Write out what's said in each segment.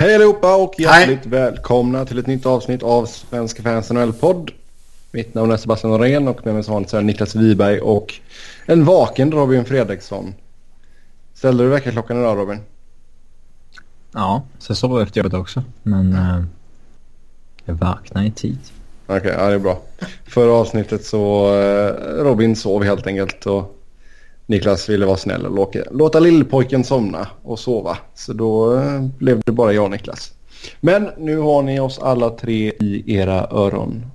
Hej allihopa och hjärtligt Hej. välkomna till ett nytt avsnitt av Svenska fans NHL-podd. Mitt namn är Sebastian Norén och med mig som vanligt är Niklas Wiberg och en vaken Robin Fredriksson. Ställde du väckarklockan idag Robin? Ja, så jag sov efter jobbet också. Men uh, jag vaknade i tid. Okej, okay, ja det är bra. Förra avsnittet så uh, Robin sov helt enkelt och Niklas ville vara snäll och låta, låta lillpojken somna och sova. Så då eh, blev det bara jag och Niklas. Men nu har ni oss alla tre i era öron.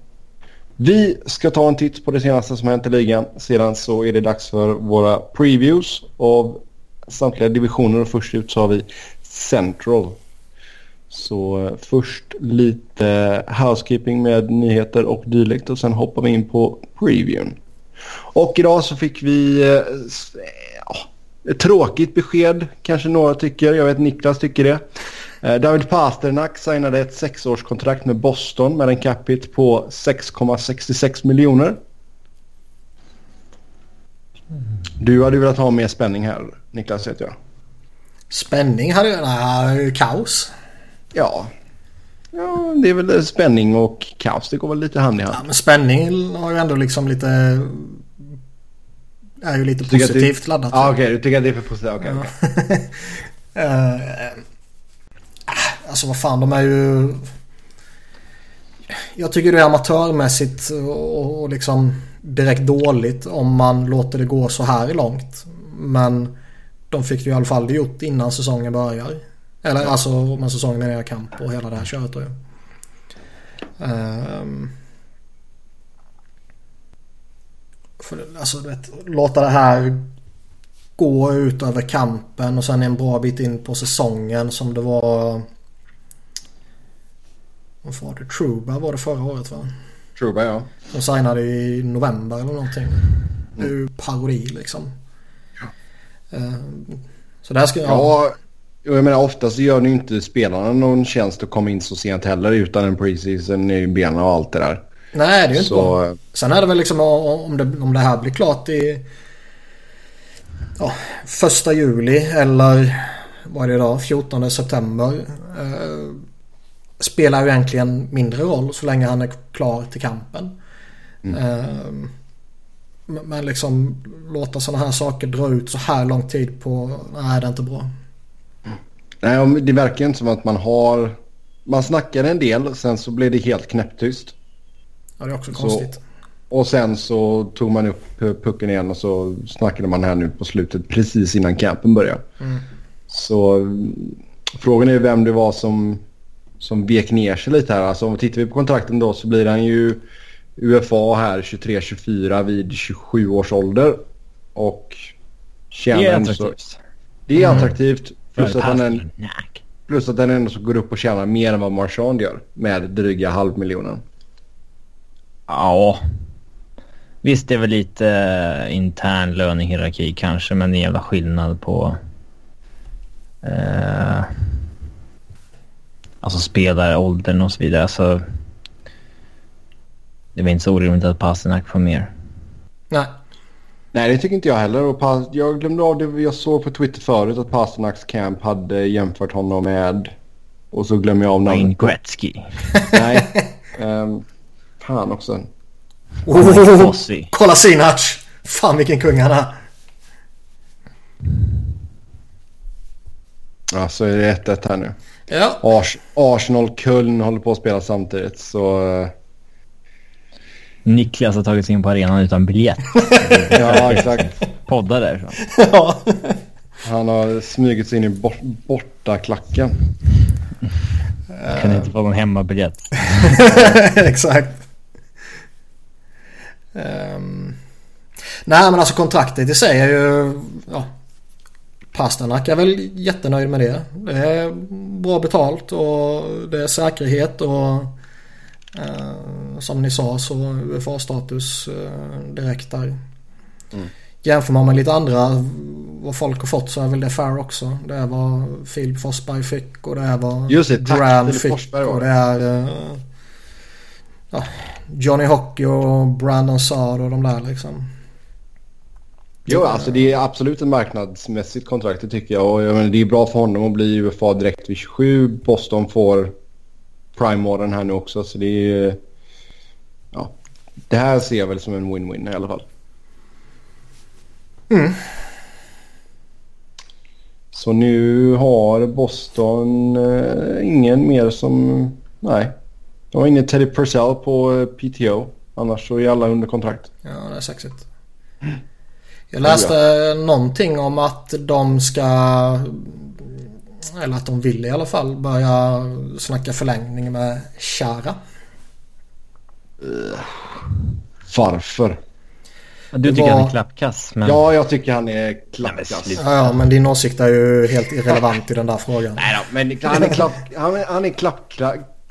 Vi ska ta en titt på det senaste som hänt i ligan. Sedan så är det dags för våra previews av samtliga divisioner och först ut så har vi Central. Så eh, först lite housekeeping med nyheter och dylikt och sen hoppar vi in på previewn. Och idag så fick vi eh, ja, ett tråkigt besked kanske några tycker. Jag vet Niklas tycker det. Eh, David Pasternak signade ett sexårskontrakt med Boston med en capita på 6,66 miljoner. Du hade velat ha mer spänning här Niklas vet jag. Spänning hade jag... Nej, kaos. Ja. Ja, det är väl spänning och kaos. Det går väl lite hand i hand. Ja, men spänning har ju ändå liksom lite... Är ju lite positivt det... laddat. Ja, okej. Okay. Du tycker att det är för positivt. Okej, okay, okay. uh, alltså vad fan, de är ju... Jag tycker det är amatörmässigt och, och liksom direkt dåligt om man låter det gå så här långt. Men de fick ju i alla fall det gjort innan säsongen börjar. Eller alltså om säsongen är kamp och hela det här köret. Um, för, alltså du vet, låta det här gå ut över kampen och sen en bra bit in på säsongen som det var... Vad var det? Truba var det förra året va? Truba ja. De signade i november eller någonting. Det är ju parodi liksom. Eh, så där ska jag... Ja, jag menar oftast gör ni inte spelarna någon tjänst att komma in så sent heller utan en preseason i benen och allt det där. Nej, det är ju inte bra. Sen är det väl liksom om det, om det här blir klart i ja, första juli eller vad är det idag? 14 september. Eh, spelar ju egentligen mindre roll så länge han är klar till kampen. Mm. Eh, men liksom låta sådana här saker dra ut så här lång tid på, nej det är inte bra. Nej, det verkar inte som att man har, man snackar en del sen så blir det helt knäpptyst. Ja, det är också så, konstigt. Och sen så tog man upp pucken igen och så snackade man här nu på slutet precis innan campen började. Mm. Så frågan är vem det var som, som vek ner sig lite här. Alltså om vi tittar vi på kontrakten då så blir han ju UFA här 23-24 vid 27 års ålder. Och tjänar det är attraktivt. Så, det är mm. attraktivt. Plus, att den, plus att den ändå så går upp och tjänar mer än vad Marchand gör. Med dryga halvmiljonen. Ja. Visst det är väl lite uh, intern lönehierarki kanske. Men det är en jävla skillnad på... Uh, alltså spelaråldern och så vidare. Alltså, det var inte så orimligt att Pasternak får mer. Nej. Nej, det tycker inte jag heller. Och jag glömde av det jag såg på Twitter förut att Pasternaks camp hade jämfört honom med... Och så glömmer jag av namnet. Wayne Gretzky. Nej. Um, fan också. Oh, kolla Sinac! Fan vilken kung han är. Ja, så är det 1-1 här nu. Ja. Ars Arsenal-Köln håller på att spela samtidigt så... Uh, Niklas har tagit sig in på arenan utan biljett. ja, exakt. Podda därifrån. ja. Han har smugit sig in i bort bortaklacken. Kan inte få någon hemmabiljett. exakt. Um, nej men alltså kontraktet i sig är ju... Ja, Pasternak är väl jättenöjd med det. Det är bra betalt och det är säkerhet och Eh, som ni sa så UFA-status eh, direkt där. Mm. Jämför man med lite andra vad folk har fått så är väl det fair också. Det är vad Filip Forsberg fick och det är vad Just det, Graham fick och det är uh, ja, Johnny Hockey och Brandon Saad och de där liksom. Jo, alltså det är absolut ett marknadsmässigt kontrakt det tycker jag. Och jag menar, det är bra för honom att bli UFA direkt vid 27. Boston får prime-åren här nu också. Så det är... Ja, det här ser jag väl som en win-win i alla fall. Mm. Så nu har Boston eh, ingen mer som... Nej. De har ingen Teddy Purcell på eh, PTO. Annars så är alla under kontrakt. Ja, det är sexigt. Jag läste någonting om att de ska... Eller att de vill i alla fall börja snacka förlängning med Chara. Varför? Du tycker var- han är klappkass, men... Ja, jag tycker han är Nej, men klappkass. Ja, ja, men din åsikt är ju helt irrelevant i den där frågan. Nej då, men han är, klapp, han är, han är klapp,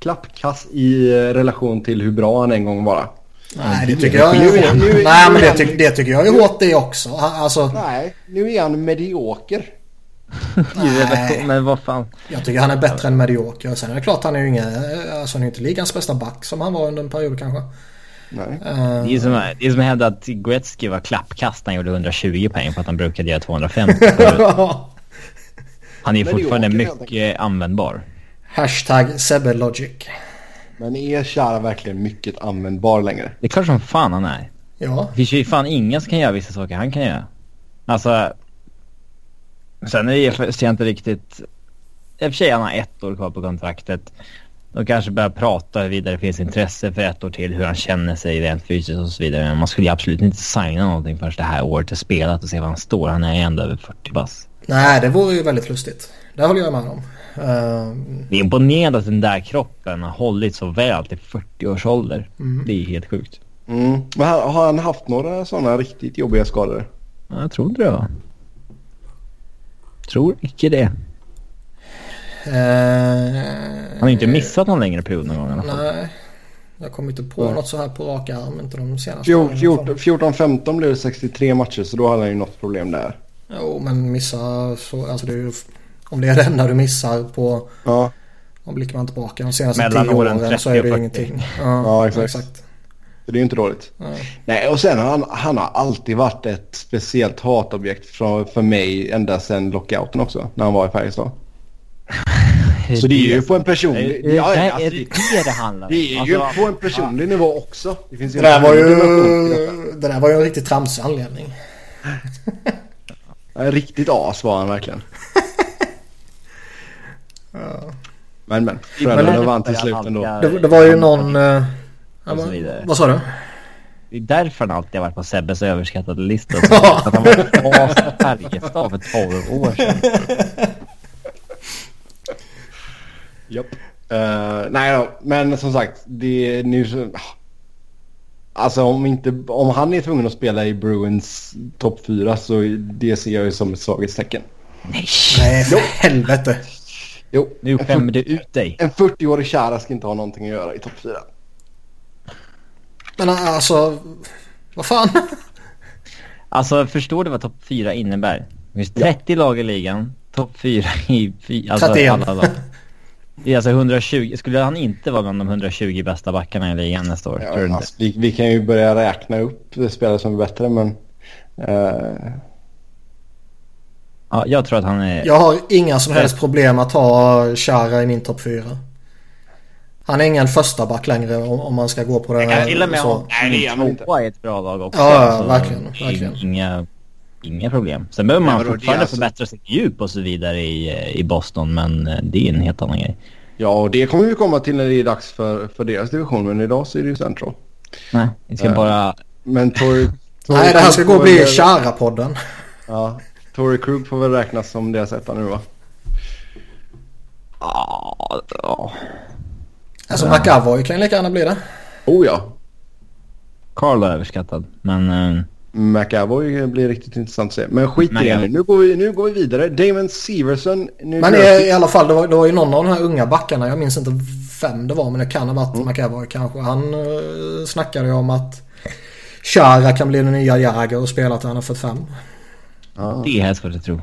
klappkass i eh, relation till hur bra han en gång var. Nej, det tycker jag är- nu Nej, men det, han- tyck, det tycker jag är hårt det också. Alltså, Nej, nu är han medioker. Relation, men vad fan. jag tycker han är bättre än medioker. Sen är det klart han är ju ingen... Alltså han är inte ligans bästa back som han var under en period kanske. Nej. Eh, Det är som, det är som att hävda att Gretzky var klappkast när han gjorde 120 poäng för att han brukade göra 250. Han är ju fortfarande åker mycket användbar. Hashtag Sebbelogic. Men är Chara verkligen mycket användbar längre? Det är klart som fan han är. Ja. Det finns ju fan ingen som kan göra vissa saker han kan göra. Alltså... Sen är det ser jag inte riktigt... I och för sig han har ett år kvar på kontraktet. Och kanske börja prata huruvida det finns intresse för ett år till, hur han känner sig rent fysiskt och så vidare. Men man skulle ju absolut inte signa någonting förrän det här året är spelat och se var han står. Han är ändå över 40 bass. Nej, det vore ju väldigt lustigt. Det håller jag med om. Eh, Det är imponerande att den där kroppen har hållit så väl till 40 års ålder. Mm. Det är helt sjukt. Mm. Har, han haft några sådana riktigt jobbiga skador? Ja, Jag tror inte det va? Tror icke det. eh, Han har inte missat någon längre period någon gång i alla fall. Nej. Jag kommer inte på Nej. något så här på rak arm. Inte de senaste Fjor- åren i alla fall. 14 14-15 blev det 63 matcher så då hade han ju något problem där. Jo, men missa så... Alltså det är ju... Om det är det enda du missar på... Ja, Om blickar man tillbaka de senaste Mellan tio åren åren så 30 är det ju och 40. ingenting. Ja, Ja, exakt. så det är ju inte dåligt. Nej. Nej, och sen han, han har alltid varit ett speciellt hatobjekt för, för mig ända sedan lockouten också, när han var i Färjestad. Så det är ju på en personlig... Ja, är alltså, det det, det handlar om? det är ju Alltså, på en personlig nivå också. Det finns ju Det där var ju... Det där var ju en riktigt tramsig anledning. Riktigt as var han verkligen. Men men, Frölunda vann till slut ändå. Det, det var ju någon... eh, vad, sa du? Det är därför han alltid har varit på Sebbes överskattade lista. Så att han var as Färjestad för 12 år sedan. Japp. Eh, nej då, men som sagt, det är nu så... Alltså om, inte, om han är tvungen att spela i Bruins topp 4 så det ser jag ju som ett svaghetstecken. Nej! Nej, för helvete. Jo, Nu en, skämmer du ut dig. en 40-årig kära ska inte ha någonting att göra i topp 4. Men alltså... Vad fan? Alltså förstår du vad topp 4 innebär? Det finns 30 lag i ligan. Topp 4 i alltså 31. alla lag. Det är alltså 120. Skulle han inte vara bland de 120 bästa backarna i ligan nästa år? tror du Ja, inte? alltså, vi, vi kan ju börja räkna upp spelare som är bättre men... eh, Ja, jag tror att han är... Jag har inga som helst problem att ha Chara i min topp 4. Han är ingen första back längre om, man ska gå på det. kan till och med så. Nej, det är han inte. i ett bra lag också. Ja, ja, Så verkligen, det är verkligen. Inga, inga problem. Sen behöver man är fortfarande alltså- förbättra sitt djup och så vidare i, i Boston, men eh, det är en helt annan grej. Ja, och det kommer vi komma till när det är dags för, för deras division men idag så är det ju Central. Nej, vi ska Ja. bara... Men. Tory Nej, det här ska gå och bli Chara-podden. Ja, Tory Krug får väl räknas som deras etta nu va? Ja, ja. Alltså McAvoy kan ju lika gärna bli det. Oh ja. Carl är överskattad, men... eh, McAvoy blir riktigt intressant att se. Men skit i det nu. Nu går vi, nu går vi vidare. Damon Severson. Nu Men i, i alla fall, det var, det var ju någon av de här unga backarna. Jag minns inte vem det var men det kan ha varit McAvoy kanske. Han uh, snackade ju om att Chara kan bli den nya Jagr och spela till han är 45. Ja, det är svårt att tro.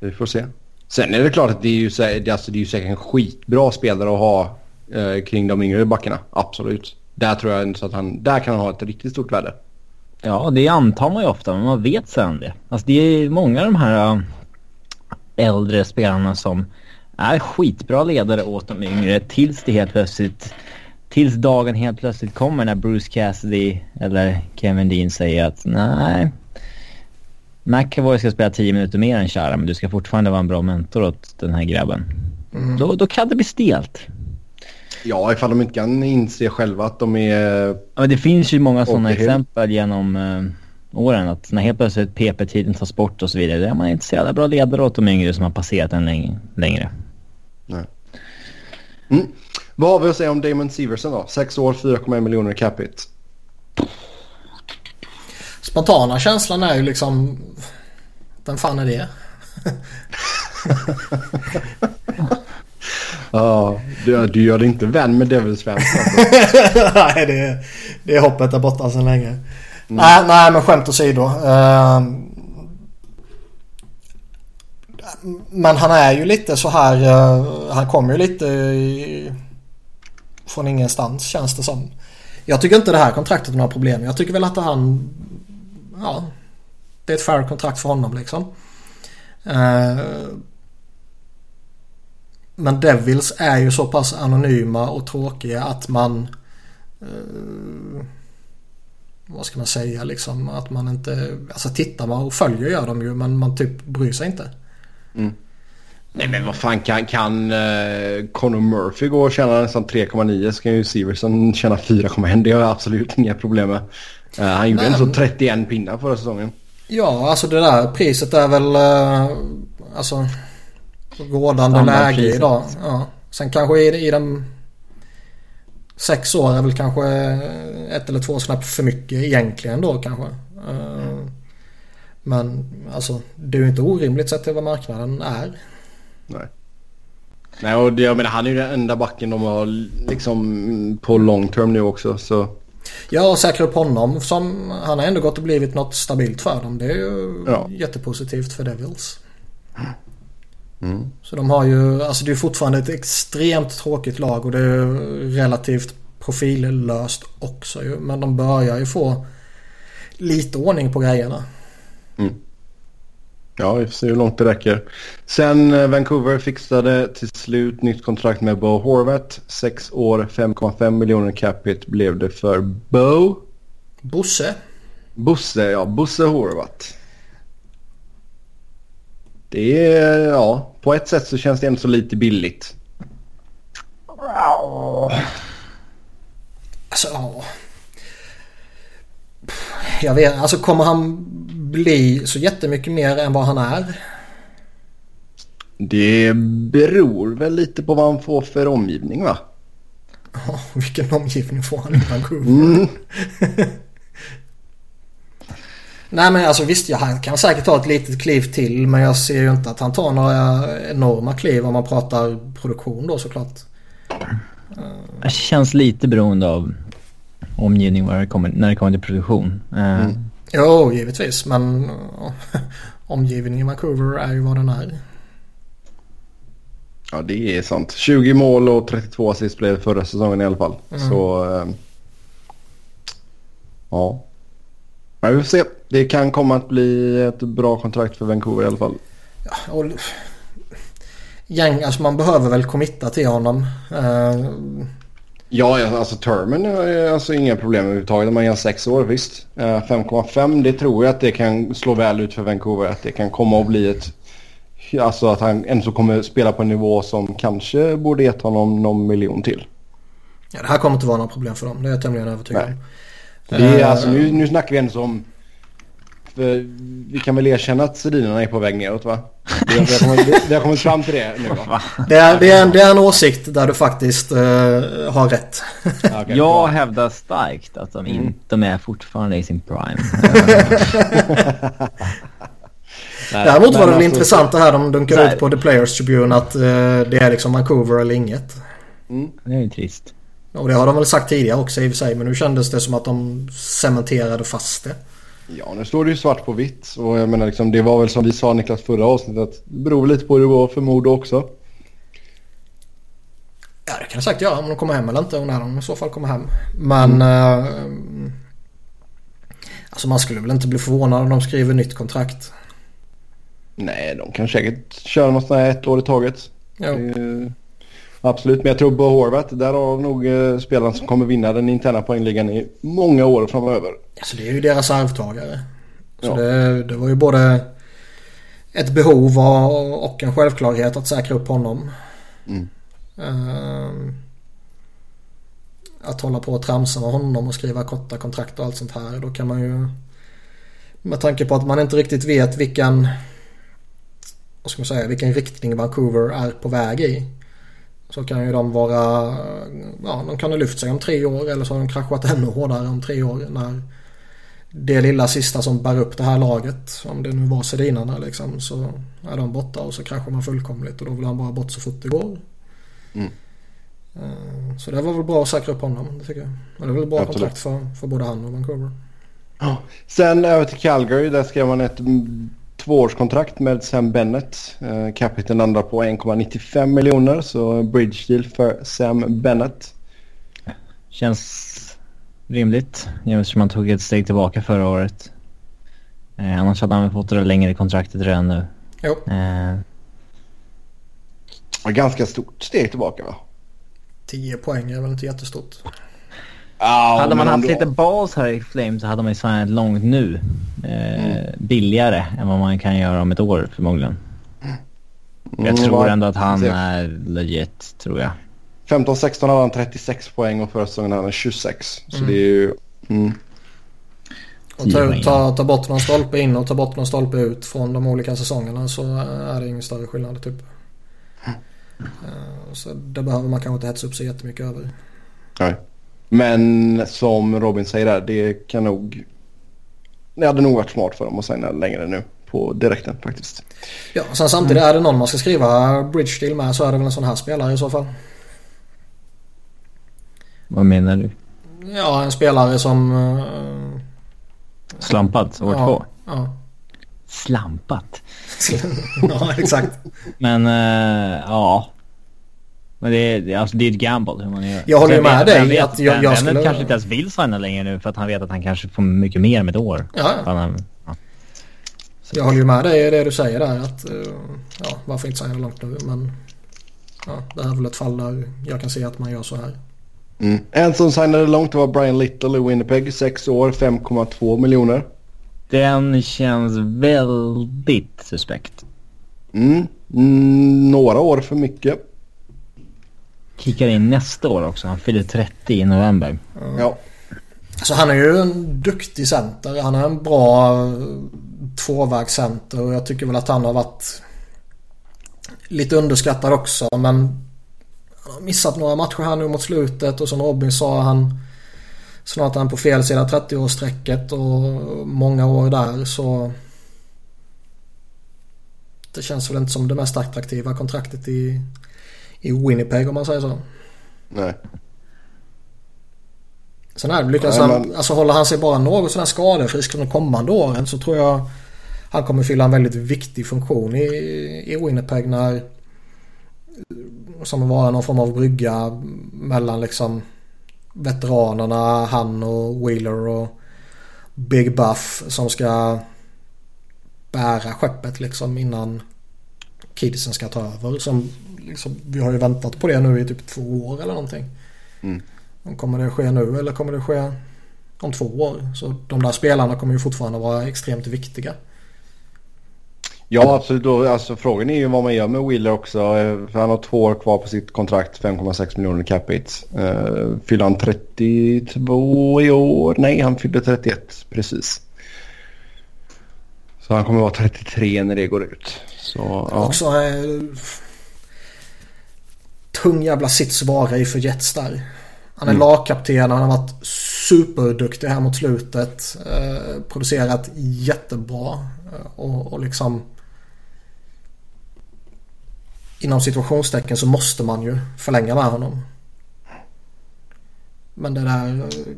vi får se. Sen är det klart att det är ju, det, alltså, det är ju säkert en skitbra spelare att ha eh, kring de yngre backarna. Absolut. Där tror jag så att han... Där kan han ha ett riktigt stort värde. Ja, det antar man ju ofta, men man vet sen det. Alltså det är många av de här äh, äldre spelarna som är skitbra ledare åt de yngre tills det helt plötsligt Tills dagen helt plötsligt kommer när Bruce Cassidy eller Kevin Dean säger att nej. McAvoy ska spela 10 minuter mer än Chara men du ska fortfarande vara en bra mentor åt den här grabben. Mm. Då, då kan det bli stelt. Ja, ifall de inte kan inse själva att de är... Ja, men det finns ju många sådana exempel genom uh, åren. Att när helt plötsligt PP-tiden tas bort och så vidare. Då är man inte så jävla bra ledare åt de yngre som har passerat en längre. Nej. Mm. Vad har vi att säga om Damon Severson då? 6 år, 4,1 miljoner capita. Spontana känslan är ju liksom... Vem fan är det? ja, du, du gör dig inte vän med Devils fans Nej, det, det är hoppet där borta sedan länge. Mm. Nej, nej, men skämt åsido. Uh, men han är ju lite så här. Uh, han kommer ju lite i, från ingenstans känns det som. Jag tycker inte det här kontraktet har några problem. Jag tycker väl att han... Ja, det är ett fair kontrakt för honom liksom. Eh, men Devils är ju så pass anonyma och tråkiga att man... Eh, vad ska man säga liksom? Att man inte... Alltså tittar man och följer gör de ju men man typ bryr sig inte. Mm. Nej men vad fan kan, kan uh, Conor Murphy gå och tjäna nästan 3,9 så kan ju Severson tjäna 4,1. Det har jag absolut inga problem med. Uh, han gjorde ändå 31 pinnar förra säsongen. Ja alltså det där priset är väl uh, alltså rådande läge idag. Ja. Sen kanske i, i de sex år är väl kanske ett eller två snäpp för mycket egentligen då kanske. Uh, men alltså det är ju inte orimligt sett till vad marknaden är. Nej. Nej och det, jag menar han är ju den enda backen de har liksom på long term nu också så. Ja och säkra upp honom som han har ändå gått och blivit något stabilt för dem. Det är ju ja. jättepositivt för Devils. Mm. Så de har ju, alltså det är fortfarande ett extremt tråkigt lag och det är relativt profillöst också ju. Men de börjar ju få lite ordning på grejerna. Mm. Ja, vi får se hur långt det räcker. Sen eh, Vancouver fixade till slut nytt kontrakt med Bo Horvat. Sex år, 5,5 miljoner capita blev det för Bo. Bosse. Bosse, ja. Bosse Horvat. Det är, ja, på ett sätt så känns det ändå så lite billigt. Alltså, ja. Jag vet alltså kommer han bli så jättemycket mer än vad han är? Det beror väl lite på vad han får för omgivning va? Ja, vilken omgivning får han i Vancouver? Mm. Nej men alltså visst, ja, han kan säkert ta ett litet kliv till men jag ser ju inte att han tar några enorma kliv om man pratar produktion då såklart. Det känns lite beroende av omgivning när det kommer, när det kommer till produktion. Eh, mm. Jo, givetvis men omgivningen i Vancouver är ju vad den är. Ja, det är sant. 20 mål och 32 assist blev förra säsongen i alla fall. Mm. Så... Eh, ja. Men vi får se. Det kan komma att bli ett bra kontrakt för Vancouver i alla fall. Ja, och... Gäng, alltså man behöver väl committa till honom. Ja, alltså termen är alltså inga problem överhuvudtaget. Om man gör sex år, visst. 5,5 det tror jag att det kan slå väl ut för Vancouver. Att det kan komma att bli ett... Alltså att han ändå kommer spela på en nivå som kanske borde gett honom någon miljon till. Ja, det här kommer inte vara något problem för dem. Det är jag tämligen övertygad om. Det är, alltså, nu, nu snackar vi ändå om... vi kan väl erkänna att Sedinarna är på väg neråt va? Vi har, vi har, kommit, vi har kommit fram till det nu va? Det är, det, är en, det är en åsikt där du faktiskt uh, har rätt. Okay, jag hävdar starkt att de, mm. de är fortfarande i sin prime. Däremot var det alltså, intressant det här de dunkade ut på The Players Tribune att uh, det är liksom Vancouver eller inget. Mm. Det är ju trist. Och det har de väl sagt tidigare också i och för sig. Men nu kändes det som att de cementerade fast det. Ja, nu står det ju svart på vitt. Och jag menar liksom, det var väl som vi sa Niklas förra avsnittet. Det beror lite på hur det går för Modo också. Ja, det kan jag sagt göra om de kommer hem eller inte. Och när de i så fall kommer hem. Men... Mm. Äh, Alltså man skulle väl inte bli förvånad om de skriver nytt kontrakt. Nej, de kan säkert köra något sånt här ett år i taget. Ja. Eh, absolut, men jag tror på Horvath. Där har nog eh, spelaren som kommer vinna den interna poängligan i många år framöver. Alltså det är ju deras arvtagare. Så Ja. det, det var ju både ett behov och, och en självklarhet att säkra upp honom. Mm. Ehm, att hålla på och tramsa med honom och skriva korta kontrakt och allt sånt här. Då kan man ju med tanke på att man inte riktigt vet vilken vad ska man säga, vilken riktning Vancouver är på väg i. Så kan ju de vara, ja de kan ha lyft sig om tre år eller så har de kraschat ännu hårdare om tre år när det lilla sista som bär upp det här laget, om det nu var Sedinarna liksom, så är de borta och så kraschar man fullkomligt och då vill han bara bort så fort det går. Mm. Eh, Så det var väl bra att säkra upp honom, det tycker jag. Och det är väl bra Absolut. kontrakt för, för både han och Vancouver. Sen över till Calgary. Där skrev man ett tvåårskontrakt med Sam Bennett. Eh, Capiten landar på 1,95 miljoner. Så bridge deal för Sam Bennett. Känns rimligt. Eftersom man tog ett steg tillbaka förra året. Eh, annars hade han fått det längre kontraktet redan nu. Jo, Eh, Ganska stort steg tillbaka va? 10 poäng är väl inte jättestort. Ja, hade man haft ändå. lite bas här i Flame så hade man ju signat långt nu. Eh, Billigare än vad man kan göra om ett år förmodligen. Jag Mm, tror vad- ändå att han är legit, tror jag. 15-16 hade han 36 poäng och förra säsongen hade han 26. Så Mm. det är ju... Mm. Och 10 ta, ta, ta bort någon stolpe in och ta bort någon stolpe ut från de olika säsongerna så är det ingen större skillnad typ. Eh, Så det behöver man kanske inte hetsa upp sig jättemycket över. Nej. Men som Robin säger där, det kan nog... Det hade nog varit smart för dem att signa längre nu på direkten faktiskt. Ja, sen samtidigt är det någon man ska skriva bridge deal med så är det väl en sån här spelare i så fall. Vad menar du? Ja, en spelare som... eh, Slampat år ja, två? Ja. Slampat? ja, exakt. Men uh, ja. Men det är, alltså, det är ett gamble hur man gör. Jag håller ju Vem med dig vem vet, att jag- jag skulle- kanske inte ens vill signa längre nu för att han vet att han kanske får mycket mer med ett år. Ja, Han, har- ja. Jag håller ju med dig i det du säger där att... eh, Ja, varför inte signa långt nu men... Ja, det här är väl ett fall där jag kan se att man gör så här. Mm. En som signade långt var Brian Little i Winnipeg. 6 år, 5,2 miljoner. Den känns väldigt suspekt. Mm. Mm, några år för mycket. Kickar in nästa år också. Han fyller 30 i november. Ja. Alltså han är ju en duktig center. Han är en bra eh, tvåvägscenter och jag tycker väl att han har varit lite underskattad också men han har missat några matcher här nu mot slutet och som Robin sa han snart är han på fel sida 30-årsstrecket och många år där så det känns väl inte som det mest attraktiva kontraktet i, i Winnipeg om man säger så. Nej. Sen är det lyckas Nej, han, alltså håller han sig bara något sådär skadefrisk de kommande åren så tror jag han kommer fylla en väldigt viktig funktion i, i Winnipeg när som vara någon form av brygga mellan liksom veteranerna, han och Wheeler och Big Buff som ska bära skeppet liksom innan kidsen ska ta över. Som, liksom, vi har ju väntat på det nu i typ två år eller någonting. Mm. Kommer det ske nu eller kommer det ske om två år? Så de där spelarna kommer ju fortfarande vara extremt viktiga. Ja, absolut. Då, alltså, frågan är ju vad man gör med Wheeler också. eh, För han har två år kvar på sitt kontrakt. 5,6 miljoner cap hits. Uh, fyller han 32 i år? Nej, han fyllde 31 precis. Så han kommer vara 33 när det går ut. Så, ja. Också eh, tung jävla sits vara i för Jets där. Han är Mm. lagkapten, han har varit superduktig här mot slutet. Eh, producerat jättebra. Eh, och, och liksom inom situationstecken så måste man ju förlänga med honom. Men det där... eh,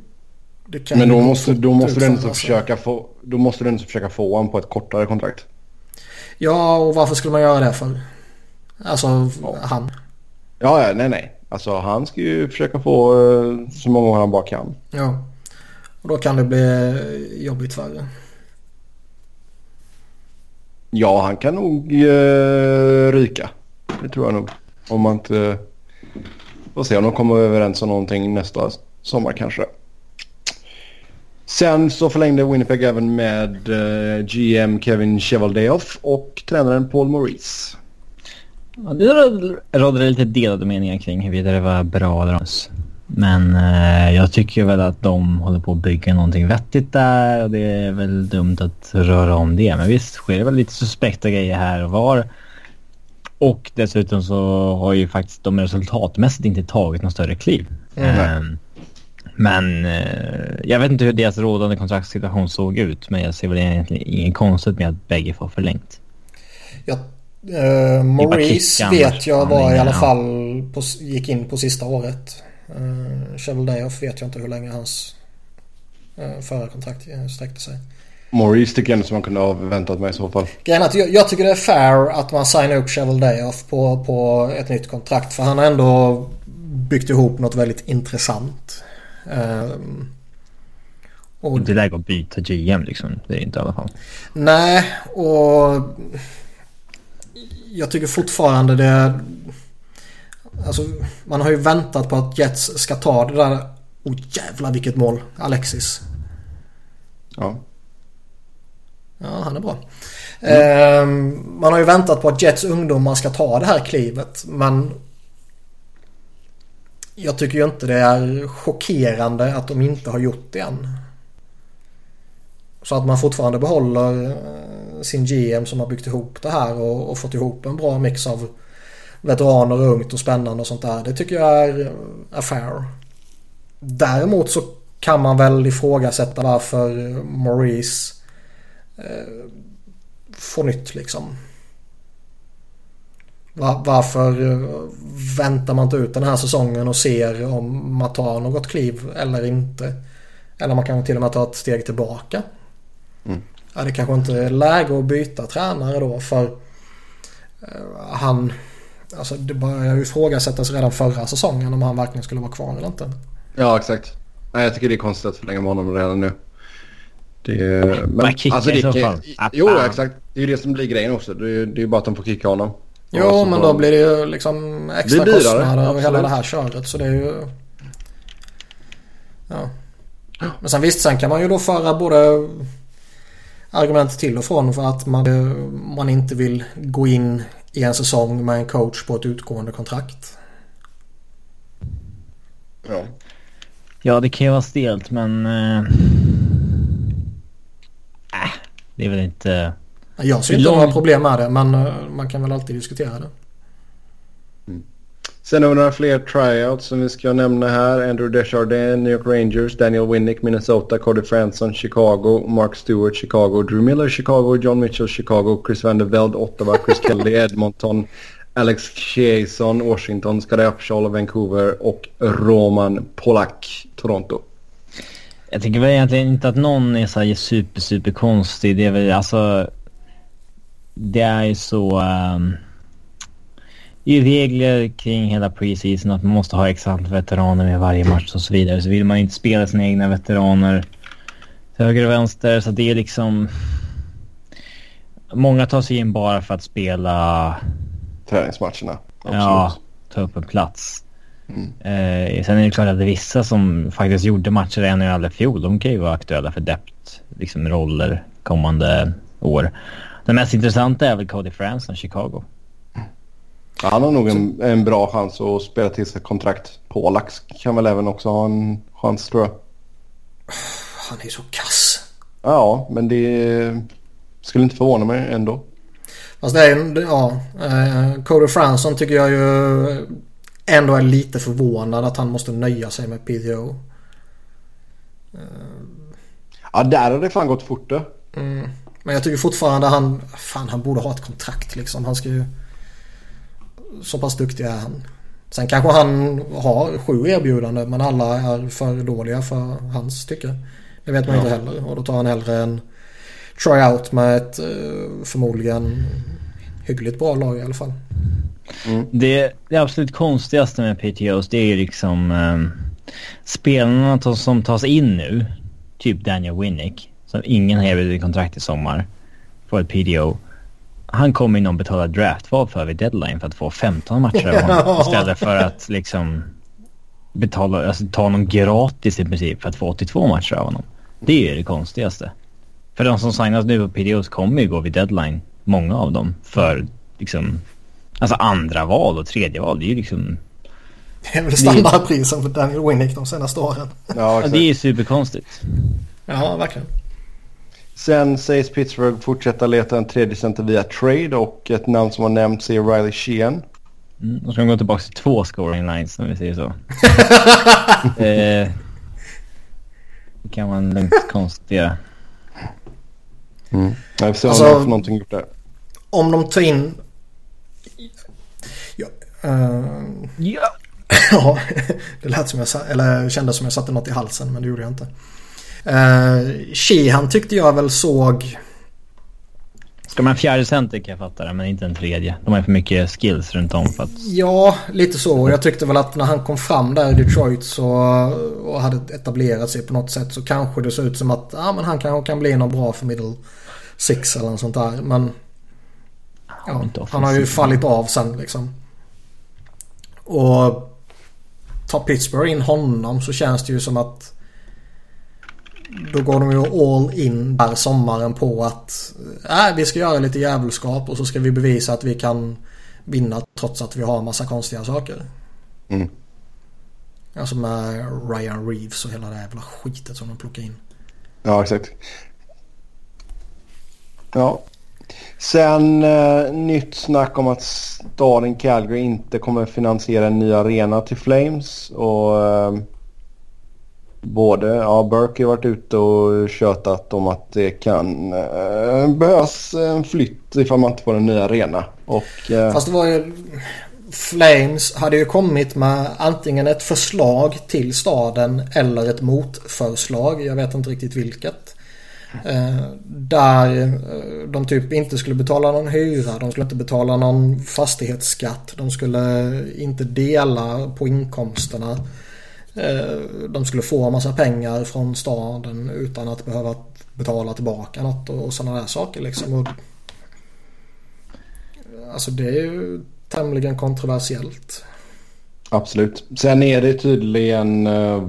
Det kan Men då måste, då måste du ändå försöka få, då måste du ändå försöka få honom på ett kortare kontrakt. Ja, och varför skulle man göra det för? Alltså, han. Ja, ja, nej, nej. Alltså han ska ju försöka få eh, så många han bara kan. Ja. Och då kan det bli jobbigt värre. Ja, han kan nog uh, ryka. Det tror jag nog. Om man inte... Får se om de kommer överens om någonting nästa sommar kanske. Sen så förlängde Winnipeg även med uh, GM Kevin Chevaldeoff och tränaren Paul Maurice. Ja, det rådde lite delade meningar kring huruvida det var bra eller inte. Men eh, jag tycker väl att de håller på att bygga någonting vettigt där och det är väl dumt att röra om det. Men visst sker det väl lite suspekta grejer här och var. Och dessutom så har ju faktiskt de resultatmässigt inte tagit någon större kliv. Mm. Eh, men eh, jag vet inte hur deras rådande kontraktssituation såg ut. Men jag ser väl egentligen inget konstigt med att bägge får förlängt. Ja, eh, Maurice vet jag var i alla fall på, gick in på sista året. Uh, Cheveldayoff vet jag inte hur länge hans uh, förra kontrakt sträckte sig. Maurice tycker jag ändå som man kunde ha väntat mig i så fall. Grejen att jag, jag tycker det är fair att man signar upp Cheveldayoff på, på ett nytt kontrakt. För han har ändå byggt ihop något väldigt intressant. Um, och... Det är läge att byta GM liksom. Det är inte i alla fall. Nej, och jag tycker fortfarande det Alltså, man har ju väntat på att Jets ska ta det där... Oh jävlar vilket mål. Alexis. Ja. Ja, han är bra. Mm. Eh, man har ju väntat på att Jets ungdomar ska ta det här klivet. Men jag tycker ju inte det är chockerande att de inte har gjort det än. Så att man fortfarande behåller eh, sin GM som har byggt ihop det här och, och fått ihop en bra mix av veteraner och ungt och spännande och sånt där. Det tycker jag är, är fair. Däremot så kan man väl ifrågasätta varför Maurice eh, får nytt liksom. Var, varför eh, väntar man inte ut den här säsongen och ser om man tar något kliv eller inte? Eller man kan till och med ta ett steg tillbaka. Mm. Ja, det kanske inte är läge att byta tränare då för eh, han Alltså det började ju ifrågasättas redan förra säsongen om han verkligen skulle vara kvar eller inte. Ja exakt. Nej, jag tycker det är konstigt att förlänga med honom redan nu. Det är... Men, alltså, det, i så fall. Jo exakt. Det är ju det som blir grejen också. Det är ju bara att de får kicka honom. Jo men då blir det ju liksom extra det kostnader och hela det här köret. Så det är ju... Ja. Men sen visst, sen kan man ju då föra både argument till och från för att man, man inte vill gå in i en säsong med en coach på ett utgående kontrakt. Ja. Ja, det kan ju vara stelt men... Äh, det är väl inte... Jag ser inte några problem med det men eh, man kan väl alltid diskutera det. Sen har vi några fler tryouts som vi ska nämna här. Andrew Desjardins, New York Rangers, Daniel Winnick, Minnesota, Cody Franson, Chicago, Mark Stewart, Chicago, Drew Miller, Chicago, John Mitchell, Chicago, Chris Van der Velde, Ottawa, Chris Kelly, Edmonton, Alex Chiasson, Washington, Skadej Upshall, Vancouver och Roman Polak, Toronto. Jag tycker väl egentligen inte att någon är så här super, super konstig. Det är väl alltså... Det är ju så... Um det är regler kring hela preseason att man måste ha antal veteraner med varje match och så vidare. Så vill man inte spela sina egna veteraner till höger och vänster så det är liksom... Många tar sig in bara för att spela... Träningsmatcherna. Absolut. Ja, ta upp en plats. Mm. Eh, sen är det klart att det är vissa som faktiskt gjorde matcher i NHL i fjol. De kan ju vara aktuella för depth, liksom roller kommande år. Det mest intressanta är väl Cody Franson, Chicago. Han har nog en, en bra chans att spela till sig kontrakt. Polax kan väl även också ha en chans tror jag. Han är så kass. Ja, men det skulle inte förvåna mig ändå. Fast det är ja. Eh, Cody Franson tycker jag ju ändå är lite förvånad att han måste nöja sig med PTO. Ja, där har det fan gått fort det. Mm. Men jag tycker fortfarande han, fan han borde ha ett kontrakt liksom. Han ska ju så pass duktig är han. Sen kanske han har sju erbjudanden men alla är för dåliga för hans tycke. Det vet man ja. inte heller och då tar han hellre en tryout med ett eh, förmodligen hyggligt bra lag i alla fall. Mm. Det, det absolut konstigaste med PTOs det är liksom um, spelarna som tas in nu. typ Daniel Winnick, som ingen har erbjudit kontrakt i sommar, får ett PDO. Han kommer någon betala draftval för vid deadline för att få 15 matcher av honom istället för att liksom betala, alltså ta honom gratis i princip för att få 82 matcher av honom. Det är ju det konstigaste. För de som signas nu på PDOs kommer ju gå vid deadline, många av dem, för liksom Alltså andra val och tredje val, det är ju liksom... Det är väl standardprisen för Daniel Winnick de senaste åren. Ja, ja det är ju superkonstigt. Ja, verkligen. Sen sägs Pittsburgh fortsätta leta en tredje center via trade och ett namn som har nämnts är Riley Sheehan. Mm, då ska de gå tillbaka till två scoring lines om vi säger så. eh, det kan man lugnt konstatera. Mm. Jag får se alltså, om de får någonting gjort där. Om de tar in Uh, ja. ja, det lät som jag eller kändes som jag satte något i halsen men det gjorde jag inte. Uh, Sheehan tyckte jag väl såg... Ska man fjärde center kan jag fatta det, men inte en tredje. De har för mycket skills runt om för att... Ja, lite så. Jag tyckte väl att när han kom fram där i Detroit så, och hade etablerat sig på något sätt så kanske det såg ut som att ja, men han kanske kan bli något bra för middle six eller något sånt där. Men ja, han har ju fallit av sen liksom. Och tar Pittsburgh in honom så känns det ju som att då går de ju all in där sommaren på att äh, vi ska göra lite jävelskap och så ska vi bevisa att vi kan vinna trots att vi har massa konstiga saker. Mm. Alltså med Ryan Reeves och hela det jävla skitet som de plockar in. Ja, exakt. Ja, Sen eh, nytt snack om att staden Calgary inte kommer finansiera en ny arena till Flames. Och eh, både, ja Burke har varit ute och tjötat om att det kan eh, behövas en flytt ifall man inte får en ny arena. Och, eh, Fast det var ju... Flames hade ju kommit med antingen ett förslag till staden eller ett motförslag. Jag vet inte riktigt vilket. Eh, där eh, de typ inte skulle betala någon hyra, de skulle inte betala någon fastighetsskatt, de skulle inte dela på inkomsterna. Eh, de skulle få en massa pengar från staden utan att behöva betala tillbaka något och sådana där saker liksom. Och, alltså det är ju tämligen kontroversiellt. Absolut. Sen är det tydligen uh,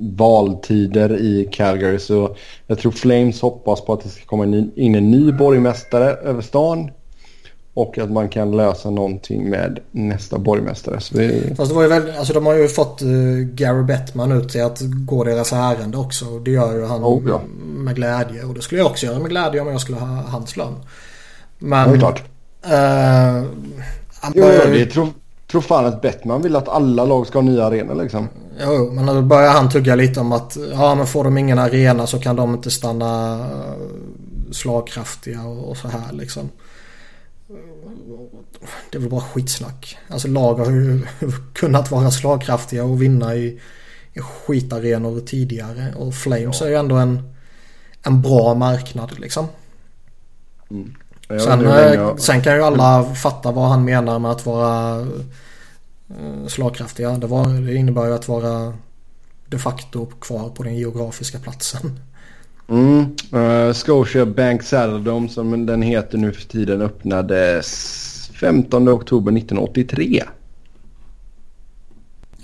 valtider i Calgary så jag tror Flames hoppas på att det ska komma in en ny borgmästare över stan och att man kan lösa någonting med nästa borgmästare. Så det... Fast det var ju väldigt, alltså de har ju fått uh, Gary Bettman ut till att gå deras ärende också. Det gör ju han oh, ja. med glädje och det skulle jag också göra med glädje om jag skulle ha hans lön. Men... Ja, klart. Uh, jo, det tror tror fan att Bettman vill att alla lag ska ha nya arenor liksom. Jo, men då börjar han tugga lite om att ja men får de ingen arena så kan de inte stanna eh, slagkraftiga och, och så här liksom. Det är väl bara skitsnack. Alltså lag har ju kunnat vara slagkraftiga och vinna i, i skitarenor tidigare. Och Flames ja. är ju ändå en, en bra marknad liksom. Mm. Sen, eh, sen, kan ju alla fatta vad han menar med att vara eh, slagkraftiga. Det, var, det innebär ju att vara de facto kvar på den geografiska platsen. Mm. Uh, Scotia Bank Saddledome som den heter nu för tiden öppnades 15 oktober 1983.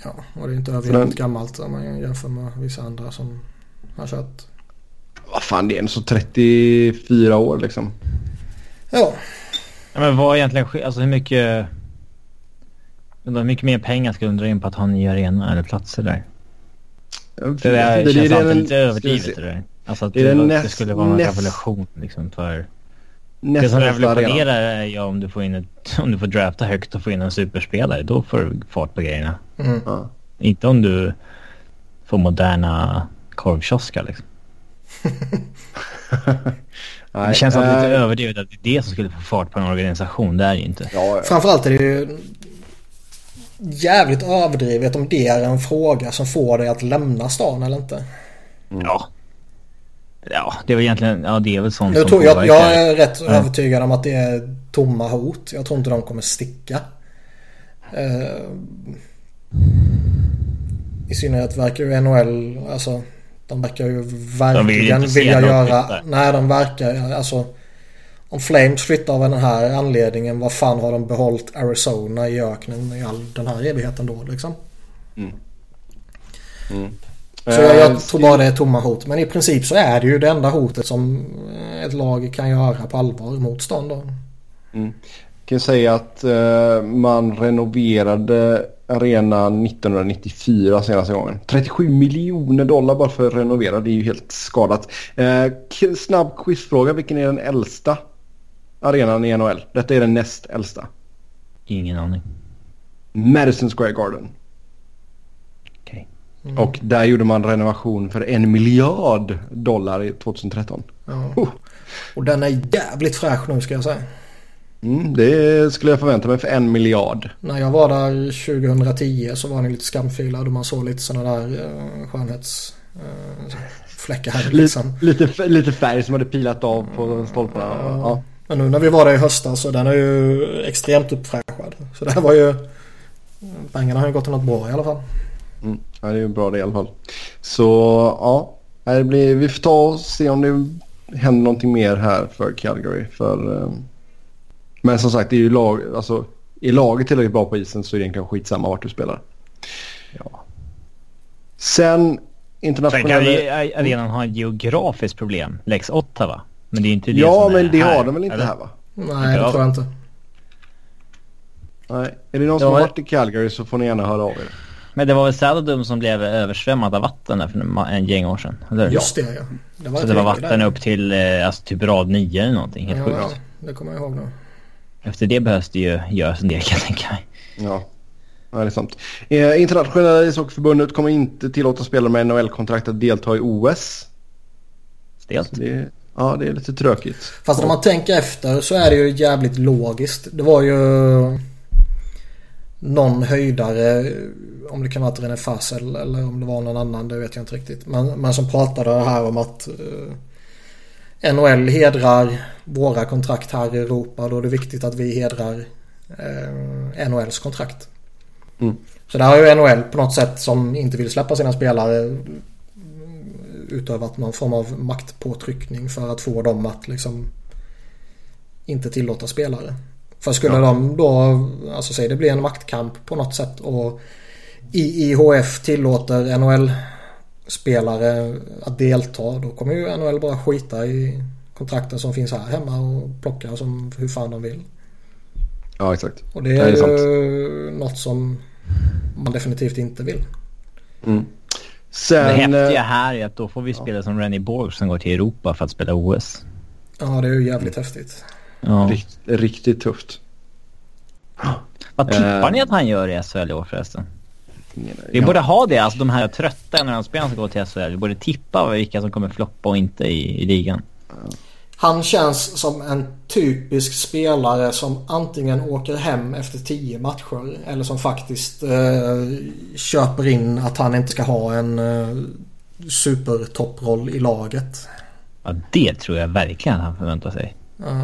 Ja, och det är inte överhuvudtaget gammalt om man jämför med vissa andra som har kört. Vad fan, det är en så 34 år liksom. Ja. ja men vad egentligen alltså hur mycket... Hur mycket mer pengar skulle de dra in på att ha en ny arena eller platser där? Det, här det, känns det, alltid lite överdrivet det där. Alltså att det, det, det skulle vara en revolution liksom för... det som revolutionerar är ju om du får in ett, om du får drafta högt och få in en superspelare. Då får du fart på grejerna. Mm. Inte om du får moderna korvkioskar liksom. Nej, det känns alltid lite överdrivet att det är det som skulle få fart på en organisation. Det är ju inte. Ja, ja. Framförallt är det ju jävligt överdrivet om det är en fråga som får dig att lämna stan eller inte. Mm. Ja. Ja, det väl egentligen, ja det är väl sånt jag som tror, jag, jag är rätt mm. övertygad om att det är tomma hot. Jag tror inte de kommer sticka. Uh, I synnerhet verkar ju NHL, alltså De verkar ju verkligen se vilja göra... flytta. Nej, de verkar... Alltså... Om Flames flyttar av den här anledningen, vad fan har de behållit Arizona i öknen i all den här evigheten då liksom? Så jag, Eh, jag tror bara det är tomma hot. Men i princip så är det ju det enda hotet som ett lag kan göra på allvar mot stan då. kan säga att eh, man renoverade arenan 1994 senaste gången. 37 miljoner dollar bara för att renovera. Det är ju helt skadat. Eh, snabb quizfråga. Vilken är den äldsta arenan i NHL? Detta är den näst äldsta. Ingen aning. Madison Square Garden. Okej. Och där gjorde man renovation för en miljard dollar i 2013. Ja. Oh. Och den är jävligt fräsch nu ska jag säga. Mm, det skulle jag förvänta mig för en miljard. När jag var där 2010 så var den lite skamfilad och man såg lite sådana där uh, skönhetsfläckar uh, liksom. Lite, lite, färg som hade pilat av på stolparna. Ja. Men nu när vi var där i höstas så den är ju extremt uppfräschad. Så det här var ju... Pengarna har ju gått till något bra i alla fall. Mm. ja, det är ju bra det i alla fall. Så ja, det blir, vi får ta och se om det händer någonting mer här för Calgary. För, eh, men som sagt, det är ju lag, alltså, är laget tillräckligt bra på isen så är det egentligen skitsamma vart du spelar. Ja. Sen Sen kan internationella... arenan ha ett geografiskt problem. Lex Ottawa. Men det är inte det Ja, som men är det har de väl inte eller? här va? Nej, det tror jag inte. Nej. Är det någon som Ja, har varit i Calgary så får ni gärna höra av er. Men det var väl Saladum som blev översvämmad av vatten där för en gäng år sedan? Eller? Just det ja. Det var Så det var vatten där. upp till eh, alltså typ rad 9 eller någonting. Helt Ja, sjukt. det kommer jag ihåg nu. Efter det behövs det ju göras en del kan jag tänka mig. Ja, ja det är sant. Eh, internationella ishockeyförbundet kommer inte tillåta spelare med NHL-kontrakt att delta i OS. Stelt. Det ja, det är lite tråkigt. Fast när man tänker efter så är det ju jävligt logiskt. Det var ju någon höjdare, om det kan varit René Fassel eller om det var någon annan, det vet jag inte riktigt. Men, men som pratade här om att eh, NHL hedrar våra kontrakt här i Europa. Då är det viktigt att vi hedrar eh, NHLs kontrakt. Mm. Så där har ju NHL på något sätt som inte vill släppa sina spelare utövat någon form av maktpåtryckning för att få dem att liksom inte tillåta spelare. För skulle Ja. de då, alltså säg det blir en maktkamp på något sätt och IIHF tillåter NHL-spelare att delta då kommer ju NHL bara skita i kontrakten som finns här hemma och plocka som hur fan de vill. Ja, exakt. Och det är, det är ju något som man definitivt inte vill. Mm. Det Sen... häftiga eh, här är att då får vi spela som Rennie Borg som går till Europa för att spela OS. Ja det är ju jävligt häftigt. Ja. Rikt, riktigt tufft. Vad tippar Eh. ni att han gör i SHL i år förresten? Vi Ja. borde ha det, alltså de här trötta NHL-spelarna som går till SHL. Vi borde tippa vilka som kommer floppa och inte i, i ligan. Han känns som en typisk spelare som antingen åker hem efter tio matcher eller som faktiskt eh, köper in att han inte ska ha en eh, supertopproll i laget. Ja, det tror jag verkligen han förväntar sig. Ja.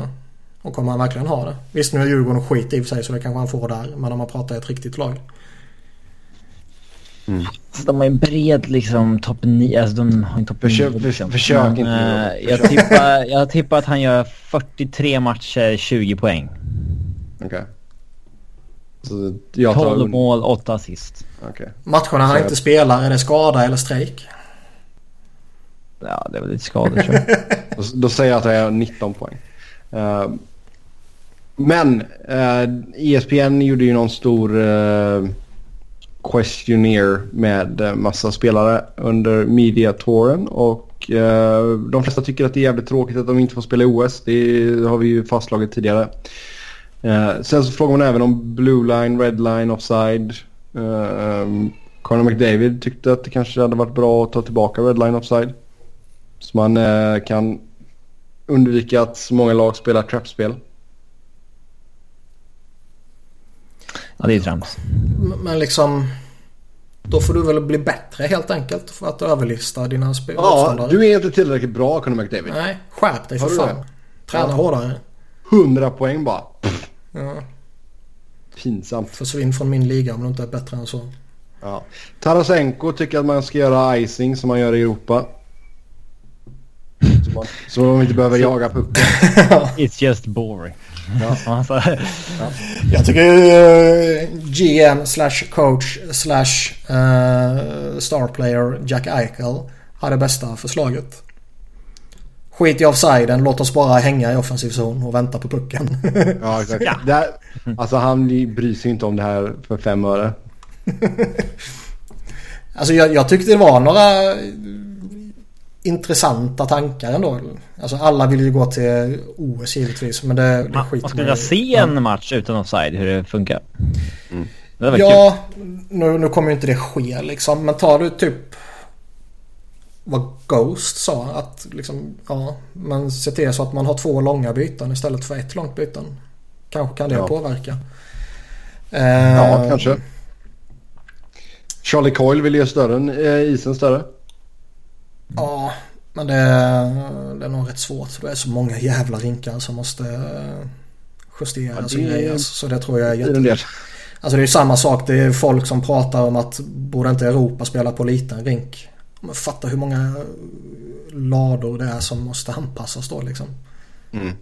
Och kommer han verkligen ha det? Visst nu är Djurgården skit i och för sig så det kanske han får där. Men om man pratar ett riktigt lag. Så de har ju en bred liksom topp 9, alltså de har en topp Försök- 9 för- liksom. försök Men, inte nu. eh, jag, tippar, jag tippar att han gör 43 matcher, 20 poäng. Okej. Så jag tar 12 under. mål, 8 assist. Matcherna Okej. han jag- inte spelar, är det skada eller strejk? Ja, det är väl lite skador tror jag. Då, då säger jag att jag har 19 poäng. Eh, men eh, ESPN gjorde ju någon stor eh, questionnaire med eh, massa spelare under media-touren. Och eh, de flesta tycker att det är jävligt tråkigt att de inte får spela i OS. Det har vi ju fastslagit tidigare. Eh, sen så frågar man även om blue line, red line, offside. Uh, Conor McDavid tyckte att det kanske hade varit bra att ta tillbaka red line offside. Så man eh, kan undvika att så många lag spelar trappspel. Ja, det är trams. Men liksom... Då får du väl bli bättre helt enkelt för att överlista dina spe- Ja, du är inte tillräckligt bra Conor McDavid. Nej, skärp dig för fan. det? Träna Ja. hårdare. 100 poäng bara. Ja. Pinsamt. Försvinn från min liga om du inte är bättre än så. Ja. Tarasenko tycker att man ska göra icing som man gör i Europa. Så man, så man inte behöver jaga pucken. It's just boring. Ja. Alltså, Jag tycker uh, GM slash coach slash uh, star player Jack Eichel hade bästa förslaget. Skit i offsiden, låt oss bara hänga i offensiv zon och vänta på pucken. Ja, exakt. Där, alltså han bryr sig inte om det här för fem öre. alltså jag, jag tyckte det var några intressanta tankar ändå. Alltså alla vill ju gå till OS givetvis men det, det man, skiter man skulle vilja se en match utan offside hur det funkar. Mm. Det Ja, nu, nu kommer ju inte det ske liksom. Men tar du typ vad Ghost sa att liksom, ja, men se till så att man har två långa byten istället för ett långt byten. Kanske kan det Ja. påverka. Ja, Eh, kanske. Charlie Coyle vill göra större, eh, isen större. Ja, men det, det är nog rätt svårt. För det är så många jävla rinkar som måste eh, justeras Ja, det- och grejas. Så det tror jag är jätte... Alltså det är ju samma sak. Det är folk som pratar om att borde inte Europa spela på liten rink? Men fatta hur många lador det är som måste anpassas då liksom. Mm.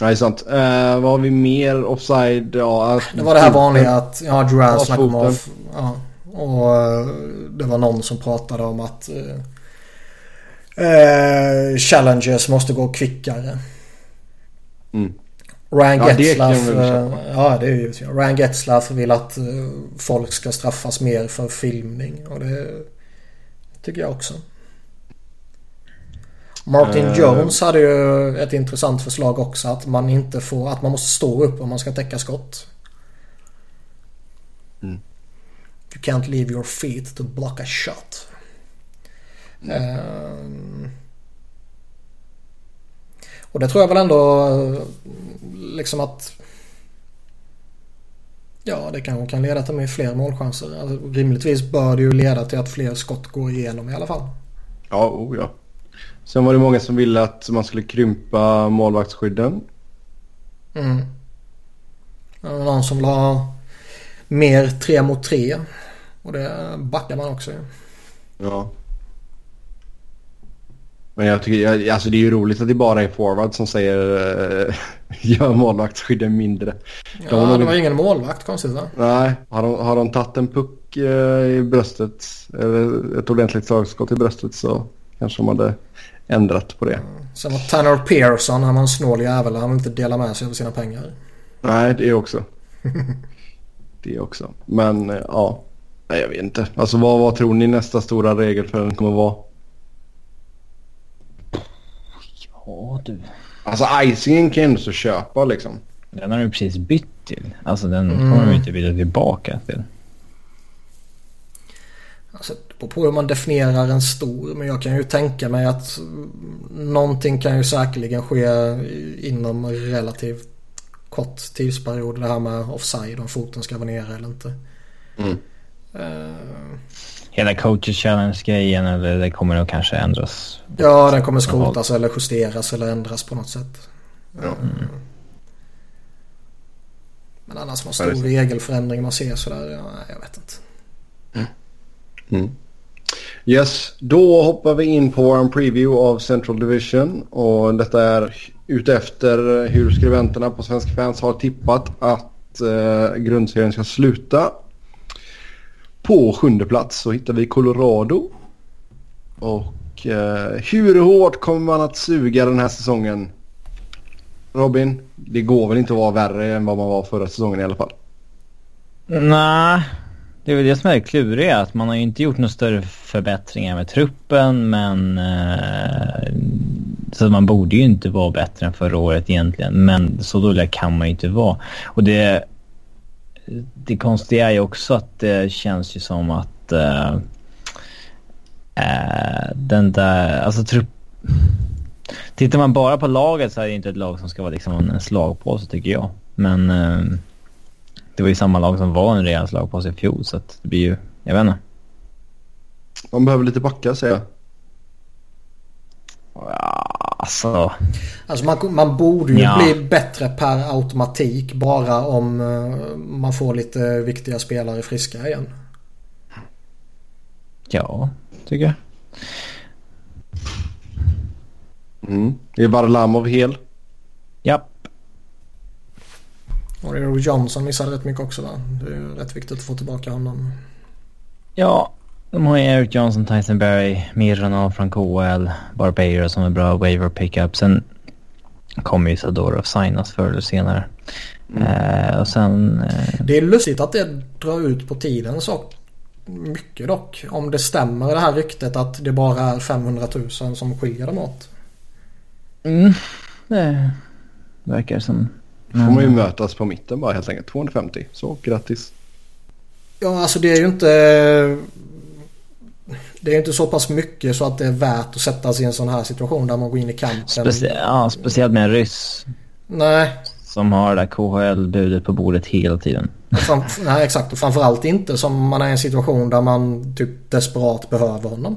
Ja, det är sant. Eh, vad har vi mer offside? Ja, Det var det här vanliga att ja, Duran snackade om off. Ja, och eh, det var någon som pratade om att eh, eh, challenges måste gå kvickare. Mm. Ryan Ja, Getzlaff, eh, ja det är ju. Ryan Getzlaff vill att eh, folk ska straffas mer för filmning och det tycker jag också. Martin Eh. Jones hade ju ett intressant förslag också att man inte får, att man måste stå upp om man ska täcka skott. Mm. You can't leave your feet to block a shot. Ehm. och det tror jag väl ändå liksom att Ja, det kanske kan leda till fler målchanser. Alltså, rimligtvis bör det ju leda till att fler skott går igenom i alla fall. Ja, oh ja. Sen var det många som ville att man skulle krympa målvaktsskydden. Mm. Det var Någon som vill ha mer tre mot tre. Och det backar man också. Ja. Men jag tycker, jag, alltså det är ju roligt att det bara är forward som säger uh, gör målvaktsskydden mindre. De Ja, nog- det var ingen målvakt konstigt va? Nej, har de, har de tagit en puck eh, i bröstet eller ett ordentligt slagskott i bröstet så kanske de hade ändrat på det. Sen var Tanner Pearson, han var en snål jävel. Han vill inte dela med sig av sina pengar. Nej, det också. det också. Men eh, ja, nej, jag vet inte. Alltså vad, vad tror ni nästa stora regel för den kommer vara? Ja du. Alltså icingen kan ändå så köpa liksom. Den har du precis bytt till. Alltså den Mm. kommer de inte byta tillbaka till. Alltså, det beror på hur man definierar en stor. Men jag kan ju tänka mig att någonting kan ju säkerligen ske inom relativt kort tidsperiod. Det här med offside, om foten ska vara nere eller inte. Mm. Eh, Hela coaches challenge-grejen eller det kommer nog kanske ändras. ja, den kommer skrotas eller justeras eller ändras på något sätt. Ja. Eh, Men annars någon stor regelförändring man ser sådär, ja, jag vet inte. Mm. Yes, då hoppar vi in på vår preview av Central Division. Och detta är utefter hur skribenterna på Svenska fans har tippat att eh, grundserien ska sluta. På sjunde plats så hittar vi Colorado. Och eh, hur hårt kommer man att suga den här säsongen? Robin, det går väl inte att vara värre än vad man var förra säsongen i alla fall. Nej, det är väl det som är det kluriga. Att man har ju inte gjort några större förbättringar med truppen men... Eh, så man borde ju inte vara bättre än förra året egentligen. Men så dåliga kan man ju inte vara. Och det... Det konstiga är ju också att det känns ju som att... Eh, eh, den där... Alltså trupp... Tittar man bara på laget så är det inte ett lag som ska vara liksom en slagpåse tycker jag. Men... Eh, det var ju samma lag som var en rejäl slagpåse i fjol så att det blir ju... Jag vet inte. Man behöver lite backa säger jag. Ja, alltså... Alltså man, man borde ju Ja. bli bättre per automatik bara om eh, man får lite viktiga spelare friska igen. Ja, tycker jag. Mm. Är Varlamov hel? Japp. Och Johnson missade rätt mycket också va? Det är ju rätt viktigt att få tillbaka honom. Ja, de har ju Eric Johnson, Tyson Berry, Mironov från KL, Barbeiro som är bra waiver pickup. Sen kommer ju Sadorov signas förr eller senare. Mm. Eh, och sen... Eh... Det är lustigt att det drar ut på tiden så mycket dock. Om det stämmer det här ryktet att det bara är 500 000 som skiljer dem åt. Mm, det verkar som. Då får man ju mötas på mitten bara helt enkelt. 250. Så grattis. Ja alltså det är ju inte. Det är inte så pass mycket så att det är värt att sätta sig i en sån här situation där man går in i kampen. Specie ja, speciellt med en ryss. Nej. Som har det där KHL-budet på bordet hela tiden. Fram, nej exakt och framförallt inte som man är i en situation där man typ desperat behöver honom.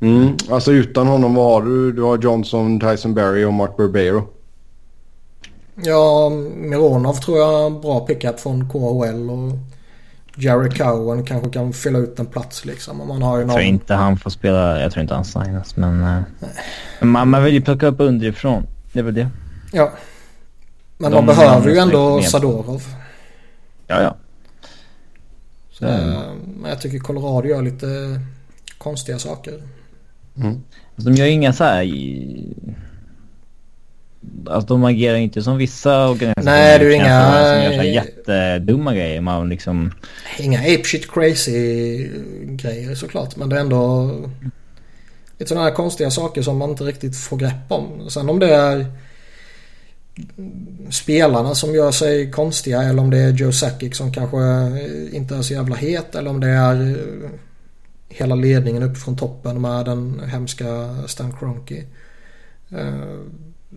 Mm, alltså utan honom vad har du? Du har Johnson, Tyson Berry och Mark Barbero. Ja, Mironov tror jag bra pickup från KHL och Jerry Cowan kanske kan fylla ut en plats liksom. Om man har ju någon... Jag tror inte han får spela, jag tror inte han signas men... Uh, man, man vill ju plocka upp underifrån. Det är väl det. Ja. Men de, de behöver ju ändå Sadorov. Ja, ja. Så, mm. Men jag tycker Colorado gör lite konstiga saker. Mm. Alltså, de gör inga så här... Alltså de agerar inte som vissa organisationer. Nej, det är inga... Som gör så jättedumma grejer. Man liksom... Inga ape shit crazy grejer såklart. Men det är ändå lite sådana här konstiga saker som man inte riktigt får grepp om. Sen om det är spelarna som gör sig konstiga eller om det är Joe Sakic som kanske inte är så jävla het eller om det är hela ledningen upp från toppen med den hemska Stan Kroenke.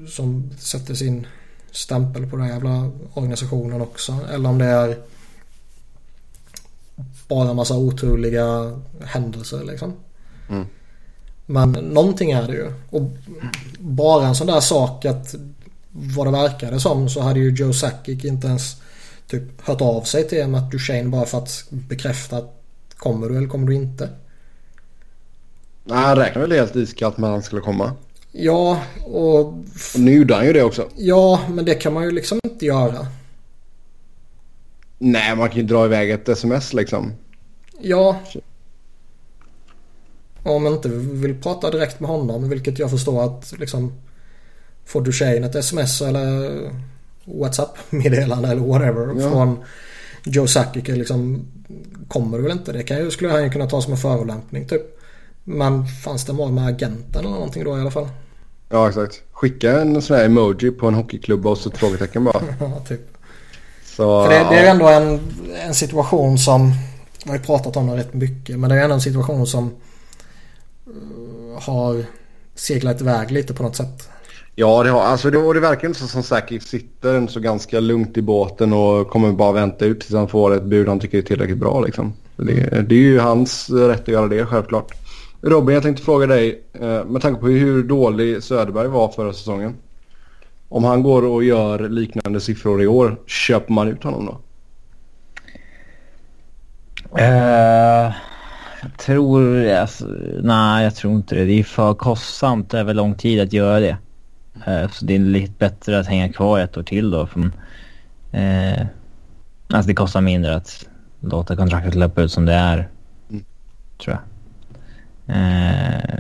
Som sätter sin stämpel på den jävla organisationen också. Eller om det är bara en massa oturliga händelser liksom. Mm. Men någonting är det ju. Och bara en sån där sak att vad det verkade som så hade ju Joe Sakic inte ens typ hört av sig till Matt Duchene bara för att bekräfta att kommer du eller kommer du inte. Nej, han räknade väl helt iskallt med att han skulle komma. Ja, och... och nu gjorde han ju det också. Ja, men det kan man ju liksom inte göra. Nej, man kan ju dra iväg ett sms liksom. Ja. Om man inte vill prata direkt med honom, vilket jag förstår att liksom... Får du tjejen ett sms eller WhatsApp-meddelande eller whatever ja. från Joe Sakic liksom... Kommer du väl inte? Det kan ju, skulle han ju kunna ta som en förolämpning typ. Men fanns det mål med agenten eller någonting då i alla fall? Ja exakt. Skicka en sån här emoji på en hockeyklubba och så frågetecken bara. ja typ. Så, För det, det är ändå en, en situation som, vi har ju pratat om det rätt mycket, men det är ändå en situation som uh, har seglat iväg lite på något sätt. Ja, det, har, alltså det, det verkar inte som säkert sitter så ganska lugnt i båten och kommer bara vänta ut tills han får ett bud han tycker är tillräckligt bra. Liksom. Det, det är ju hans rätt att göra det självklart. Robin, jag tänkte fråga dig eh, med tanke på hur dålig Söderberg var förra säsongen. Om han går och gör liknande siffror i år, köper man ut honom då? Uh, jag tror... Alltså, nej, jag tror inte det. Det är för kostsamt över lång tid att göra det. Uh, så det är lite bättre att hänga kvar ett år till då. För, uh, alltså det kostar mindre att låta kontraktet löpa ut som det är. Mm. Tror jag. Eh,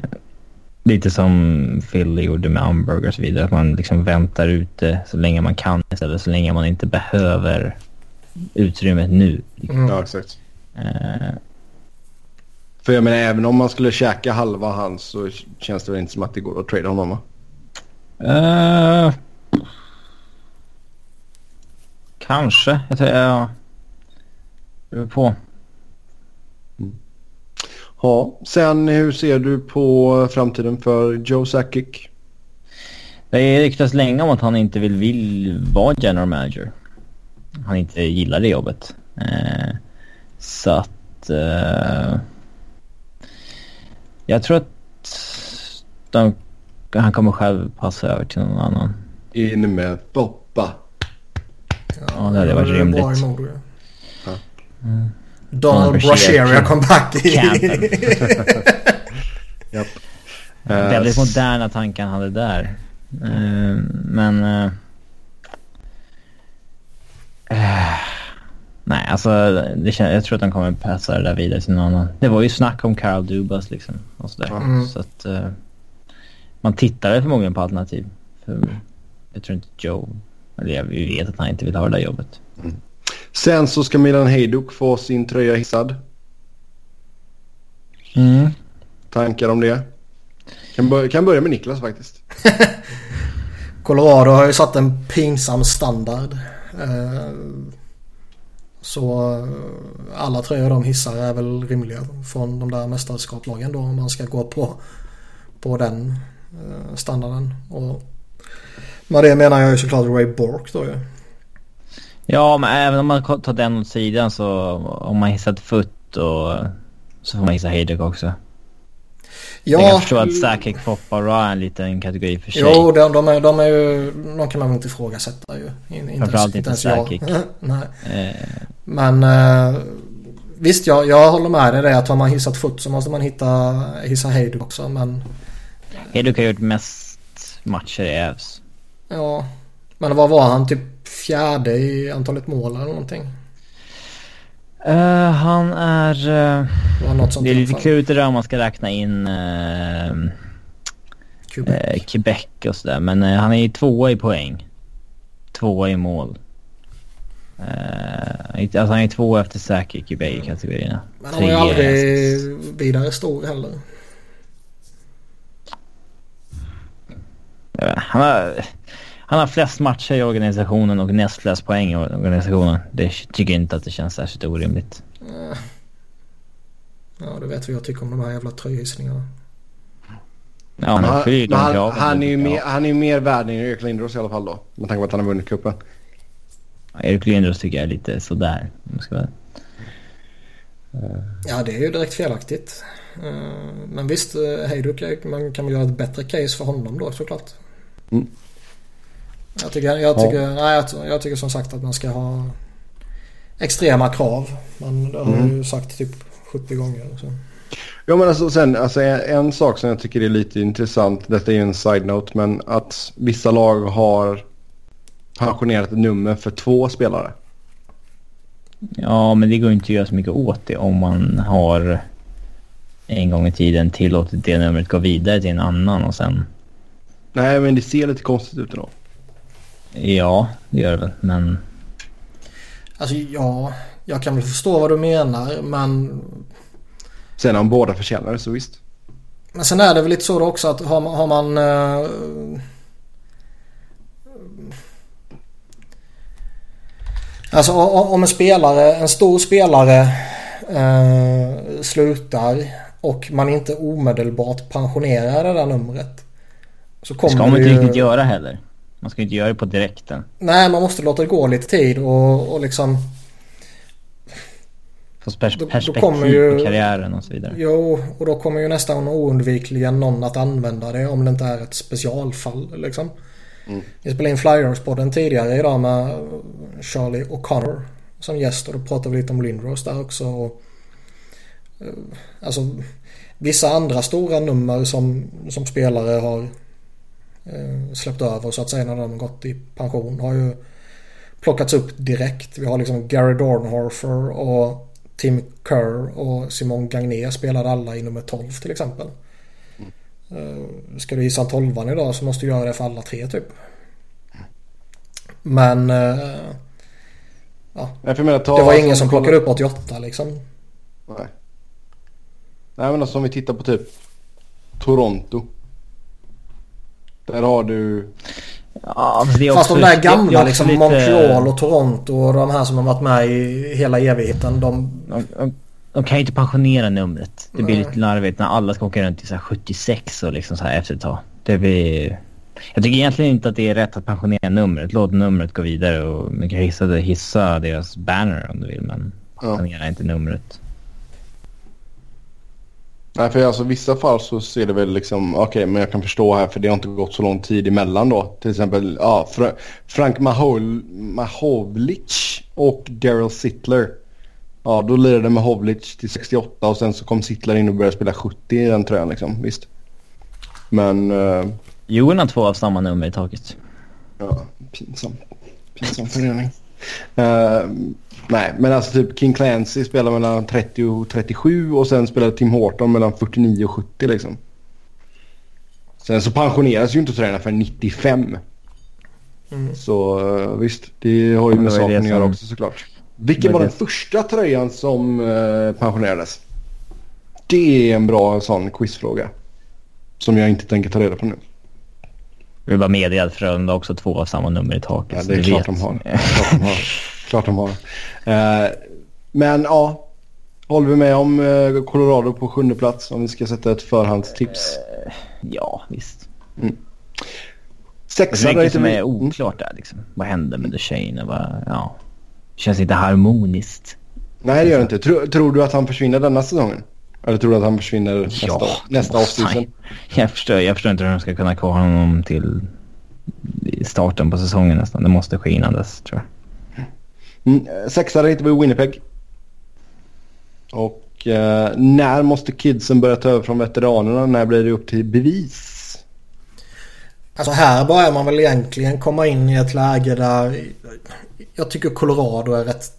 lite som Phil gjorde med Umberg och så vidare. Att man liksom väntar ute så länge man kan istället. Så länge man inte behöver utrymmet nu. Mm. Ja, exakt. Eh, För jag menar även om man skulle käka halva hans så känns det väl inte som att det går att trada honom va? Uh, kanske. Jag tror, ja. Det beror på. Ja, sen hur ser du på framtiden för Joe Sakic? Det ryktas länge om att han inte vill, vill vara general manager. Han inte gillar det jobbet. Eh, så att... Eh, jag tror att de, han kommer själv passa över till någon annan. In med Boppa. Ja, det hade varit rimligt. Ja. Mm. Donald Brasheria kom back i... Japp. Väldigt moderna tankar han hade där. Uh, men... Uh, uh, nej, alltså det jag tror att han kommer passa det där vidare till någon annan. Det var ju snack om Carl Dubas liksom. Och sådär. Mm. Så att... man tittar förmodligen på alternativ. För jag tror inte Joe... Eller vi vet att han inte vill ha det där jobbet. Mm. Sen så ska Milan Hejduk få sin tröja hissad. Mm. Tankar om det? Kan, börja, kan börja med Niklas faktiskt. Colorado har ju satt en pinsam standard. Eh, så eh, alla tröjor de hissar är väl rimliga från de där mästerskapslagen då om man ska gå på, på den eh, standarden. Och med det menar jag ju såklart Ray Bork då ju. Ja, men även om man tar den åt sidan så om man hissat Foot och så får man hissa Hejduk också. Ja, jag kan förstå att Sakic, Poppa och Ra är en liten kategori för sig. Jo, de, de, är, de är ju... De kan man inte ifrågasätta ju. In, Framförallt inte Sakic. Nej. Eh. Men eh, visst, jag, jag håller med dig det att har man hissat Foot så måste man hitta, hissa Hejduk också. Men... Hejduk har gjort mest matcher i Ävs. Ja, men vad var han? Typ fjärde i antalet mål eller någonting? Uh, han är... Uh, det är lite klurigt det där om man ska räkna in uh, Quebec. Quebec och sådär. Men han är ju tvåa i poäng. Tvåa i mål. alltså han är tvåa efter Sakic i bägge kategorierna. Men han är ju aldrig vidare stor heller. Han har... Han har flest matcher i organisationen och näst flest poäng i organisationen. Det tycker jag inte att det känns särskilt orimligt. Ja, det vet vad jag tycker om de här jävla tröjhissningarna. Ja, han, men han, han, är ju mer, han är mer värd än Erik Lindros i alla fall då. Med tanke på att han har vunnit cupen. Ja, Erik Lindros tycker jag är lite sådär. Ska vara. Ja, det är ju direkt felaktigt. Eh, men visst, eh, Hejduk, man kan väl göra ett bättre case för honom då såklart. Mm. Jag tycker, jag, tycker, ja. nej, jag, jag, tycker som sagt att man ska ha extrema krav. Man det har mm. ju sagt typ 70 gånger. Så. Ja men alltså sen, alltså en, en, sak som jag tycker är lite intressant, detta är ju en side-note, men att vissa lag har pensionerat ett nummer för två spelare. Ja men det går inte att göra så mycket åt det om man har en gång i tiden tillåtit det numret gå vidare till en annan och sen... Nej men det ser lite konstigt ut ändå. Ja, det gör det väl, men... Alltså ja, jag kan väl förstå vad du menar, men... Sen om båda förtjänar det så visst. Men sen är det väl lite så då också att har man... Har man uh... Alltså om en spelare, en stor spelare uh, slutar och man inte omedelbart pensionerar det där numret. Så kommer det ska man inte ju... riktigt göra heller. Man ska inte göra det på direkten. Nej, man måste låta det gå lite tid och, och liksom... Få pers då, perspektiv då ju, på karriären och så vidare. Jo, och då kommer ju nästan oundvikligen någon att använda det om det inte är ett specialfall liksom. Mm. Vi spelade in Flyers-podden tidigare idag med Charlie O'Connor som gäst och då pratade vi lite om Lindros där också. Och, eh, alltså vissa andra stora nummer som, som spelare har släppt över så att säga när de gått i pension har ju plockats upp direkt. Vi har liksom Gary Dornhofer och Tim Kerr och Simon Gagné spelade alla i nummer 12 till exempel. Mm. Ska du gissa en tolvan idag så måste du göra det för alla tre typ. Men... Eh, ja. Nej, menar, det var ingen som plockade upp 88 liksom. Nej. Nej men alltså om vi tittar på typ Toronto. Där har du... Ja, Fast de där gamla liksom lite... Montreal och Toronto och de här som har varit med i hela evigheten. De, de, de kan ju inte pensionera numret. Det blir Nej. lite larvigt när alla ska åka runt till så 76 och liksom så här efter ett tag. Det blir... Jag tycker egentligen inte att det är rätt att pensionera numret. Låt numret gå vidare och man kan hissa, hissa deras banner om du vill men pensionera ja. inte numret. Nej, för alltså vissa fall så ser det väl liksom, okej, okay, men jag kan förstå här för det har inte gått så lång tid emellan då. Till exempel, ja, Fra Frank Mahol Mahovlic och Daryl Sittler. Ja, då lirade med Hovlic till 68 och sen så kom Sittler in och började spela 70 i den tröjan liksom. Visst. Men... Uh, Johan har två av samma nummer i taket. Ja, pinsam. Pinsam förening. Uh, nej, men alltså typ King Clancy spelar mellan 30 och 37 och sen spelar Tim Horton mellan 49 och 70 liksom. Sen så pensioneras ju inte tränarna för 95. Mm. Så uh, visst, det har ju med saken att göra också såklart. Vilken var den första tröjan som uh, pensionerades? Det är en bra sån quizfråga. Som jag inte tänker ta reda på nu. Jag vill bara meddela att Frölunda också två av samma nummer i taket. Ja, det är klart de, har. klart de har. Klart de har. Uh, men ja, håller vi med om uh, Colorado på sjunde plats om vi ska sätta ett förhandstips? Uh, ja, visst. Mm. Sexa det är som är oklart där liksom. Vad händer med Duchene? Vad, ja. Känns inte harmoniskt. Nej, det gör det inte. Tror, tror du att han försvinner denna säsongen? Eller tror du att han försvinner nästa, ja, nästa offseason? Jag förstår, jag förstår inte hur de ska kunna klara honom till starten på säsongen nästan. Det måste ske innan dess tror jag. Mm, sexa hittar vi Winnipeg. Och eh, när måste kidsen börja ta över från veteranerna? När blir det upp till bevis? Alltså här börjar man väl egentligen komma in i ett läge där jag tycker Colorado är rätt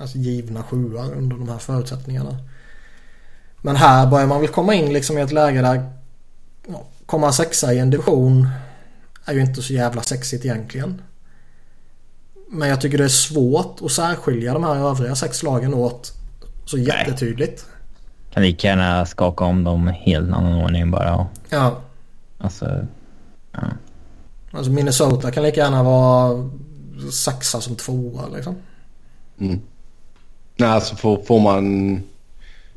alltså, givna sjua under de här förutsättningarna. Men här börjar man väl komma in liksom i ett läge där ja, komma sexa i en division är ju inte så jävla sexigt egentligen. Men jag tycker det är svårt att särskilja de här övriga sex lagen åt så jättetydligt. Kan lika gärna skaka om dem helt annan ordning bara. Ja. Alltså... Ja. Alltså Minnesota kan lika gärna vara sexa som tvåa liksom. Mm. Nej, alltså får, får man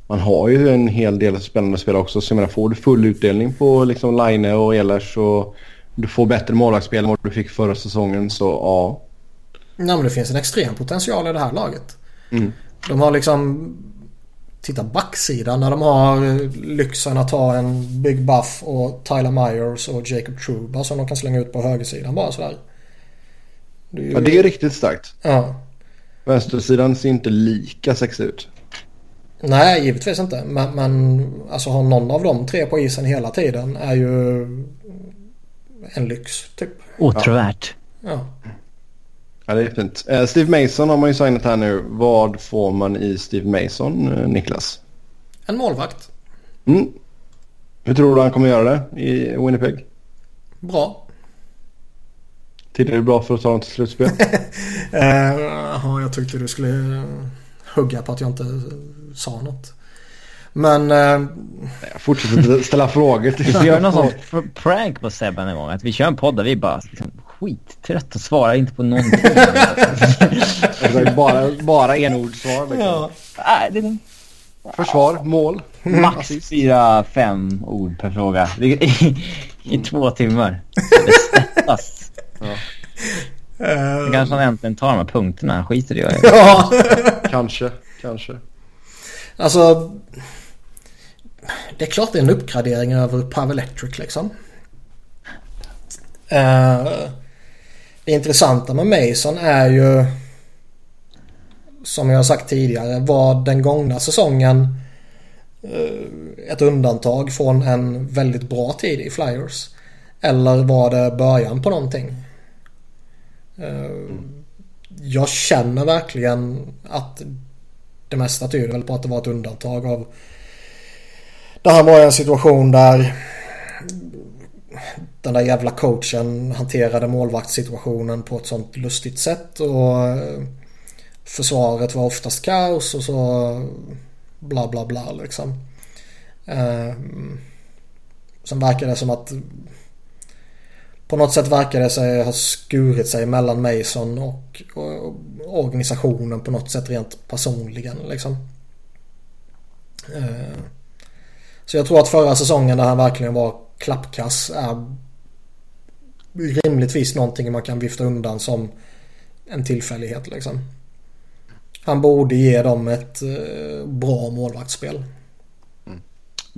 man har ju en hel del spännande spel också. Så jag menar, får du full utdelning på liksom Line och Ehlers och du får bättre målvaktsspel än vad du fick förra säsongen så ja. Nej men det finns en extrem potential i det här laget. Mm. De har liksom... Titta backsidan när de har lyxen att ha en Big Buff och Tyler Myers och Jacob Truba som de kan slänga ut på högersidan bara sådär. Det är ju... Ja det är riktigt starkt. Ja. Vänstersidan ser inte lika sexig ut. Nej, givetvis inte. Men, men alltså ha någon av de tre på isen hela tiden är ju en lyx typ. Åtråvärt. Ja. Ja, det är fint. Uh, Steve Mason har man ju signat här nu. Vad får man i Steve Mason, uh, Niklas? En målvakt. Mm. Hur tror du han kommer göra det i Winnipeg? Bra. Tillräckligt bra för att ta dem till slutspel? uh, jag tyckte du skulle hugga på att jag inte sa något. Men... Eh... Jag fortsätter ställa frågor. Vi får göra någon sån prank på Sebban en gång. Att vi kör en podd där vi bara liksom, skittrött och svarar inte på någonting. bara, bara enordsvar liksom. Ja. Nej, det är... Försvar, mål. Max fyra, fem ord per fråga. I, i, i två timmar. Det ja. Uh, kanske han äntligen tar de här punkterna. Han skiter i det. Ja. kanske, kanske. Alltså... Det är klart det är en uppgradering över Power Electric liksom. Uh, det intressanta med Mason är ju som jag har sagt tidigare var den gångna säsongen eh, ett undantag från en väldigt bra tid i Flyers. Eller var det början på någonting? Eh, jag känner verkligen att det mesta tyder väl på att det var ett undantag av det här var en situation där den där jävla coachen hanterade målvaktssituationen på ett sånt lustigt sätt och eh, försvaret var oftast kaos och så bla bla bla liksom. Eh, sen verkar det som att på något sätt verkar det sig ha skurit sig mellan Mason och, och, organisationen på något sätt rent personligen liksom. Eh, så jag tror att förra säsongen där han verkligen var klappkass är rimligtvis någonting man kan vifta undan som en tillfällighet liksom. Han borde ge dem ett eh, bra målvaktsspel.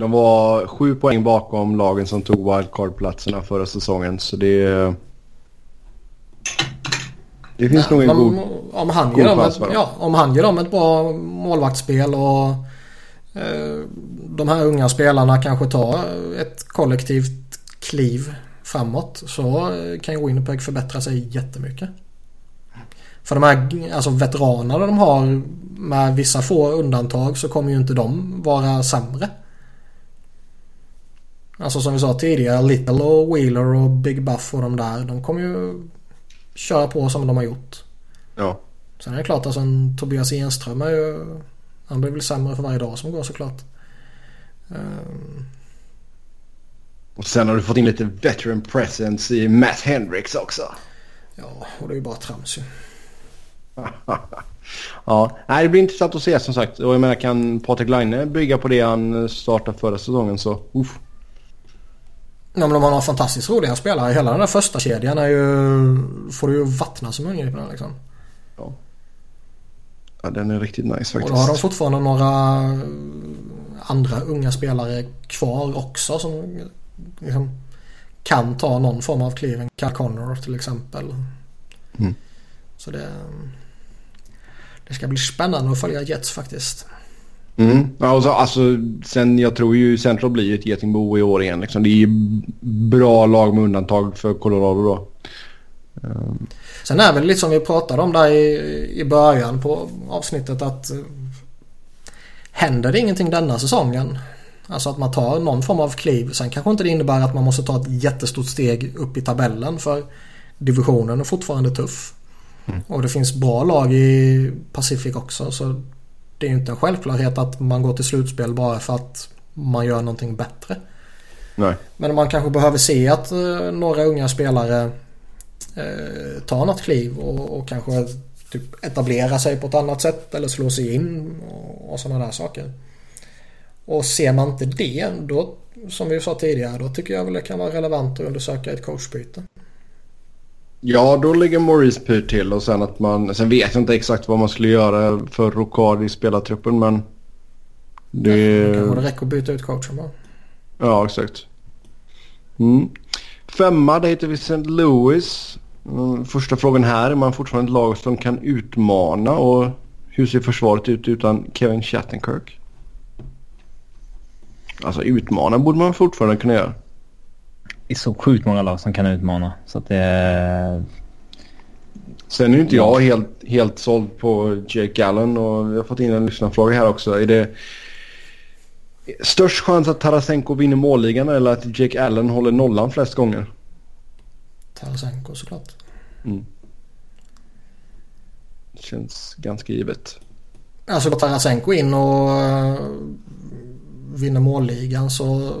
De var sju poäng bakom lagen som tog wildcard-platserna förra säsongen. Så det. Det finns nog en god... Om han, ger dem ett, ja, om han ger dem ett bra målvaktsspel och eh, de här unga spelarna kanske tar ett kollektivt kliv framåt så kan Winnipeg förbättra sig jättemycket. För de här alltså veteranerna de har med vissa få undantag så kommer ju inte de vara sämre. Alltså som vi sa tidigare, Little och Wheeler och Big Buff och de där. De kommer ju köra på som de har gjort. Ja. Sen är det klart, alltså en Tobias Enström är ju... Han blir väl sämre för varje dag som går såklart. Um... Och sen har du fått in lite veteran presence i Matt Hendricks också. Ja, och det är ju bara trams ju. ja, nej, det blir intressant att se som sagt. Och jag menar kan Patrik Laine bygga på det han startade förra säsongen så uff. Ja men de har några fantastiskt roliga spelare. Hela den där första kedjan är ju... Får du ju vattna som den liksom. Ja. Ja den är riktigt nice faktiskt. Och då har de fortfarande några andra unga spelare kvar också som liksom, kan ta någon form av kliv. Cal Connor till exempel. Mm. Så det... Det ska bli spännande att följa Jets faktiskt. Mm. Ja, så, alltså, sen, jag tror ju Central blir ett getingbo i år igen. Liksom. Det är bra lag med undantag för Colorado då. Um. Sen är väl lite som vi pratade om där i, i början på avsnittet att händer det ingenting denna säsongen Alltså att man tar någon form av kliv. Sen kanske inte det innebär att man måste ta ett jättestort steg upp i tabellen för divisionen är fortfarande tuff. Mm. Och det finns bra lag i Pacific också så det är inte en självklarhet att man går till slutspel bara för att man gör någonting bättre. Nej. Men man kanske behöver se att eh, några unga spelare eh, tar något kliv och, och kanske typ etablera sig på ett annat sätt eller slå sig in och, och sådana där saker. Och ser man inte det då, som vi sa tidigare, då tycker jag väl det kan vara relevant att undersöka ett coachbyte. Ja, då ligger Maurice pyrt till och sen att man... Sen vet jag inte exakt vad man skulle göra för Rokard i spelartruppen men... Det... Ja, kanske det räcker att byta ut coachen bara. Ja, exakt. Mm. Femma, det heter vi St. Louis. Mm, första frågan här, är man fortfarande ett lag som kan utmana och hur ser försvaret ut utan Kevin Shattenkirk? Alltså utmana borde man fortfarande kunna göra är så sjukt många lag som kan utmana. Så att det... Sen är ju inte jag helt, helt såld på Jake Allen och vi har fått in en lyssnarfråga här också. Är det störst chans att Tarasenko vinner målligan eller att Jake Allen håller nollan flest gånger? Tarasenko såklart. Mm. Känns ganska givet. Alltså går Tarasenko in och vinner målligan så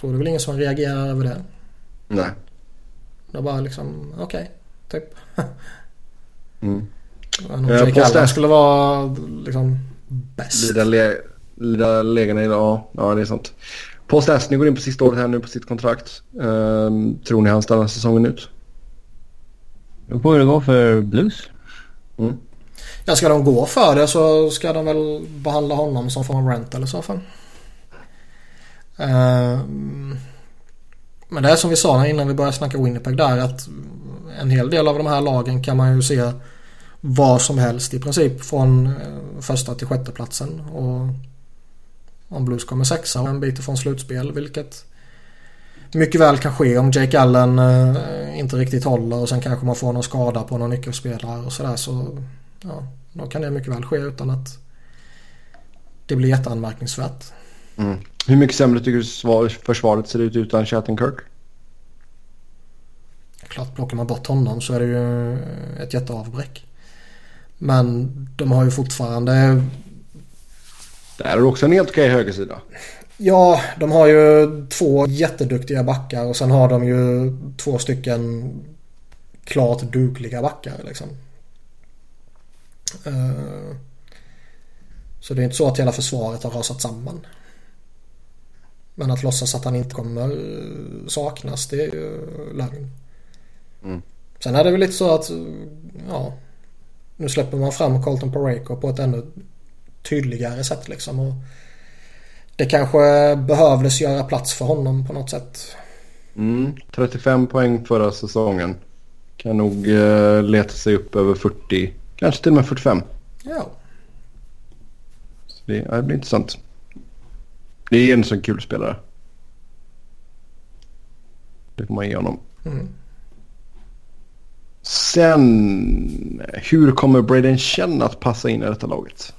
tror det väl ingen som reagerar över det. Nej. Det var bara liksom, okej, okay, typ. mm. Men om Jake Allen skulle vara liksom bäst. Lida, le, lida lägena idag, ja det är sant. Paul Stastny går in på sista året här nu på sitt kontrakt. Um, tror ni han stannar säsongen ut? Då får det gå för Blues. Mm. Ja, ska de gå för det så ska de väl behandla honom som får en rent eller så fall. Uh, eh, men det är som vi sa innan vi började snacka Winnipeg där att en hel del av de här lagen kan man ju se vad som helst i princip från eh, första till sjätte platsen och om Blues kommer sexa och en bit ifrån slutspel vilket mycket väl kan ske om Jake Allen eh, inte riktigt håller och sen kanske man får någon skada på någon nyckelspelare och sådär så ja, då kan det mycket väl ske utan att det blir jätteanmärkningsvärt. Mm. Hur mycket sämre tycker du försvaret ser ut utan Shattenkirk? Klart plockar man bort honom så är det ju ett jätteavbräck. Men de har ju fortfarande... Där är också en helt okej högersida. Ja, de har ju två jätteduktiga backar och sen har de ju två stycken klart dugliga backar liksom. Eh, så det är inte så att hela försvaret har rasat samman. Men att låtsas att han inte kommer eh, saknas det är ju lögn. Mm. Sen är det väl lite så att ja, nu släpper man fram Colton Pareko på ett ännu tydligare sätt liksom. Och det kanske behövdes göra plats för honom på något sätt. Mm, 35 poäng förra säsongen. Kan nog uh, leta sig upp över 40, kanske till och med 45. Ja. Så det, ja, det blir intressant. Det är en sån kul spelare. Det får man ge honom. Mm. Sen, hur kommer Braden Chen att passa in i detta laget?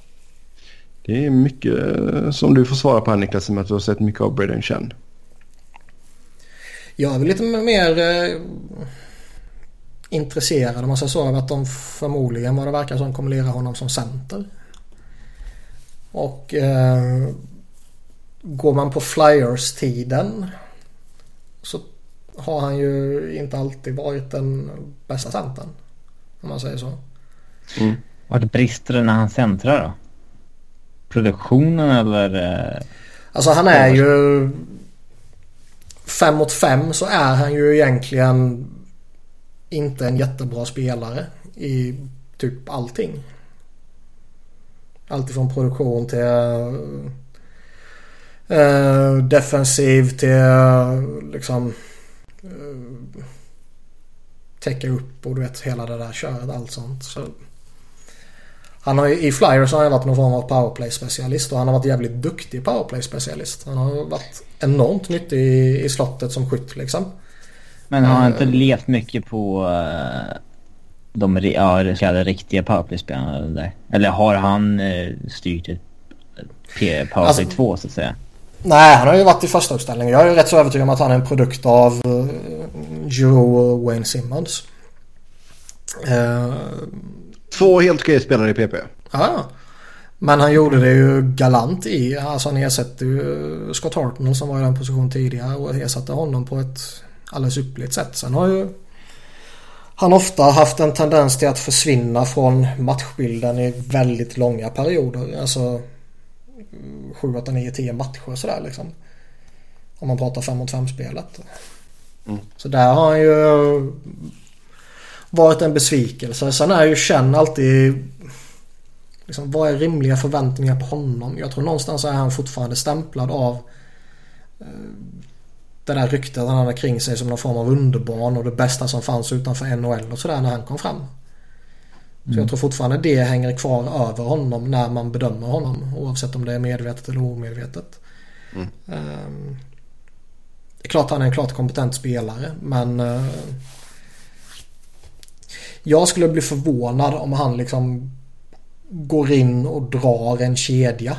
Det är mycket eh, som du får svara på här Niklas, med att du har sett mycket av Braden Chen. Jag är väl lite mer intresserad om man säger så av att de förmodligen vad det verkar som kommer lira honom som center. Och eh, går man på Flyers-tiden så har han ju inte alltid varit den bästa centern. Om man säger så. Mm. Vart brister det när han centrar då? Produktionen eller? Eh, alltså han är ju... Fem mot fem så är han ju egentligen inte en jättebra spelare i typ allting. Alltifrån produktion till uh, defensiv till uh, liksom uh, täcka upp och du vet hela det där köret allt sånt. Så, han har ju, I Flyers har han varit någon form av powerplay-specialist och han har varit jävligt duktig powerplay-specialist. Han har varit enormt nyttig i, i slottet som skytt liksom. Men har han inte levt mycket på uh, de ja, riktiga powerplay-spelarna där? Eller har han uh, styrt ett powerplay alltså, 2 så att säga? Nej, han har ju varit i första uppställningen. Jag är rätt så övertygad om att han är en produkt av uh, Joe och Wayne Simmons. Uh, Två helt okej spelare i PP. Ja, men han gjorde det ju galant i. Alltså han ersatte ju Scott Hartnell som var i den positionen tidigare och ersatte honom på ett alldeles ypperligt sätt. Sen har ju han ofta haft en tendens till att försvinna från matchbilden i väldigt långa perioder. Alltså 7, 8, 9, 10 matcher sådär liksom. Om man pratar 5 mot 5 spelet. Mm. Så där har han ju varit en besvikelse. Sen är ju Chen alltid liksom, vad är rimliga förväntningar på honom? Jag tror någonstans är han fortfarande stämplad av eh, det där ryktet han hade kring sig som någon form av underbarn och det bästa som fanns utanför NHL och sådär när han kom fram. Så jag mm. tror fortfarande det hänger kvar över honom när man bedömer honom oavsett om det är medvetet eller omedvetet. Mm. Um, det är klart han är en klart kompetent spelare men uh, jag skulle bli förvånad om han liksom går in och drar en kedja.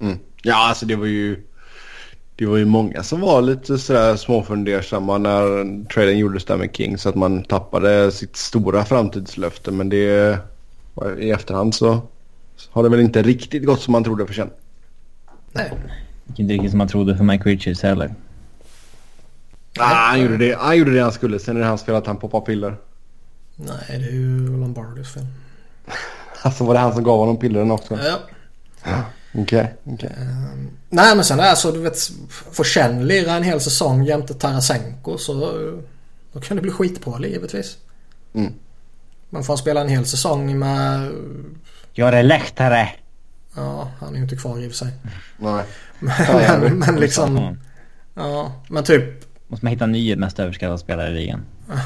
Mm. Ja, alltså det var ju... Det var ju många som var lite sådär småfundersamma när traden gjordes där med King så att man tappade sitt stora framtidslöfte. Men det... I efterhand så har det väl inte riktigt gått som man trodde för sen. Nej. Inte riktigt som man trodde för Mike Richards heller. Ah, han, gjorde det. han gjorde det han skulle. Sen är det hans fel att han poppar piller. Nej, det är ju Lombardis fel. alltså var det han som gav honom pillren också? Ja. Okej, okay, okay. Um, nej men sen är det så du vet. Får Chen lira en hel säsong jämte Tarasenko så då kan det bli skit på givetvis. Mm. Man får spela en hel säsong med... Gör det lättare. Ja, han är ju inte kvar i och för sig. Nej. men, men, men liksom... Ja, men typ... Måste man hitta en ny mest överskattade spelare i ligan.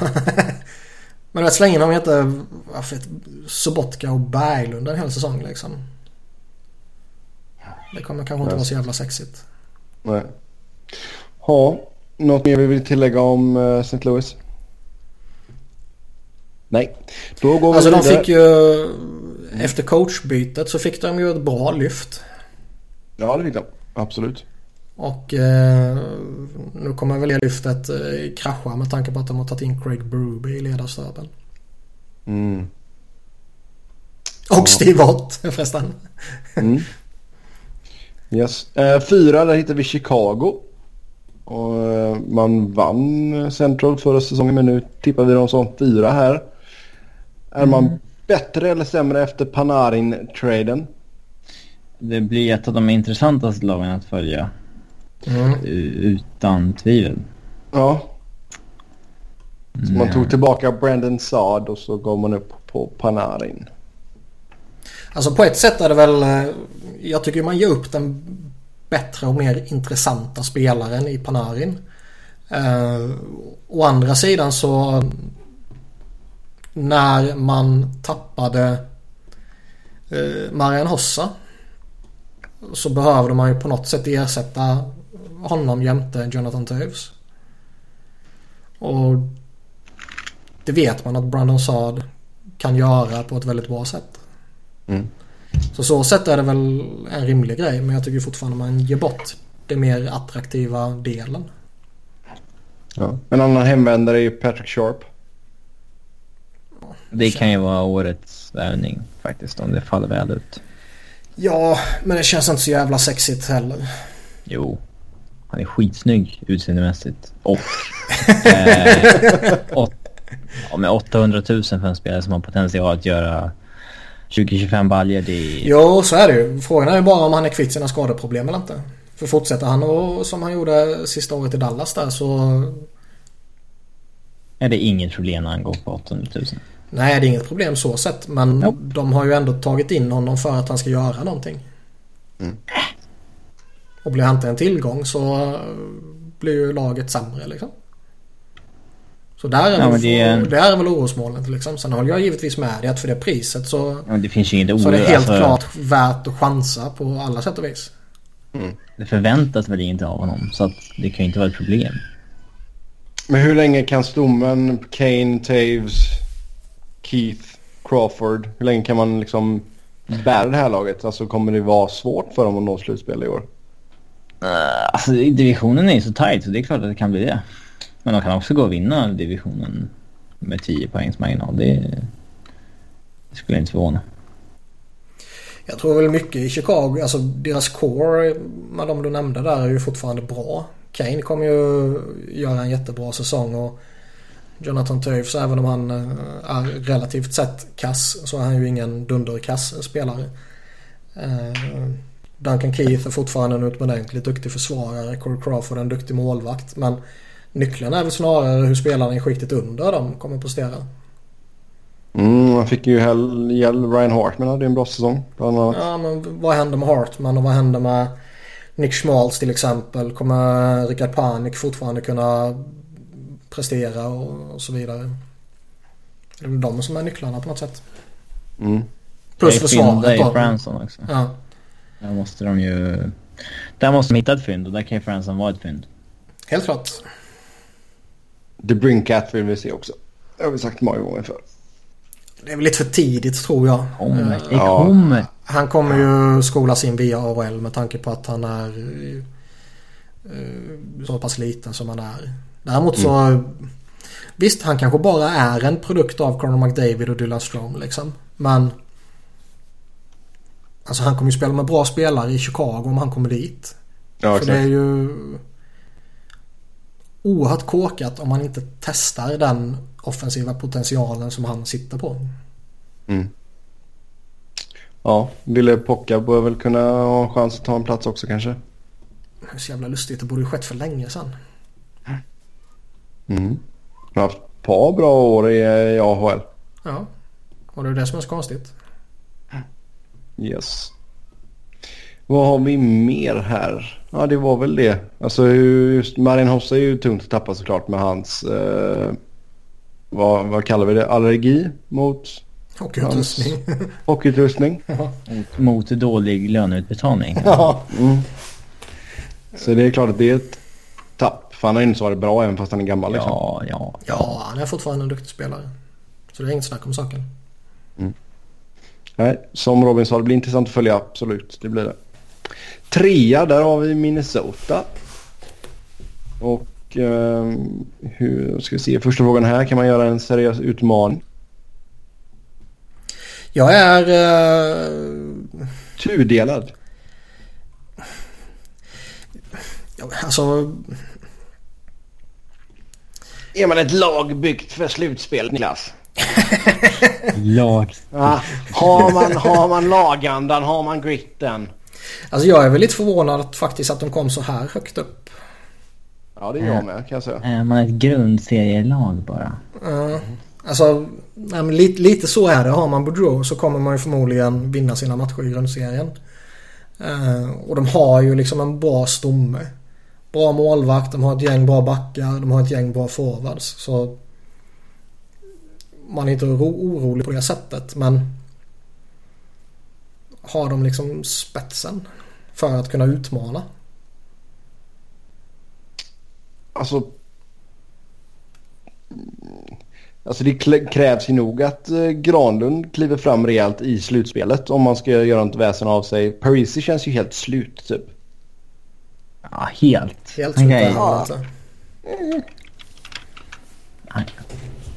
Men rätt så länge de heter Sobotka och Berglund en hel säsong liksom. Det kommer kanske inte vara så jävla sexigt. Nej. Ha, något mer vi vill tillägga om uh, St. Louis? Nej. Då går vi Alltså vidare. de fick ju... Efter coachbytet så fick de ju ett bra lyft. Ja det fick de. Absolut. Och eh, nu kommer väl det lyftet eh, krascha med tanke på att de har tagit in Craig Bruby i ledarstaben. Mm. Och ja. Steve Ott förresten. Mm. Yes. Eh, fyra, där hittar vi Chicago. Och eh, man vann Central förra säsongen men nu tippar vi dem som fyra här. Är mm. man bättre eller sämre efter Panarin-traden? Det blir ett av de intressantaste lagen att följa. Mm. Utan tvivel. Ja. Så man tog tillbaka Brandon Saad och så går man upp på Panarin. Alltså på ett sätt är det väl... Jag tycker man ger upp den bättre och mer intressanta spelaren i Panarin. Eh, å andra sidan så när man tappade eh, Marian Hossa så behövde man ju på något sätt ersätta honom jämte Jonathan Toews. Och det vet man att Brandon Saad kan göra på ett väldigt bra sätt. Mm. Så så sätt är det väl en rimlig grej men jag tycker fortfarande man ger bort den mer attraktiva delen. Ja. En annan hemvändare är ju Patrick Sharp. Det kan ju vara årets värvning faktiskt om det faller väl ut. Ja, men det känns inte så jävla sexigt heller. Jo. Han är skitsnygg utseendemässigt. Och... eh, åt, ja, med 800 000 för en spelare som har potential att göra 20-25 baljer. Det är... Jo, så är det ju. Frågan är ju bara om han är kvitt sina skadeproblem eller inte. För fortsätter han och, som han gjorde sista året i Dallas där så... Är det inget problem när han går på 800 000? Nej, det är inget problem så sett. Men Nope. de har ju ändå tagit in honom för att han ska göra någonting. Mm. Och blir han inte en tillgång så blir ju laget sämre liksom. Så där är, Ja, väl, det är- där är väl orosmolnet liksom. Sen håller jag givetvis med dig att för det priset så, Ja, det finns ju inget så är det oro. helt alltså, klart värt att chansa på alla sätt och vis. Det förväntas väl inte av honom. Så att det kan ju inte vara ett problem. Men hur länge kan stommen Kane, Taves, Keith, Crawford. Hur länge kan man liksom bära det här laget? Alltså kommer det vara svårt för dem att nå slutspel i år? Uh, alltså divisionen är ju så tight så det är klart att det kan bli det. Men de kan också gå och vinna divisionen med 10 poängs marginal. Det, det skulle inte förvåna. Jag tror väl mycket i Chicago, alltså deras core med de du nämnde där är ju fortfarande bra. Kane kommer ju göra en jättebra säsong och Jonathan Toews även om han eh, är relativt sett kass så är han ju ingen dunderkass spelare. Eh, Duncan Keith är fortfarande en utomordentligt duktig försvarare. Corey Crawford är en duktig målvakt. Men nyckeln är väl snarare hur spelarna i skiktet under dem kommer prestera. Mm, man fick ju hjälp. Ryan Hartman hade ju en bra säsong. Bland annat. Ja, men vad händer med Hartman och vad händer med Nick Schmaltz till exempel? Kommer Rickard Panik fortfarande kunna prestera och, och så vidare? Det är väl de som är nycklarna på något sätt. Mm. Plus Det är försvaret i Franson också. Ja. Där måste de ju... Där måste de hitta ett fynd och där kan ju Franson vara ett fynd. Helt klart. The Brinkat vill vi se också. Det har vi sagt många gånger förr. Det är väl lite för tidigt tror jag. Kommer. Eh, Ja. Han kommer ju skolas in via AHL med tanke på att han är eh, så pass liten som han är. Däremot så Visst, han kanske bara är en produkt av Conor McDavid och Dylan Strome liksom. Men Alltså han kommer ju spela med bra spelare i Chicago om han kommer dit. Ja, så det är exakt. ju oerhört kåkat om man inte testar den offensiva potentialen som han sitter på. Mm. Ja, Ville Pocka bör väl kunna ha en chans att ta en plats också kanske. Det är så jävla lustigt. Det borde ju skett för länge sedan. Mm. Han har haft ett par bra år i, i AHL. Ja. Och det är det som är så konstigt. Yes. Vad har vi mer här? Ja, det var väl det. Alltså just Marin Hossa är ju tungt att tappa såklart med hans... Eh, vad, vad kallar vi det? Allergi mot Hockeyutrustning. hockeyutrustning. Mot, mot dålig löneutbetalning. ja. Mm. Så det är klart att det är ett tapp. För han har ju inte varit bra även fast han är gammal liksom. Ja, ja. ja, han är fortfarande en duktig spelare. Så det är inget snack om saken. Nej, som Robin sa, det blir intressant att följa. Absolut, det blir det. Trea, där har vi Minnesota. Och eh, hur ska vi se, första frågan här. Kan man göra en seriös utmaning? Jag är... Eh, Tudelad. alltså... Är man ett lag byggt för slutspel, Niklas? Lag. Ja, har, man, har man lagandan, har man gritten? Alltså jag är väl lite förvånad att faktiskt att de kom så här högt upp. Ja, det är jag med kan jag säga. Är man ett grundserielag bara? Uh, alltså, nej, men lite, lite så är det. Har man Boudreau så kommer man ju förmodligen vinna sina matcher i grundserien. Eh, och de har ju liksom en bra stomme. Bra målvakt, de har ett gäng bra backar, de har ett gäng bra forwards. Så man är inte orolig på det sättet men har de liksom spetsen för att kunna utmana? Alltså... Alltså det krävs ju nog att eh, Granlund kliver fram rejält i slutspelet om man ska göra något väsen av sig. Parisi känns ju helt slut typ. Ja, helt. Helt slut okay. ja. inte.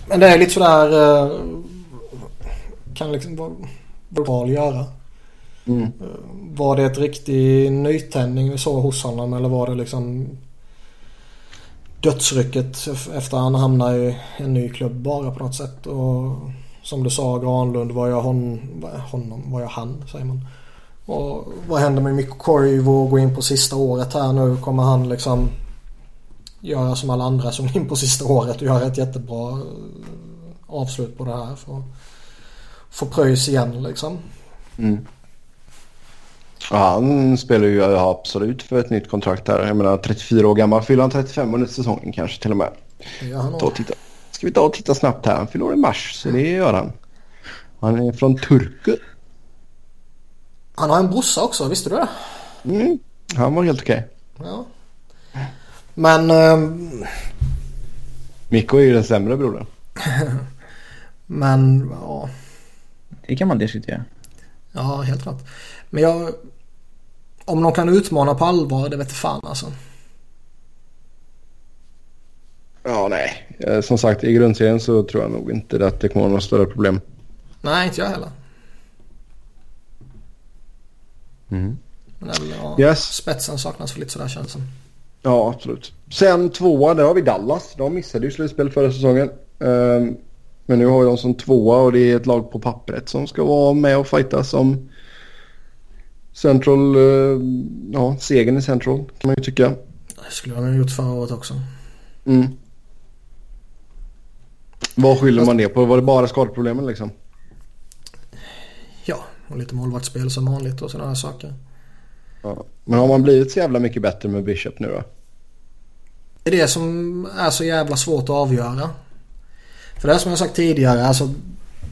Men det är lite sådär... Eh, kan liksom vad val göra. Mm. Eh, var det ett riktig nytändning vi såg hos honom eller var det liksom dödsrycket efter att han hamnade i en ny klubb bara på något sätt. Och som du sa Granlund var jag hon, honom, var jag han säger man. Och vad händer med Mikko Koivu och gå in på sista året här nu? Kommer han liksom göra som alla andra som in på sista året och göra ett jättebra eh, avslut på det här för att få pröjs igen liksom. Mm. Ja, han spelar ju absolut för ett nytt kontrakt här. Jag menar 34 år gammal. Fyller han 35 under säsongen kanske till och med. Ja, han ta titta. Ska vi ta och titta snabbt här. Han fyller år i mars så det gör han. Han är från Turku. Han har en brorsa också, visste du det? Mm, han var helt okej. Okay. Ja. Men... Um... Mikko är ju den sämre brodern. Men ja. Det kan man diskutera. Ja, helt klart. Men jag... Om de kan utmana på allvar, det vet fan alltså. Ja, nej. Eh, som sagt, i grundserien så tror jag nog inte att det kommer vara några större problem. Nej, inte jag heller. Mm. Men ja, yes. Spetsen saknas för lite sådär känns det som. Ja, absolut. Sen tvåa, där har vi Dallas. De missade ju slutspel förra säsongen. Um, men nu har vi dem som tvåa och det är ett lag på pappret som ska vara med och fightas om Central, uh, ja, segern i Central kan man ju tycka. Det skulle de ha gjort förra året också. Mm. Vad skyller man det på? Var det bara skadeproblemen liksom? Ja, och lite målvaktsspel som vanligt och sådana saker. Ja. Men har man blivit så jävla mycket bättre med Bishop nu då? Det är det som är så jävla svårt att avgöra. För det är som jag sagt tidigare, alltså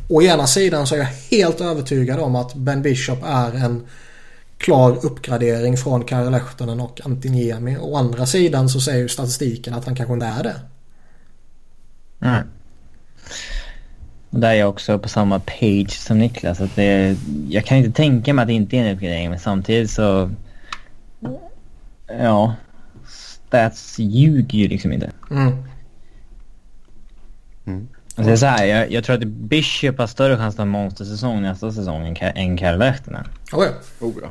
å ena sidan så är jag helt övertygad om att Ben Bishop är en klar uppgradering från Kari Lehtonen och Antiniemi. Å andra sidan så säger ju statistiken att han kanske inte är det. Mm. Och där är jag också på samma page som Niklas. Att det, jag kan inte tänka mig att det inte är en uppgradering men samtidigt så... Ja. Stats ljuger ju liksom inte. Mm. Mm. Alltså så här, jag, jag, tror att Bishop har större chans att ha en monstersäsong nästa säsong än, än Karl Lehtonen. Oh ja. Oh ja.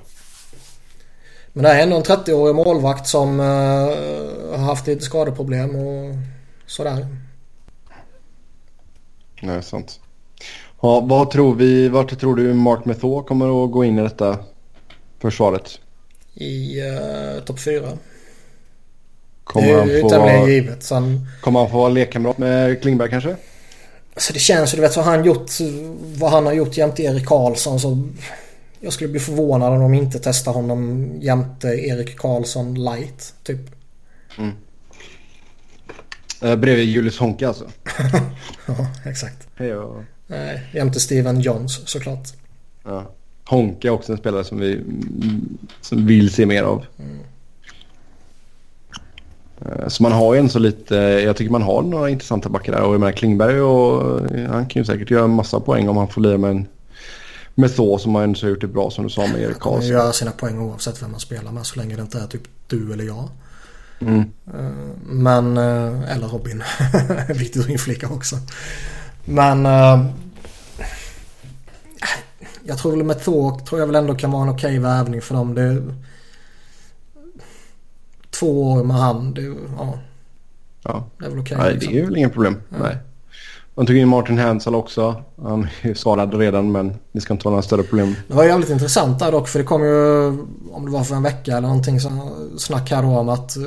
Men det är ändå en 30-årig målvakt som uh, har haft lite skadeproblem och sådär. Nej, sant. Ja, vad tror vi, vart tror du Mark Method kommer att gå in i detta försvaret? I uh, topp 4. Kommer det är ju tämligen givet. Sen... Kommer han få vara lekkamrat med Klingberg kanske? Alltså det känns ju, du vet vad han gjort, vad han har gjort jämte Erik Karlsson så jag skulle bli förvånad om de inte testar honom jämte Erik Karlsson light typ. Mm. Eh, bredvid Julius Honka alltså? ja, exakt. Nej, jämte Steven Johns såklart. Ja. Honka är också en spelare som vi som vill se mer av. Mm. Eh, så man har ju en så lite, jag tycker man har några intressanta backar där och jag menar Klingberg och han kan ju säkert göra en massa poäng om han får lira med en med så som har ändå gjort det bra som du sa med Erik Karlsson. Kan göra sina poäng oavsett vem man spelar med så länge det inte är typ du eller jag. Mm. Eh, men, eh, eller Robin. Viktigt att inflika också. Men äh, jag tror väl med Thor tror jag väl ändå kan vara en okej värvning för dem. Det, två år med han, det, ja. Ja. Det är väl okej. Nej, liksom. det är väl inget problem. Ja. Nej. Man tog in Martin Hansel också. Han är skadad redan men det ska inte vara några större problem. Det var jävligt intressant där dock för det kom ju om det var för en vecka eller någonting så snack här om att eh,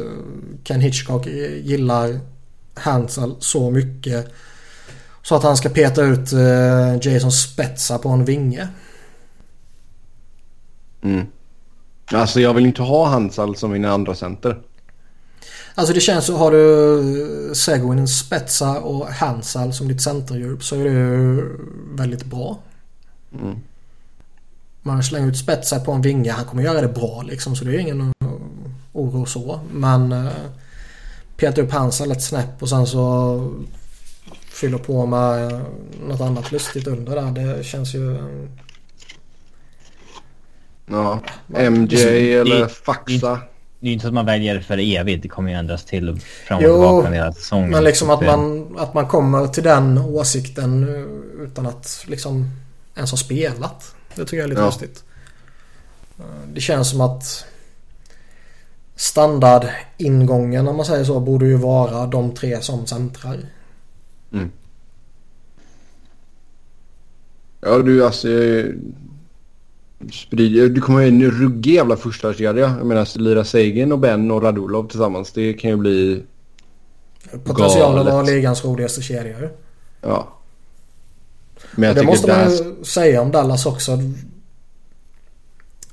Ken Hitchcock gillar Hansel så mycket så att han ska peta ut eh, Jason Spetsa på en vinge. Mm. Alltså jag vill inte ha Hansel som min andra center. Alltså det känns så har du Seguin, Spetsa och Hansal som ditt centerdjup så är det ju väldigt bra. Mm. Man slänger ut Spetsa på en vinge. Han kommer göra det bra liksom så det är ingen oro så. Men uh, petar upp Hansal ett snäpp och sen så fyller på med något annat lustigt under där. Det känns ju... Ja, MJ eller Faxa. Det är ju inte så att man väljer för evigt. Det kommer ju ändras till fram och Jo, tillbaka hela säsongen. Men liksom att man, att man kommer till den åsikten eh, utan att liksom ens ha spelat. Det tycker jag är lite Ja. lustigt. Eh, Det känns som att standardingången om man säger så borde ju vara de tre som centrar. Mm. Ja du alltså. Eh, Sprid, du kommer ha en ruggig jävla första kedja. Jag menar Lira Seigin och Ben och Radulov tillsammans. Det kan ju bli... Potentialen att Galet. ligans roligaste kedja ju. Ja. Men jag det måste man ju säga om Dallas också.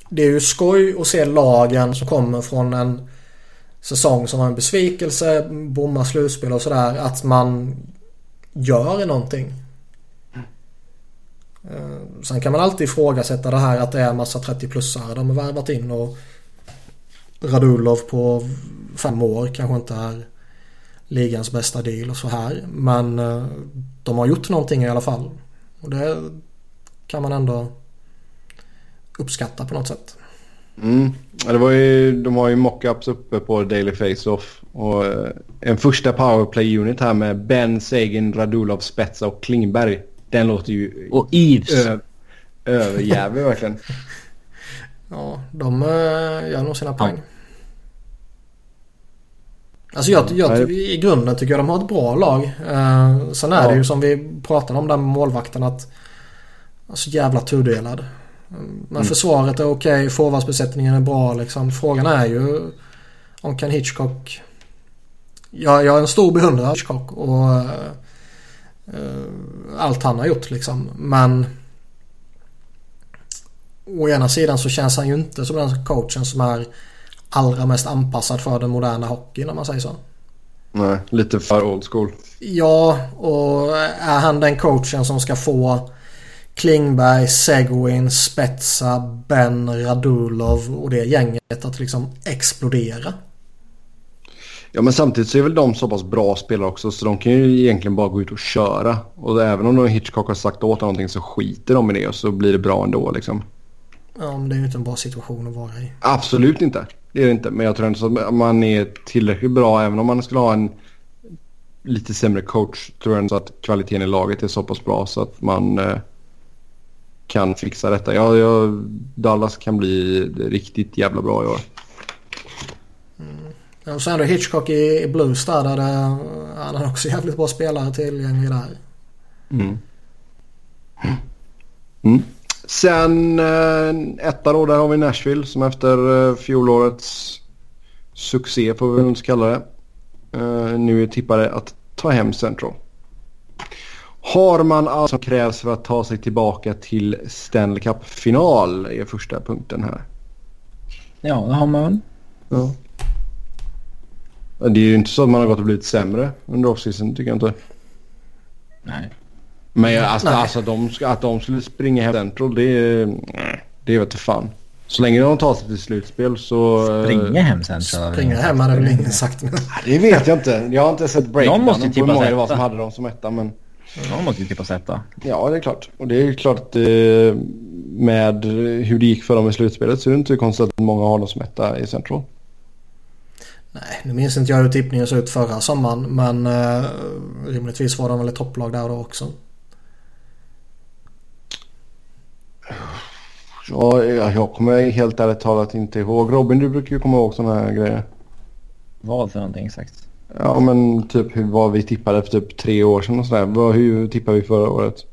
Det är ju skoj att se lagen som kommer från en säsong som var en besvikelse, bommar slutspel och sådär. Att man gör någonting. Eh, sen kan man alltid ifrågasätta det här att det är en massa 30-plussare de har värvat in och Radulov på fem år kanske inte är ligans bästa deal och så här. Men eh, de har gjort någonting i alla fall. Och det kan man ändå uppskatta på något sätt. Mm. Ja, det var ju, de har ju mockups uppe på Daily Face-Off. Och eh, en första powerplay unit här med Ben, Sagan, Radulov, Spetsa och Klingberg. Den låter ju Och Eves. ö- överjävlig verkligen. Ja, de eh, gör nog sina poäng. Alltså jag, jag, i grunden tycker jag de har ett bra lag. Eh, sen är det Ja. ju som vi pratade om där med målvakten att Alltså jävla tudelad. Men Mm. försvaret är okej, forwardsbesättningen är bra liksom. Frågan är ju om kan Hitchcock... Jag, jag är en stor beundrare av Hitchcock och eh, allt han har gjort liksom. Men å ena sidan så känns han ju inte som den coachen som är allra mest anpassad för den moderna hockeyn om man säger så. Nej, lite för old school. Ja, och är han den coachen som ska få Klingberg, Seguin, Spetsa, Ben, Radulov och det gänget att liksom explodera? Ja men samtidigt så är väl de så pass bra spelare också så de kan ju egentligen bara gå ut och köra. Och även om de Hitchcock har sagt åt någonting så skiter de i det och så blir det bra ändå liksom. Ja, men det är ju inte en bra situation att vara i. Absolut inte. Det är det inte. Men jag tror ändå att man är tillräckligt bra även om man skulle ha en lite sämre coach. Tror jag ändå så att kvaliteten i laget är så pass bra så att man eh, kan fixa detta. Ja, ja, Dallas kan bli riktigt jävla bra i år. Och sen är det Hitchcock i, i Blues där. där det, han har också jävligt bra spelare tillgänglig där. Mm. Mm. Sen eh, etta då, där har vi Nashville som efter eh, fjolårets succé får vi väl inte kalla det. Eh, nu är tippade att ta hem Central. Har man allt som krävs för att ta sig tillbaka till Stanley Cup-final är första punkten här. Ja, det har man väl. Ja. Det är ju inte så att man har gått och blivit sämre under offseason tycker jag inte. Nej. Men jag, alltså, Nej. alltså de att de skulle springa hem Central det är... Det vet jag fan. Så länge de tar sig till slutspel så... eh, Springa hem sen. så har vi Springa hem hade väl ingen sagt nu. Det vet jag inte. Jag har inte sett måste breakdownen ju på hur många det var etta. som hade dem som etta. Men Någon måste ju tippa sätta. ja, det är klart. Och det är klart att eh, med hur det gick för dem i slutspelet så är det inte konstigt att många har dem som etta i Central. Nej, nu minns inte jag hur tippningen såg ut förra sommaren. Men uh, rimligtvis var de väl ett topplag där då också. Ja, jag jag kommer helt ärligt talat inte ihåg. Robin, du brukar ju komma ihåg sådana här grejer. Vad för någonting exakt? Ja, men typ hur, vad vi tippade för typ tre år sedan och sådär. Vad, hur tippade vi förra året?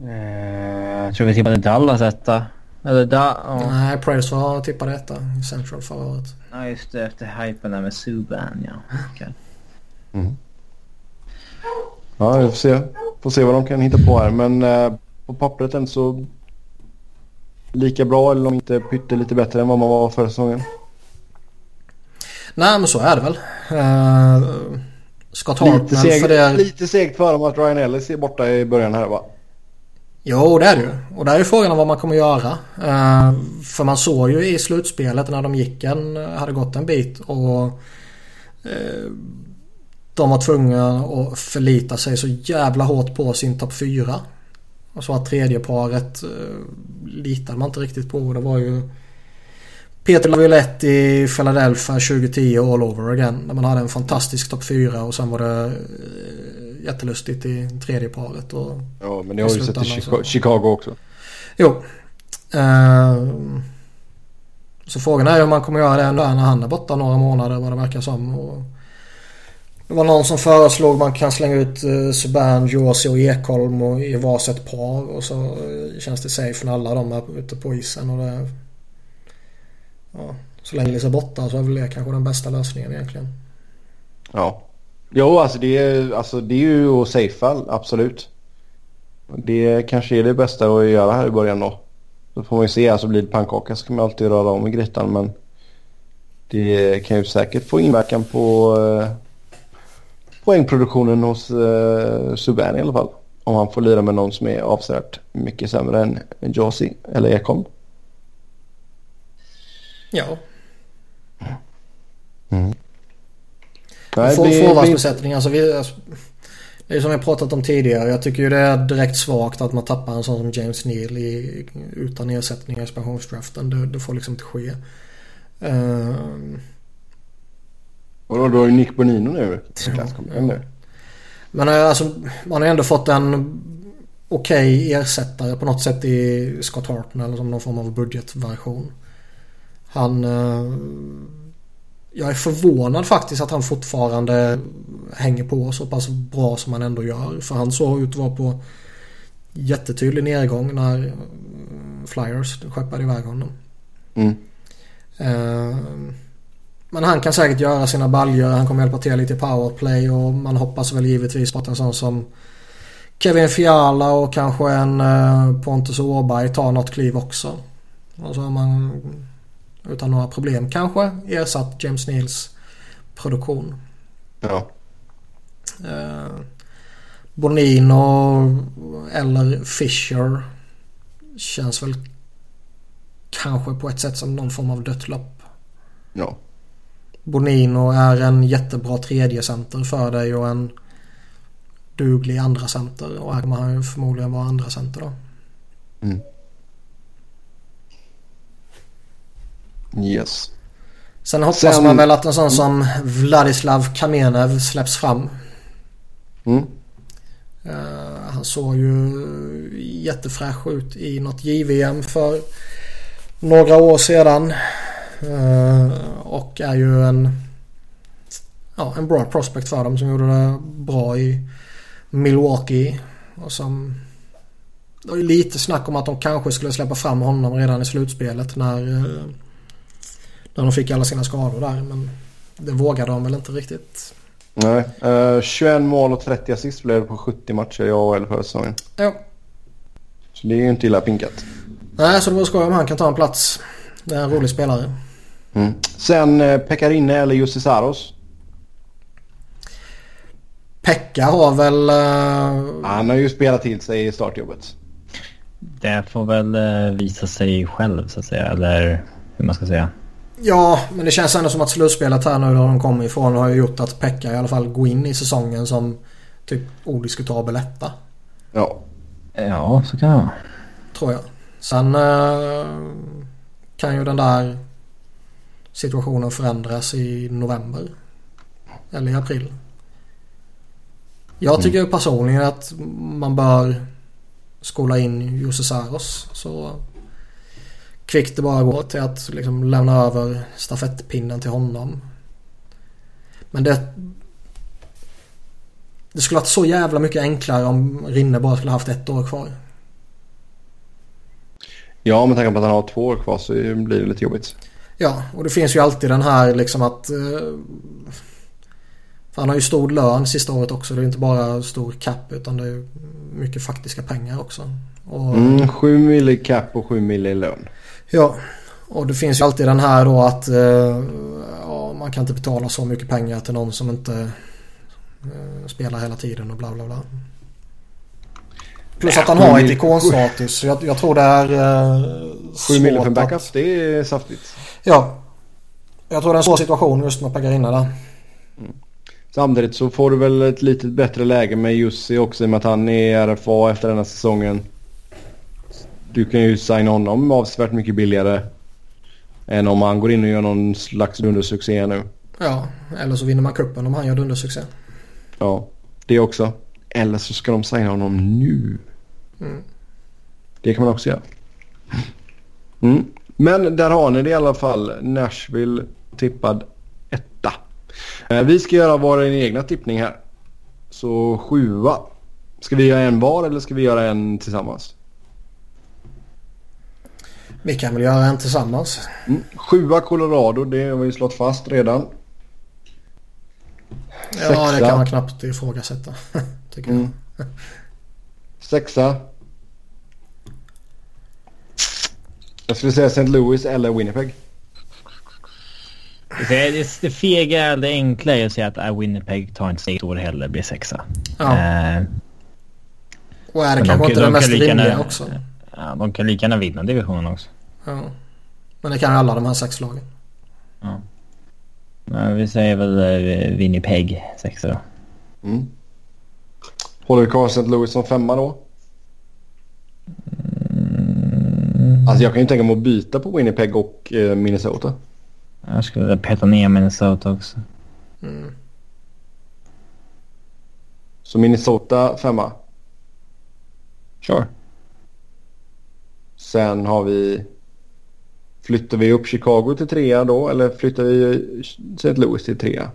Eh, jag tror vi tippade Dallas etta. Eller da, ja. Nej, Prairie var tippade etta i Central förra året. Ja, just det. Efter hypen där med Subban, ja. Okej. Ja, vi får se. Får se vad de kan hitta på här. Men eh, på pappret än så lika bra eller om inte pytte lite bättre än vad man var förra säsongen. Nej men så är det väl. Uh, Scott Hartnell lite, seg, för det... lite segt för dem att Ryan Ellis är borta i början här va? Jo det är det ju. Och där är frågan om vad man kommer göra. Eh, för man såg ju i slutspelet när de gick en, hade gått en bit och eh, de var tvungna att förlita sig så jävla hårt på sin topp 4. Och så att tredje paret eh, litade man inte riktigt på. Det var ju Peter Laviolette i Philadelphia 2010 all over again. Där man hade en fantastisk topp 4 och sen var det jättelustigt i tredje paret. Och ja men det har ju sett i Chicago, Chicago också. Jo. Uh, så frågan är hur man kommer göra det när han är borta några månader vad det verkar som. Och det var någon som föreslog man kan slänga ut uh, Subban, Josi och Ekholm och i varsitt par. Och så uh, känns det safe när alla de är ute på isen. Och det, ja, så länge Lisa är borta så är väl det kanske den bästa lösningen egentligen. Ja. Jo, alltså det är, alltså det är ju att safea, absolut. Det kanske är det bästa att göra här i början då. Då får man ju se, alltså blir det pannkaka så kan man alltid röra om i grytan men det kan ju säkert få inverkan på eh, poängproduktionen hos eh, Subban i alla fall. Om han får lira med någon som är avsevärt mycket sämre än Josie eller Ekholm. Ja. Mm. Nej, Forwardsbesättningen, alltså, vi, alltså, det är som jag pratat om tidigare. Jag tycker ju det är direkt svagt att man tappar en sån som James Neal i, utan ersättning i expansionsdraften. Det, det får liksom inte ske. Uh, och då, då har ju Nick Bonino nu. Ja. Men eh, alltså, man har ändå fått en okej okay ersättare på något sätt i Scott Harton eller som någon form av budgetversion. Han... Uh, jag är förvånad faktiskt att han fortfarande hänger på så pass bra som han ändå gör. För han såg ut att vara på jättetydlig nedgång när Flyers skeppade iväg honom. Mm. Uh, men han kan säkert göra sina baljor. Han kommer hjälpa till lite i powerplay och man hoppas väl givetvis på att en sån som Kevin Fiala och kanske en uh, Pontus Åberg tar något kliv också. Och så har man utan några problem kanske ersatt James Neals produktion. Ja. Uh, Bonino eller Fisher känns väl kanske på ett sätt som någon form av dött lopp. Ja. Bonino är en jättebra tredje center för dig och en duglig andra center och här kommer han ju förmodligen vara andra center då. Mm. Yes. Sen hoppas Sen... man väl att en sån som Vladislav Kamenev släpps fram. Mm. Uh, han såg ju jättefräsch ut i något JVM för några år sedan. Uh, och är ju en, ja, en bra prospect för dem som gjorde det bra i Milwaukee. Och som det var lite snack om att de kanske skulle släppa fram honom redan i slutspelet när uh, när de fick alla sina skador där. Men det vågade de väl inte riktigt. Nej, uh, eh, 21 mål och 30 assist blev det på 70 matcher i AHL förra säsongen. Ja. Så det är ju inte illa pinkat. Nej, så det vore skoj om han kan ta en plats. Det är en rolig spelare. Mm. Sen uh, Pekarinne eller Jussi Saros? Pekka har väl... Uh... Han har ju spelat till sig i startjobbet. Det får väl uh, visa sig själv så att säga. Eller hur man ska säga. Ja, men det känns ändå som att slutspelet här nu där de kommer ifrån har gjort att Pekka i alla fall går in i säsongen som typ odiskutabel etta. Ja. Ja, så kan det vara. Tror jag. Sen uh, kan ju den där situationen förändras i november. Eller i april. Jag tycker mm. personligen att man bör skola in Jose Saros. Så kvickt det bara går till att liksom lämna över stafettpinnen till honom. Men det... Det skulle varit så jävla mycket enklare om Rinne bara skulle haft ett år kvar. Ja, med tanke på att han har två år kvar så blir det lite jobbigt. Ja, och det finns ju alltid den här liksom att... Eh, för han har ju stor lön sista året också. Det är inte bara stor cap utan det är mycket faktiska pengar också. Och, mm, 7 mil cap och 7 mil i lön. Ja, och det finns ju alltid den här då att uh, ja, man kan inte betala så mycket pengar till någon som inte uh, spelar hela tiden och bla bla bla. Plus att han har ett ikonstatus. Jag, jag tror det är uh, 7 miljoner för en backup, att... det är saftigt. Ja. Jag tror det är en svår situation just med Pagarina där. Mm. Samtidigt så får du väl ett lite bättre läge med Jussi också i och med att han är RFA efter den här säsongen. Du kan ju signa honom avsevärt mycket billigare än om han går in och gör någon slags dundersuccé nu. Ja, eller så vinner man kuppen om han gör dundersuccé. Ja, det också. Eller så ska de signa honom nu. Mm. Det kan man också göra. Mm. Men där har ni det i alla fall. Nashville tippad etta. Eh, vi ska göra vår egna tippning här. Så sjua. Ska vi göra en var eller ska vi göra en tillsammans? Vi kan väl göra en tillsammans. Mm. Sjua Colorado, det har vi slått fast redan. Ja, det kan man knappt ifrågasätta. tycker jag. Mm. Sexa. Jag skulle säga St. Louis eller Winnipeg. Det, är det fega, det enkla är att säga att äh, Winnipeg tar inte sig år heller blir sexa. Ja. Uh, och är det kanske de, inte de det mest rimliga också? Ja, de kan lika gärna vinna divisionen också. Ja. Men det kan ju alla de här sex lagen. Ja. Men vi säger väl uh, Winnipeg sexa då. Mm. Håller du kvar St. Louis som femma då? Mm. Alltså jag kan ju tänka mig att byta på Winnipeg och eh, Minnesota. Jag skulle peta ner Minnesota också. Mm. Så Minnesota femma? Sure. Sen har vi... Flyttar vi upp Chicago till trea då eller flyttar vi St. Louis till trea?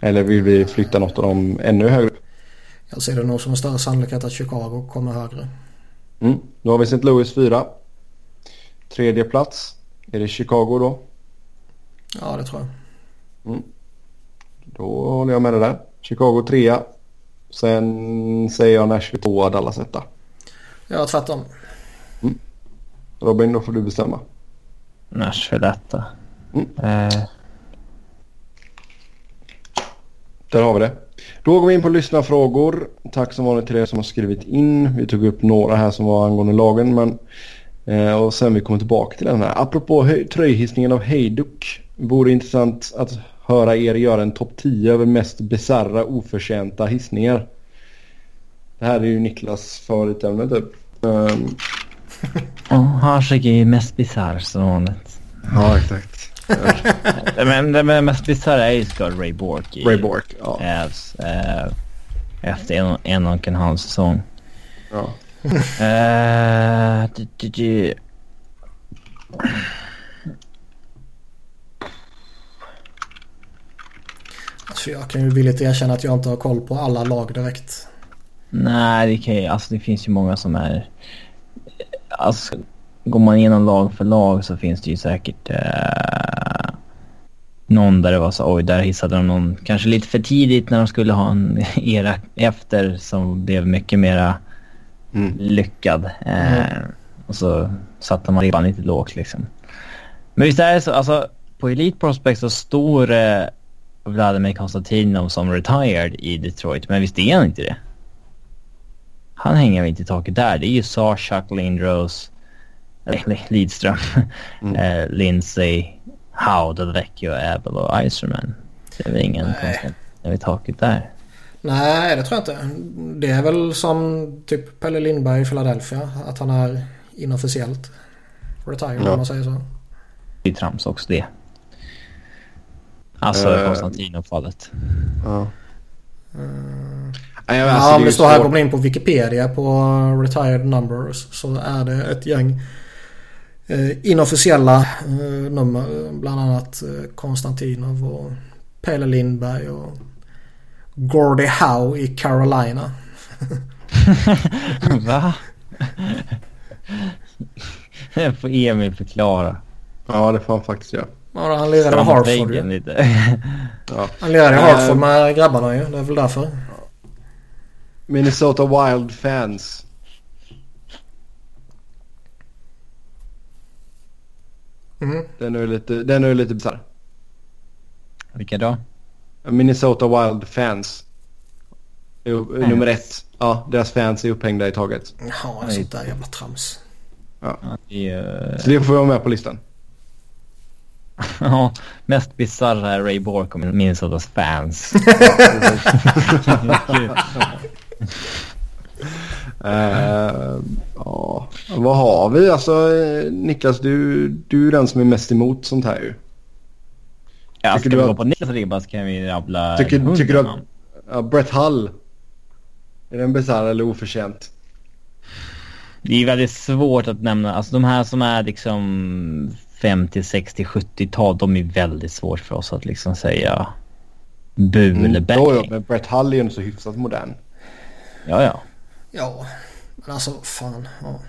Eller vill vi flytta något av dem ännu högre Jag ser det nog som en större sannolikhet att Chicago kommer högre. Mm. Då har vi St. Louis fyra. Tredje plats. Är det Chicago då? Ja, det tror jag. Mm. Då håller jag med dig där. Chicago trea. Sen säger jag Nashville tvåa, Dallas etta. Ja, tvärtom. Robin, då får du bestämma. Nashville. Mm. Eh. Där har vi det. Då går vi in på lyssnarfrågor. Tack som vanligt till er som har skrivit in. Vi tog upp några här som var angående lagen. Men, eh, och sen vi kommer tillbaka till den här. Apropå tröjhissningen av Hejduk. Vore intressant att höra er göra en topp 10 över mest bizarra oförtjänta hissningar. Det här är ju Niklas favoritämne typ. Um... Ja, Harsek är ju mest bisarr som vanligt. Ja, exakt. men det mest bisarra är ju såklart Ray Bork. I Ray Bork, ja. Ävs, äh, efter en, en och en halv säsong. Ja. uh, d, d, d. Alltså jag kan ju villigt erkänna att jag inte har koll på alla lag direkt. Nej, det, kan ju, alltså det finns ju många som är... Alltså, går man igenom lag för lag så finns det ju säkert eh, någon där det var så oj, där hissade de någon kanske lite för tidigt när de skulle ha en era efter som blev mycket mera mm. lyckad. Eh, mm. Och så satte man ribban lite lågt liksom. Men visst är det så, alltså på Elite Prospect så står eh, Vladimir Konstantinov som retired i Detroit, men visst är han inte det? Han hänger väl inte i taket där. Det är ju Sarchuk, Lindros, Lidström, mm. eh, Lindsay, Howe, Delvecchio, Abel och Iserman. Det är väl ingen konstigt i taket där. Nej, det tror jag inte. Det är väl som typ Pelle Lindberg i Philadelphia. Att han är inofficiellt retired ja. om man säger så. Det är trams också det. Alltså uh, Konstantinov-fallet. Ja. Uh, ja, alltså, om det står här, går man in på Wikipedia på retired numbers så är det ett gäng eh, inofficiella eh, nummer. Bland annat eh, Konstantinov och Pelle Lindberg och Gordie Howe i Carolina. Va? Det får Emil förklara. Ja, det får han faktiskt göra. Ja, han lirade i Hartford ju. Lite. ja. Han lirade i Hartford med grabbarna ju. Det är väl därför. Minnesota Wild fans. Mm. Den är lite, den är lite bisarr. Vilka då? Minnesota Wild fans. Fans. Nummer ett. Ja, deras fans är upphängda i taget. Ja, sånt där jävla trams. Ja, ju... Så det får vara med på listan. Ja, mest bisarra är Ray Bork och Minnesotas fans. Eh, ja, vad har vi? Alltså eh, Niklas, du, du är den som är mest emot sånt här ju. Ja, Tycker ska du vi att- gå på Niklas ribba så kan vi rabbla Tycker, tycker du att ja, Brett Hull, är den bisarr eller oförtjänt? Det är väldigt svårt att nämna. Alltså de här som är liksom 50, 60, 70-tal. De är väldigt svårt för oss att liksom säga bu eller. Mm. Jo, jo, men Brett Hull är ju så hyfsat modern. Ja, ja. Ja, men alltså fan. Ja.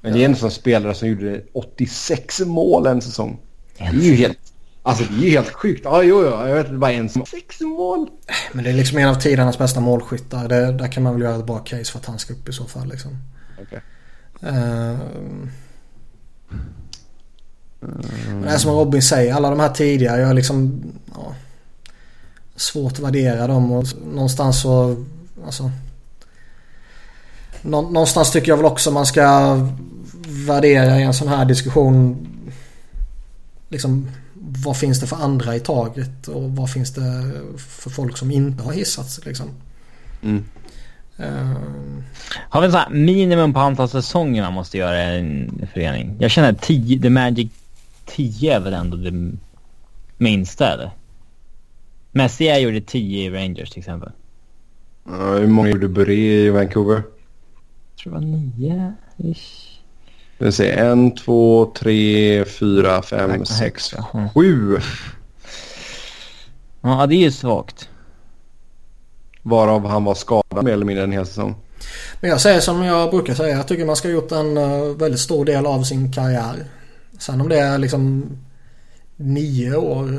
Men det är en sån spelare som gjorde 86 mål en säsong. Det är ju helt, alltså det är ju helt sjukt. Ja, jo, jo, jag vet inte, bara en som... Sex mål! Men det är liksom en av tidernas bästa målskyttar. Det, där kan man väl göra ett bra case för att han ska upp i så fall liksom. Okej. Men det är som Robin säger, alla de här tidiga, jag är liksom... Ja, svårt att värdera dem och någonstans så... Alltså, nå, någonstans tycker jag väl också man ska värdera i en sån här diskussion. Liksom, vad finns det för andra i taget och vad finns det för folk som inte har hissats liksom. Mm. Eh, Har vi en sån här minimum på antal säsonger man måste göra i en förening? Jag känner att 10, The Magic 10 är väl ändå det minsta eller? Messi gjorde 10 i Rangers till exempel. Ja, hur många gjorde Buré i Vancouver? Jag tror det var 9 ish. Det vill säga en, två, tre, fyra, fem, sex, sju. Ja, det är ju svagt. Varav han var skadad mer eller mindre en hel säsong. Men jag säger som jag brukar säga. Jag tycker man ska ha gjort en eh, väldigt stor del av sin karriär. Sen om det är liksom nio år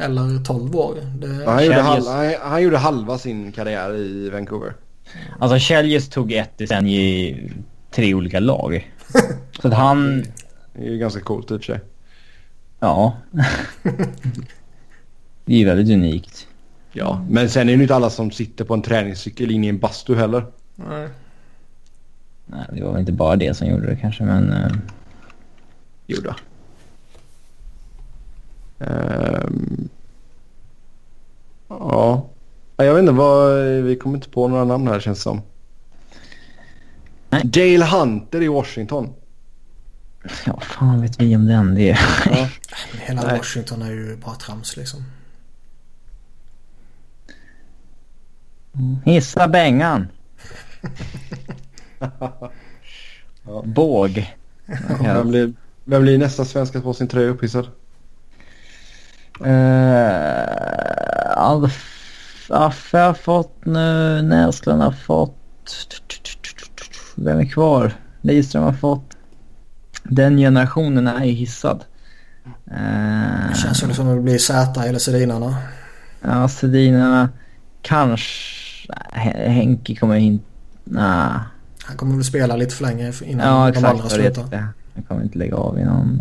eller tolv år. Det, Ja, han, gjorde halva, han, han gjorde halva sin karriär i Vancouver. Alltså Kjelljes tog ett decennium i tre olika lag. Så att han, Det är ju ganska coolt i och för sig. ja. Det är ju väldigt unikt. Ja, men sen är det ju inte alla som sitter på en träningscykel in i en bastu heller. nej. Nej, det var väl inte bara det som gjorde det kanske men... Gjorda. Ehm. ja. Ja, Jag vet inte vad... Vi kommer inte på några namn här känns det som. Nej. Dale Hunter i Washington. Ja, fan vet vi om den. Det är... Ja. Hela Nej. Washington är ju bara trams liksom. Hissa bängan. Ja. Båg. Blir, vem blir nästa svensk att få sin tröja upphissad? Uh, Alf, Affe har fått nu. Näslund har fått. Vem är kvar? Lidström har fått. Den generationen är hissad. Uh, Det känns ju som att det blir Z eller Sedinarna. Ja, Sedinarna. Kanske. Henke kommer inte... Nej. Han kommer väl spela lite för länge innan Ja, de exakt. andra Jag vet slutar. Jag kommer inte lägga av innan.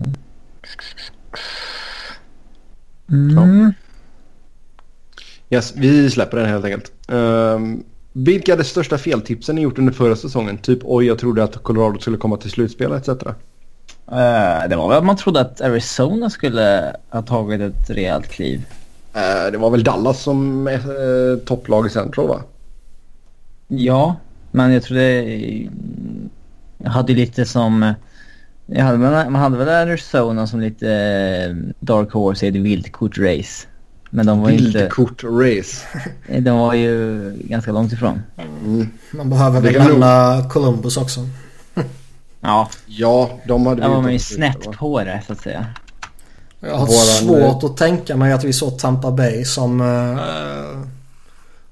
Mm. Yes, vi släpper den helt enkelt. Um, vilka är de största feltipsen ni gjort under förra säsongen? Typ oj, jag trodde att Colorado skulle komma till slutspel etc. Eh, det var väl att man trodde att Arizona skulle ha tagit ett rejält kliv. Eh, det var väl Dallas som uh, topplag i Central va? Ja, men jag trodde... Jag hade lite som... Jag hade, man hade väl Arizona som lite eh, Dark Horse i ett vildkort-race. Men de var inte... Vildkort-race. De var ju ganska långt ifrån. Mm. Man behöver väl kan nog- nämna Columbus också. Ja, Ja, de hade där var man ju snett på det så att säga. Jag har Våran- svårt att tänka mig att vi såg Tampa Bay som eh,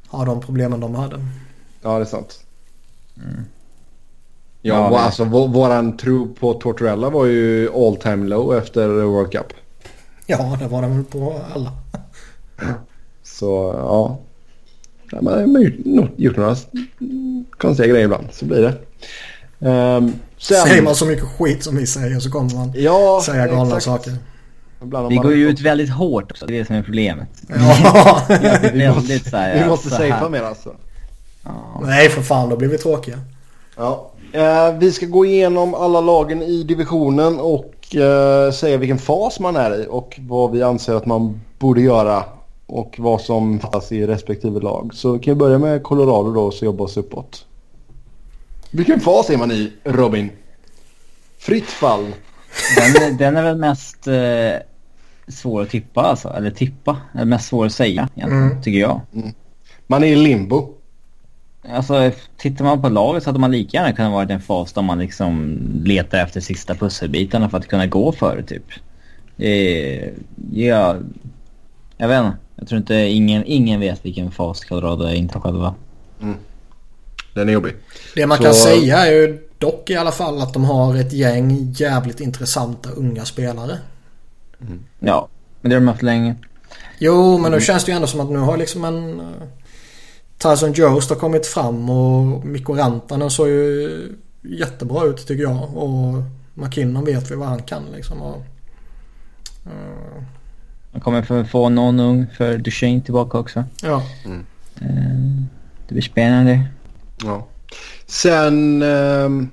har de problemen de hade. Ja, det är sant. Mm. Ja, Ja, men- alltså vå- våran tro på Tortorella var ju all time low efter World Cup. Ja, det var de väl på alla. Så ja. ja man har gjort några konstiga grejer ibland. Så blir det. Um, sen, Säger man så mycket skit som vi säger så kommer man ja, säga galna exakt. saker. Vi går ju ut väldigt hårt också. Det är det som är problemet. Ja. Är Vi väldigt måste, så här, vi måste så här. mer alltså. Ja. Nej för fan, då blir vi tråkiga. Ja. Eh, vi ska gå igenom alla lagen i divisionen och eh, säga vilken fas man är i och vad vi anser att man borde göra och vad som fattas i respektive lag. Så kan vi börja med Colorado då och så jobba oss uppåt. Vilken fas är man i, Robin? Fritt fall. Den, den är väl mest eh, svår att tippa alltså. Eller tippa. Eller mest svår att säga egentligen, Mm. tycker jag. Man är i limbo. Alltså tittar man på laget så hade man lika gärna kunnat vara i en fas där man liksom letar efter sista pusselbitarna för att kunna gå före typ. Eh, ja, jag vet inte. Jag tror inte ingen, ingen vet vilken fas Colorado är inte själva. Den är jobbig. Det man Så- kan säga är ju dock i alla fall att de har ett gäng jävligt intressanta unga spelare. Ja, men det har de haft länge. Jo, men nu känns det ju ändå som att nu har liksom en... Tyson Jost har kommit fram och Mikko Rantanen såg ju jättebra ut tycker jag. Och McKinnon vet vi vad han kan liksom. Och, eh, Man kommer för få någon ung för Duchene tillbaka också. ja. Eh, det blir spännande. Ja. Sen ehm,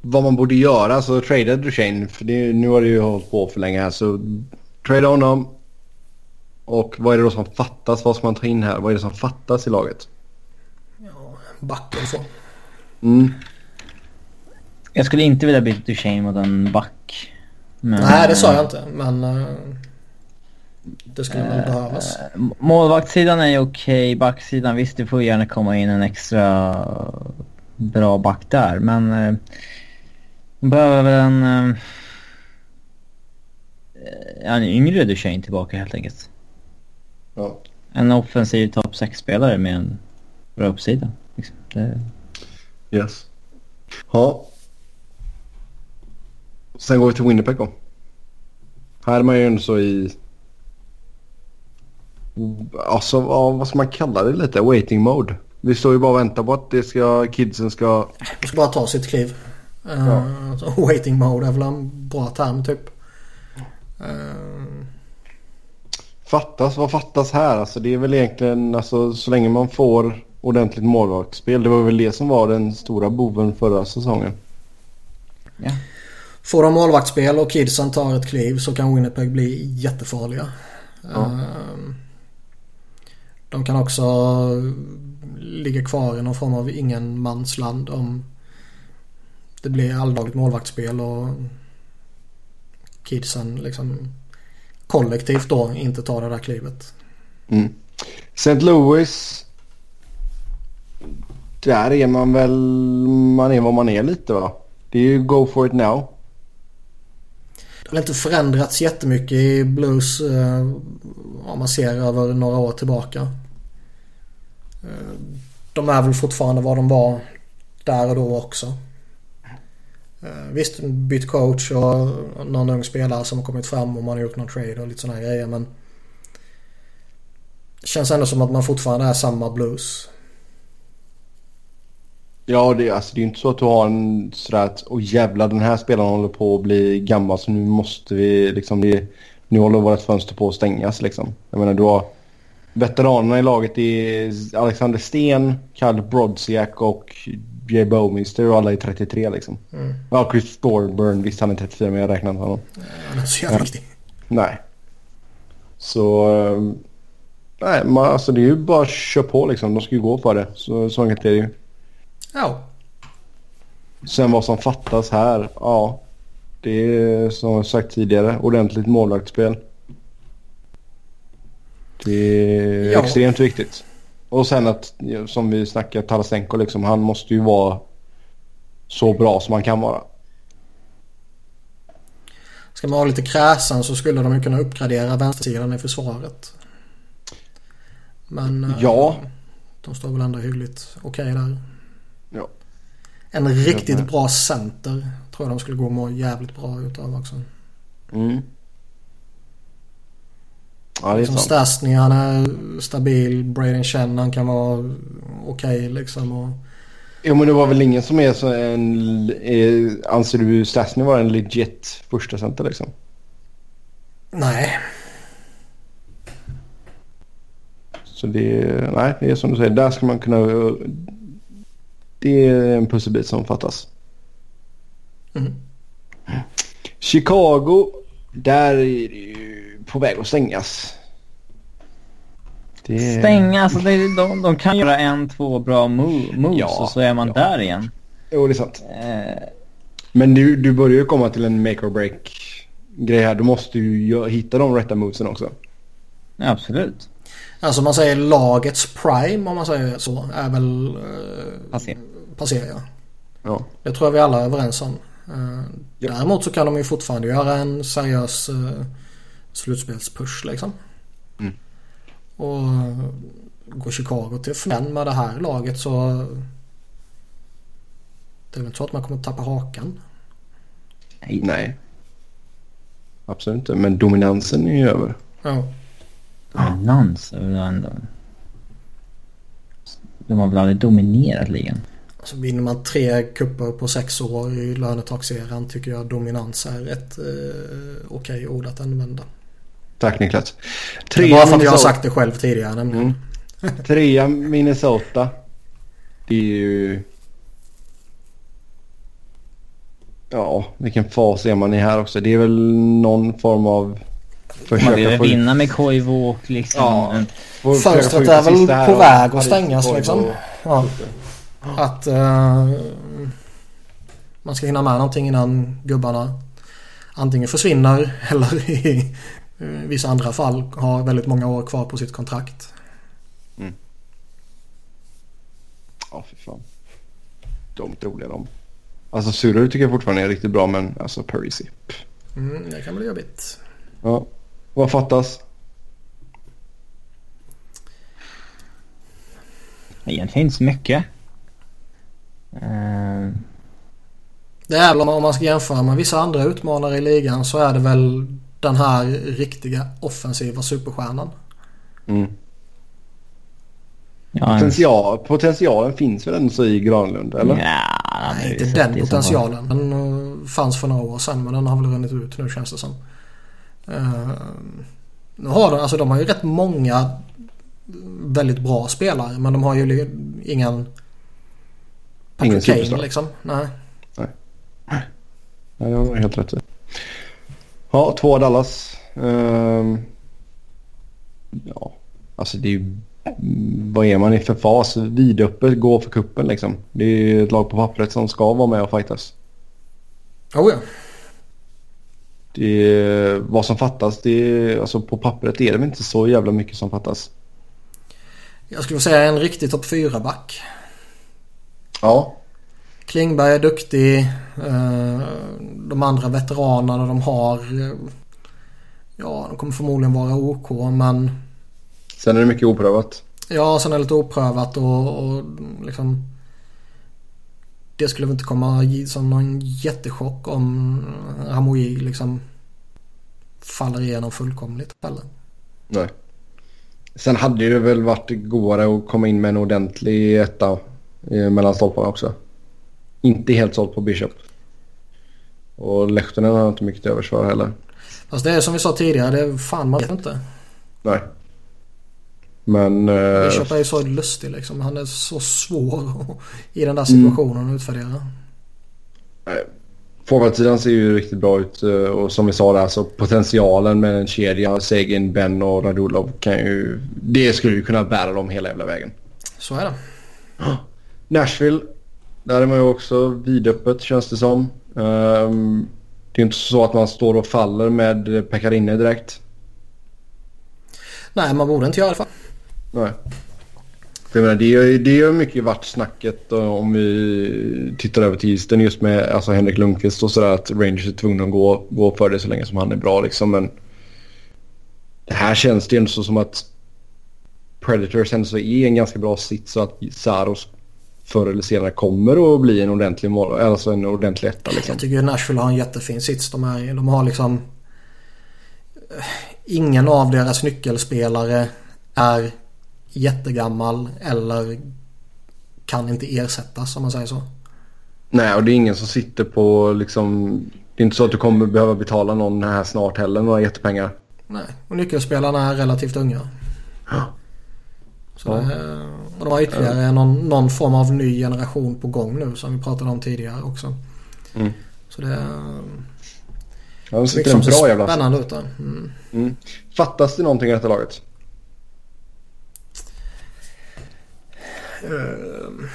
vad man borde göra så trada Duchene för det, nu har det ju hållit på för länge här så trada honom. Och vad är det då som fattas? Vad ska man ta in här? Vad är det som fattas i laget? Backen och så. Mm. Jag skulle inte vilja byta Duchene mot en back. Men, Nej, det sa jag inte. Men eh, det skulle behövas. Eh, Målvaktssidan är ju okej, backsidan visst det får gärna komma in en extra bra back där men eh, de behöver väl en, eh, en yngre Duchene tillbaka helt enkelt. Ja. En offensiv topp 6-spelare med en bra uppsida. Liksom. Det, Yes. Ja. Sen går vi till Winnipeg då. Här är man ju ändå så i... Alltså ja, vad ska man kalla det lite? Waiting mode. Vi står ju bara och väntar på att det ska, kidsen ska... De ska bara ta sitt kliv. Eh, så waiting mode är väl en bra term typ. Eh, Fattas, vad fattas här? Alltså det är väl egentligen, alltså så länge man får ordentligt målvaktsspel. Det var väl det som var den stora boven förra säsongen. ja. Får de målvaktsspel och kidsen tar ett kliv så kan Winnipeg bli jättefarliga. Ja. Eh, De kan också ligga kvar i någon form av ingenmansland om det blir alldagligt målvaktsspel och kidsen liksom kollektivt då inte tar det där klivet. Mm. St. Louis. Där är man väl, man är vad man är lite va? Det är ju go for it now. Det har inte förändrats jättemycket i Blues eh, om man ser över några år tillbaka. Eh, de är väl fortfarande vad de var där och då också. Eh, visst, bytt coach och någon ung spelare som har kommit fram och man har gjort någon trade och lite sådana grejer men det känns ändå som att man fortfarande är samma Blues. Ja, det, alltså, det är ju inte så att du har en sådär att åh jävlar den här spelaren håller på att bli gammal så nu måste vi liksom, det, nu håller vårt fönster på att stängas liksom. Jag menar du har veteranerna i laget är Alexander Sten, Karl Brodziak och Jay Bowmister och alla är 33 liksom. Mm. Ja, Chris Thorburn, visst han är 34 men jag räknar inte honom. Han är så jävla viktig. Nej. Så... eh, Nej, man, alltså det är ju bara att köra på liksom. De ska ju gå för det. Så, så enkelt är det ju. Ja. Sen vad som fattas här, ja. Det är som jag sagt tidigare, ordentligt målvaktsspel. Det är Ja. extremt viktigt. Och sen att, som vi snackar, Tarasenko liksom, han måste ju vara så bra som han kan vara. Ska man vara lite kräsen så skulle de ju kunna uppgradera vänstersidan i försvaret. Men eh, Ja. de står väl ändå hyggligt okej där. Ja. En riktigt bra center tror jag de skulle gå och må jävligt bra utav också. Mm. Ja, det är Liksom sant. Stastny han är stabil. Braden Chen han kan vara okej liksom. Och, Jo men det var väl ingen som är så en... Är, anser du Stasny vara en legit första center liksom? Nej. Så det, nej, det är som du säger, där ska man kunna... Det är en pusselbit som fattas. Mm. Chicago, där är det ju på väg att stängas. Det... Stänga, alltså det, de, de kan göra en, två bra move, moves ja, och så är man ja. där igen. Jo, det är sant. Eh... Men du, du börjar ju komma till en make or break grej här. Du måste ju hitta de rätta movesen också. Ja, absolut. Alltså man säger lagets prime om man säger så är väl... Eh, passé. Passé ja. ja. Det tror jag vi alla är överens om. Eh, ja. Däremot så kan de ju fortfarande göra en seriös eh, slutspelspush liksom. Mm. Och går Chicago till FN med det här laget så... Det är väl inte så att man kommer att tappa hakan? Nej. Nej. Absolut inte. Men dominansen är ju över. Ja. Dominans är väl ändå... De har väl aldrig dominerat ligan? Alltså vinner man tre kupper på sex år i lönetaxeran tycker jag dominans är ett eh, okej okay ord att använda. Tack Niklas. Trea bara för att jag har sagt det själv tidigare nämligen. Mm. Trea Minnesota. Det är ju... Ja, vilken fas är man i här också? Det är väl någon form av... Man vill vinna med Koivu och liksom... Ja, Fönstret är väl på väg att stängas liksom. Ja. Att uh, man ska hinna med någonting innan gubbarna antingen försvinner eller i vissa andra fall har väldigt många år kvar på sitt kontrakt. Mm. Ja, fy fan. De roliga de. Alltså Surer tycker jag fortfarande är riktigt bra men alltså Parisi. Mm, det kan bli jobbigt. Ja. Vad fattas? Egentligen inte så mycket. Uh... Det är väl om man ska jämföra med vissa andra utmanare i ligan så är det väl den här riktiga offensiva superstjärnan. Mm. Ja, Potential, potentialen finns väl ändå så i Granlund eller? Ja, Nej, inte den potentialen. Den uh, fanns för några år sedan men den har väl runnit ut nu känns det som. Uh, nu har de, alltså de har ju rätt många väldigt bra spelare men de har ju ingen Ingen superstar. liksom. Nej. Nej. Nej, det har helt rätt i. Ja, två Dallas. Um, ja, alltså det är ju... Vad är man i för fas? Vidöppet, gå för kuppen liksom. Det är ett lag på pappret som ska vara med och fightas. Oh ja. Det är, vad som fattas, det är, alltså på pappret är det väl inte så jävla mycket som fattas. Jag skulle säga en riktig topp 4-back. Ja. Klingberg är duktig. Eh, de andra veteranerna de har. Eh, ja, de kommer förmodligen vara OK men... Sen är det mycket oprövat. Ja, sen är det lite oprövat och, och liksom... Det skulle väl inte komma som någon jättechock om Hamouille liksom faller igenom fullkomligt heller. Nej. Sen hade det väl varit godare att komma in med en ordentlig etta mellan stolparna också. Inte helt sålt på Bishop. Och Lehtonen har inte mycket till övers för heller. Fast det är som vi sa tidigare, fan man vet inte. Nej. Men... Uh... Bishop är ju så lustig liksom. Han är så svår i den där situationen mm. att utvärdera. Forwardsidan ser ju riktigt bra ut eh, och som vi sa där så potentialen med en kedja, Segin, Ben och Radulov kan ju... Det skulle ju kunna bära dem hela jävla vägen. Så är det. Nashville där är man ju också vidöppet känns det som. Um, det är inte så att man står och faller med Pekarinne direkt. Nej, man borde inte göra det. För. Nej. För jag menar, det, är, det har mycket varit snacket om vi tittar över till isen just med alltså Henrik Lundqvist och sådär att Rangers är tvungna att gå, gå för det så länge som han är bra liksom. Men det här känns det ändå så som att Predators ändå så är en ganska bra sits så att Saros förr eller senare kommer att bli en ordentlig mål, alltså en ordentlig etta. Liksom. Jag tycker Nashville har en jättefin sits. De, är, de har liksom... Eh, ingen av deras nyckelspelare är jättegammal eller kan inte ersättas om man säger så. Nej, och det är ingen som sitter på liksom... Det är inte så att du kommer behöva betala någon här snart heller några jättepengar. Nej, och nyckelspelarna är relativt unga. Så Ja. är, och de har ytterligare någon, någon form av ny generation på gång nu som vi pratade om tidigare också. Mm. Så det är Ja, de sitter en bra jävla... spännande ut. Mm. Mm. Fattas det någonting i detta laget? Uh,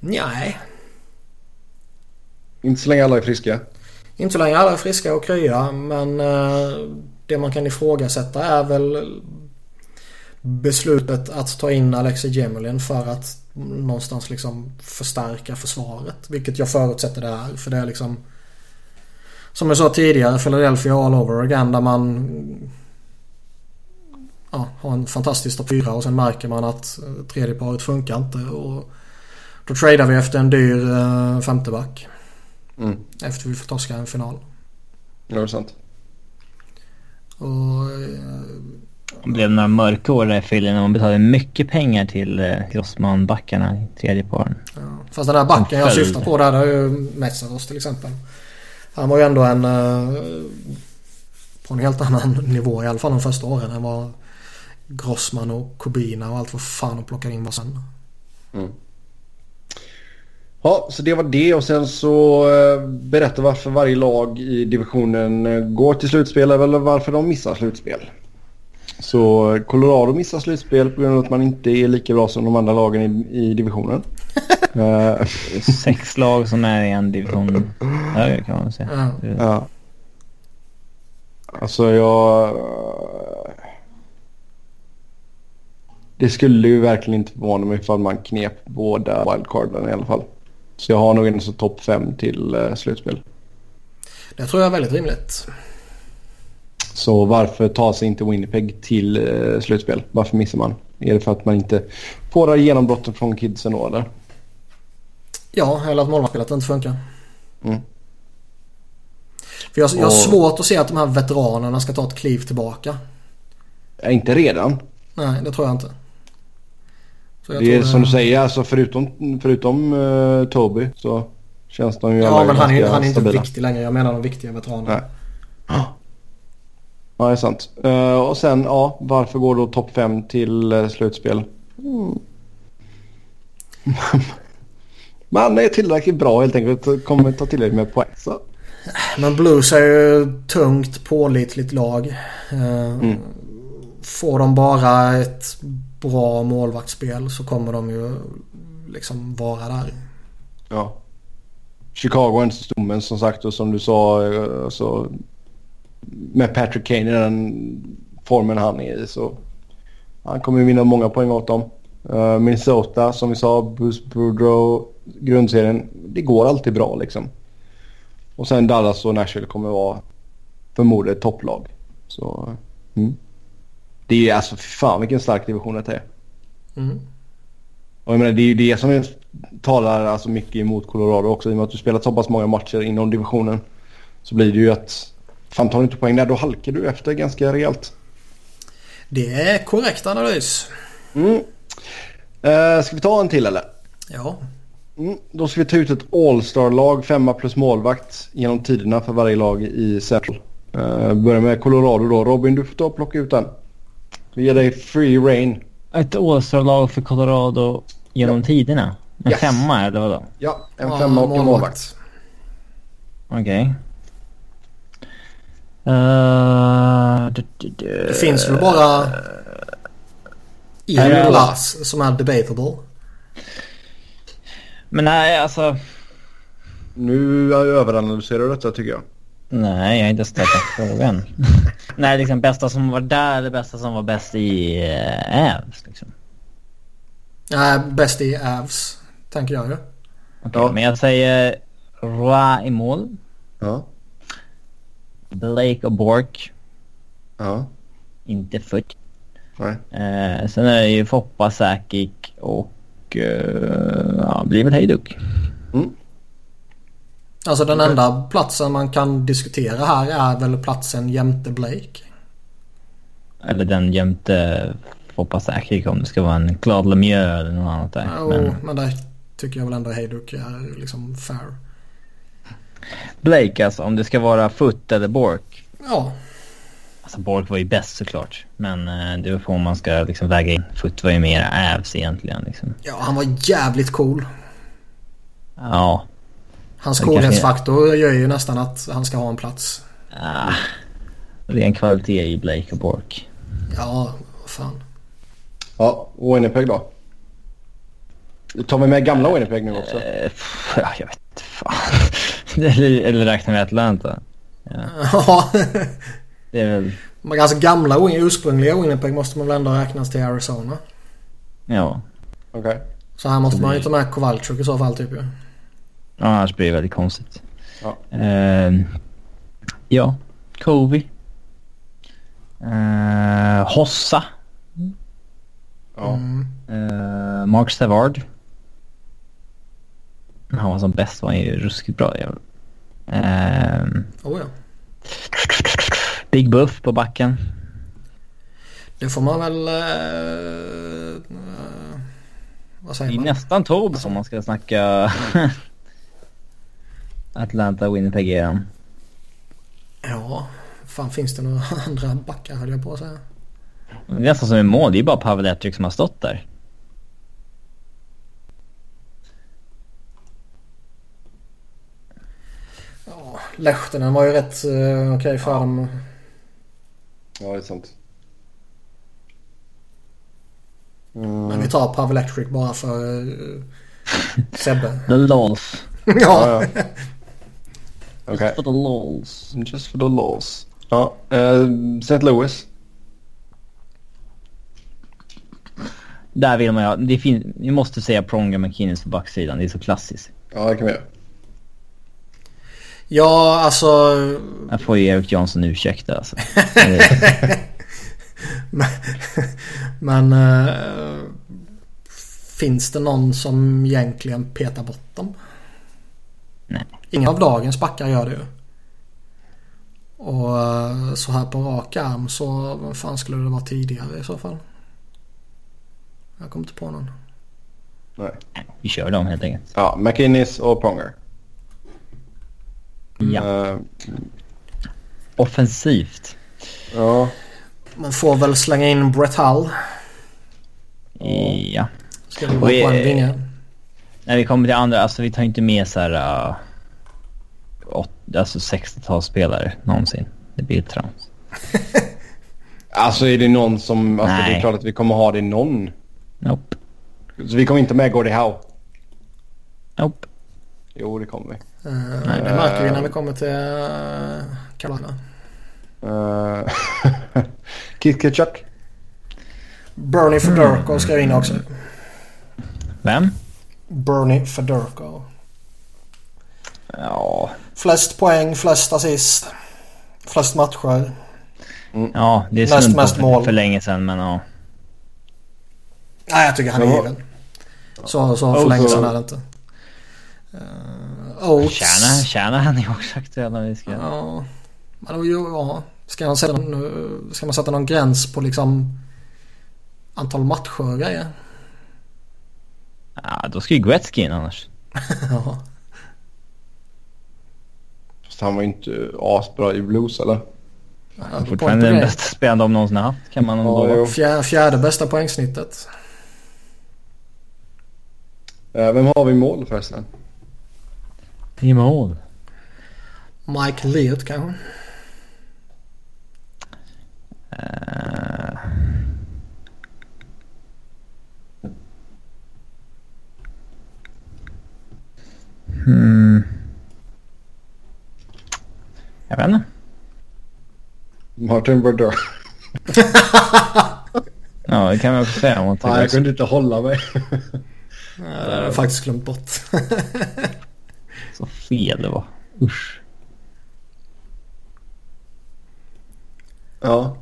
nej, Inte så länge alla är friska. inte så länge alla är friska och krya men eh, det man kan ifrågasätta är väl beslutet att ta in Alexei Jemelin för att någonstans liksom förstärka försvaret. Vilket jag förutsätter det är. För det är liksom som jag sa tidigare Philadelphia all over again där man ja, har en fantastisk topp 4 och sen märker man att tredje paret funkar inte. Och då tradar vi efter en dyr eh, femteback. Mm. Efter vi får torska en final. Ja, det är sant. Och, eh, Det blev några mörka år där i Philly när man betalade mycket pengar till eh, Grossman-backarna i tredje paren. ja. Fast den där backen jag syftar på där det är ju Metsaros till exempel. Han var ju ändå en eh, på en helt annan nivå i alla fall de första åren än vad Grossman och Kubina och allt vad fan de plockade in var sen. Ja, så det var det och sen så eh, berätta varför varje lag i divisionen eh, går till slutspel eller varför de missar slutspel. Så eh, Colorado missar slutspel på grund av att man inte är lika bra som de andra lagen i, i divisionen. Sex lag som är i en division högre kan man säga. Ja. ja. Alltså jag... Det skulle ju verkligen inte förvåna mig ifall man knep båda wildcarden i alla fall. Så jag har nog en topp fem till eh, slutspel. Det tror jag är väldigt rimligt. Så varför tar sig inte Winnipeg till eh, slutspel? Varför missar man? Är det för att man inte får det här genombrottet från kidsen då eller? Ja, eller att målvaktsspelet inte funkar. Mm. För jag, jag har Och- svårt att se att de här veteranerna ska ta ett kliv tillbaka. Inte redan. Nej, det tror jag inte. Det är som du säger, alltså förutom, förutom eh, Toby så känns de ju Ja, men han är, han är inte stabila. viktig längre. Jag menar de viktiga veteranerna. Nej. Ja, det är sant. Eh, och sen, ja, varför går då topp fem till uh, slutspel? Mm. Man är tillräckligt bra helt enkelt kommer ta tillräckligt med poäng. Så. Men Blues är ju tungt, pålitligt lag. Mm. Får de bara ett bra målvaktsspel så kommer de ju liksom vara där. Ja. Chicago är inte stommen som sagt och som du sa eh, alltså, med Patrick Kane i den formen han är i så han kommer ju vinna många poäng åt dem. Uh, Minnesota som vi sa, Bruce Boudreau, grundserien. Det går alltid bra liksom. Och sen Dallas och Nashville kommer vara förmodligen ett topplag. Så eh, mm det är alltså fy fan vilken stark division det är. Mm. Och jag menar, det är ju det som talar alltså mycket emot Colorado också. I och med att du spelat så pass många matcher inom divisionen. Så blir det ju att fan tar du inte poäng där då halkar du efter ganska rejält. Det är korrekt analys. Mm. Eh, ska vi ta en till eller? Ja. Mm. Då ska vi ta ut ett All-star-lag, femma plus målvakt genom tiderna för varje lag i Central. Uh, börjar med Colorado då. Robin du får ta och plocka ut den. Vi ger dig free reign. Ett All-star-lag för Colorado genom tiderna? En Yes. femma eller vadå? Ja, en Ja, femma och en målvakt. Okej. Eh, Det finns väl bara Ja, en ja. plats som är debatable. Men nej, alltså... Nu överanalyserar du detta tycker jag. Nej, jag har inte ställt den frågan. nej, liksom bästa som var där eller bästa som var bäst i äh, Ävs liksom. Nej, bäst i Avs. Tänker jag ju. Okej, Ja. Men jag säger Roy i mål. Ja. Blake och Bork. Ja. Inte Foot. Nej. Eh, sen är det ju Foppa, Sakic och... Eh, ja, blir väl Hejduk. Alltså den enda platsen man kan diskutera här är väl platsen jämte Blake. Eller den jämte Foppa, Sakic om det ska vara en Claude Lemieux eller något annat där. Jo, Men, men där tycker jag väl ändå Hejduk är liksom fair. Blake alltså, om det ska vara Foot eller Bork. Ja. Alltså Bork var ju bäst såklart. Men eh, det var på om man ska liksom väga in. Foot var ju mer Avs egentligen liksom. Ja, han var jävligt cool. Ja. Hans coolhetsfaktor gör ju nästan att han ska ha en plats. Ah, ren kvalitet i Blake och Bork. Ja, vad fan. Ja, Winnipeg då? Tar vi med gamla Winnipeg nu också? Eh, ja, jag vet inte fan. eller, eller räknar vi Atlanta? Ja, Ja. det är väl... Men ganska gamla ursprungliga Winnipeg måste man väl ändå räknas till Arizona. Ja. Okej. Så här måste man ju ta med Kowalczyk i så fall typ ju. Ja, Annars blir det väldigt konstigt. Ja. Ehm, ja, Kovi. Uh, Hossa. Ja. Mm. Eh, Mark Savard. När han var som bäst var han ju ruskigt bra. jävel. Ehm, Oh, ja. Big Buff på backen. Det får man väl... eh, eh, vad Det säger är man? nästan Tobes om man ska snacka Atlanta Winnipeg-eran. Ja, fan finns det några andra backar höll jag på att säga. Det är nästan som en mål. Det är bara Pavel Etrik som har stått där. Ja, Lehtinen var ju rätt uh, okej för dem. ja, det är sant. Men vi tar Pavel Electric bara för uh, Sebbe. The lols. ja. Ja, ja. Okej. For the lols. Just for the laws. Ja, eh, St. Louis. Där vill man ju. Det fin- vi måste säga Pronger McKinnon på backsidan. Det är så klassiskt. Ja, det kan vi göra. ja, alltså... Jag får ju Erik Jansson ursäkta alltså. Men, men eh, finns det någon som egentligen petar bort dem? Ingen av dagens backar gör det ju. Och eh, så här på rak arm så vad fan skulle det vara tidigare i så fall? Jag kommer inte på någon. Nej. Vi kör dem helt enkelt. Ja, McInnes och Pronger. Ja. Eh, Offensivt. ja. Man får väl slänga in Brett Hull. Ja. Ska vara Och, på en eh, vinge? När vi kommer till andra, alltså vi tar inte med så här... Uh, alltså 60-talsspelare någonsin. Det blir trams. Alltså är det någon som... Alltså det är Nej. klart att vi kommer ha det i någon. Nope. Så vi kommer inte med Gordie Howe. Nope. Jo, det kommer vi. Eh, det märker vi när vi kommer till uh, Carolina. Uh, Keith Kitchuck. Bernie Fedorko ska in också. Vem? Bernie Fedorko. Ja. Flest poäng, flest assist. Flest matcher. Ja, det är Näst snudd på mest mål. för länge sedan men ja. Nej, jag tycker han är Ja. given. Så, så för länge sedan är det inte. Uh, Oates. Tjäna, tjäna han är också aktuell när vi ska... Ja. Men ja. Ska, man sätta, någon- ska man sätta någon gräns på liksom antal matcher och grejer? Ja, då ska ju Gretzky in annars. ja. Han var ju inte asbra i Blues eller? Ja, är Fortfarande den bästa spelaren de någonsin har haft kan man Ja, jo. Fjär, fjärde bästa poängsnittet. Eh, vem har vi i mål förresten? I mål. Mike Leot kanske? Uh, hmm. Jag vet inte. Martin Brodeur. Ja, det kan man också säga. Om man Nej, jag kunde inte hålla mig. Ja, det har jag faktiskt glömt bort. så fel det var. Usch. ja.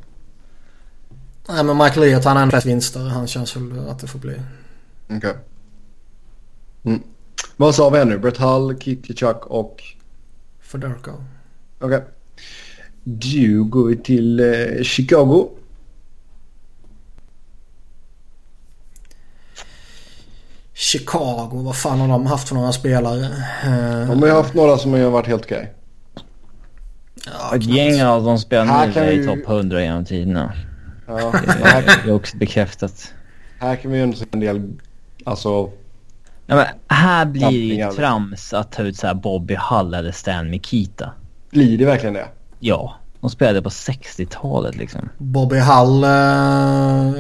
Nej men Mike Leot han har en flest vinster. Han känns väl att det får bli. Okej. Mm. Vad sa vi här nu? Brett Hull, Keith Kitchuck och... Fedorko. Okej. Du går vi till eh, Chicago, vad fan har de haft för några spelare? Eh, De har ju haft några som har varit helt okej. ja, Ett gäng av de spelar Här nu är i vi- topp 100 genom tiderna. Ja, Det här, är också bekräftat. här kan vi ju ändå se en del, alltså, Ja, men här blir det ju Tappningar. trams att ta ut så här Bobby Hull eller Stan Mikita. Blir det verkligen det? Ja, de spelade på 60-talet liksom. Bobby Hall eh,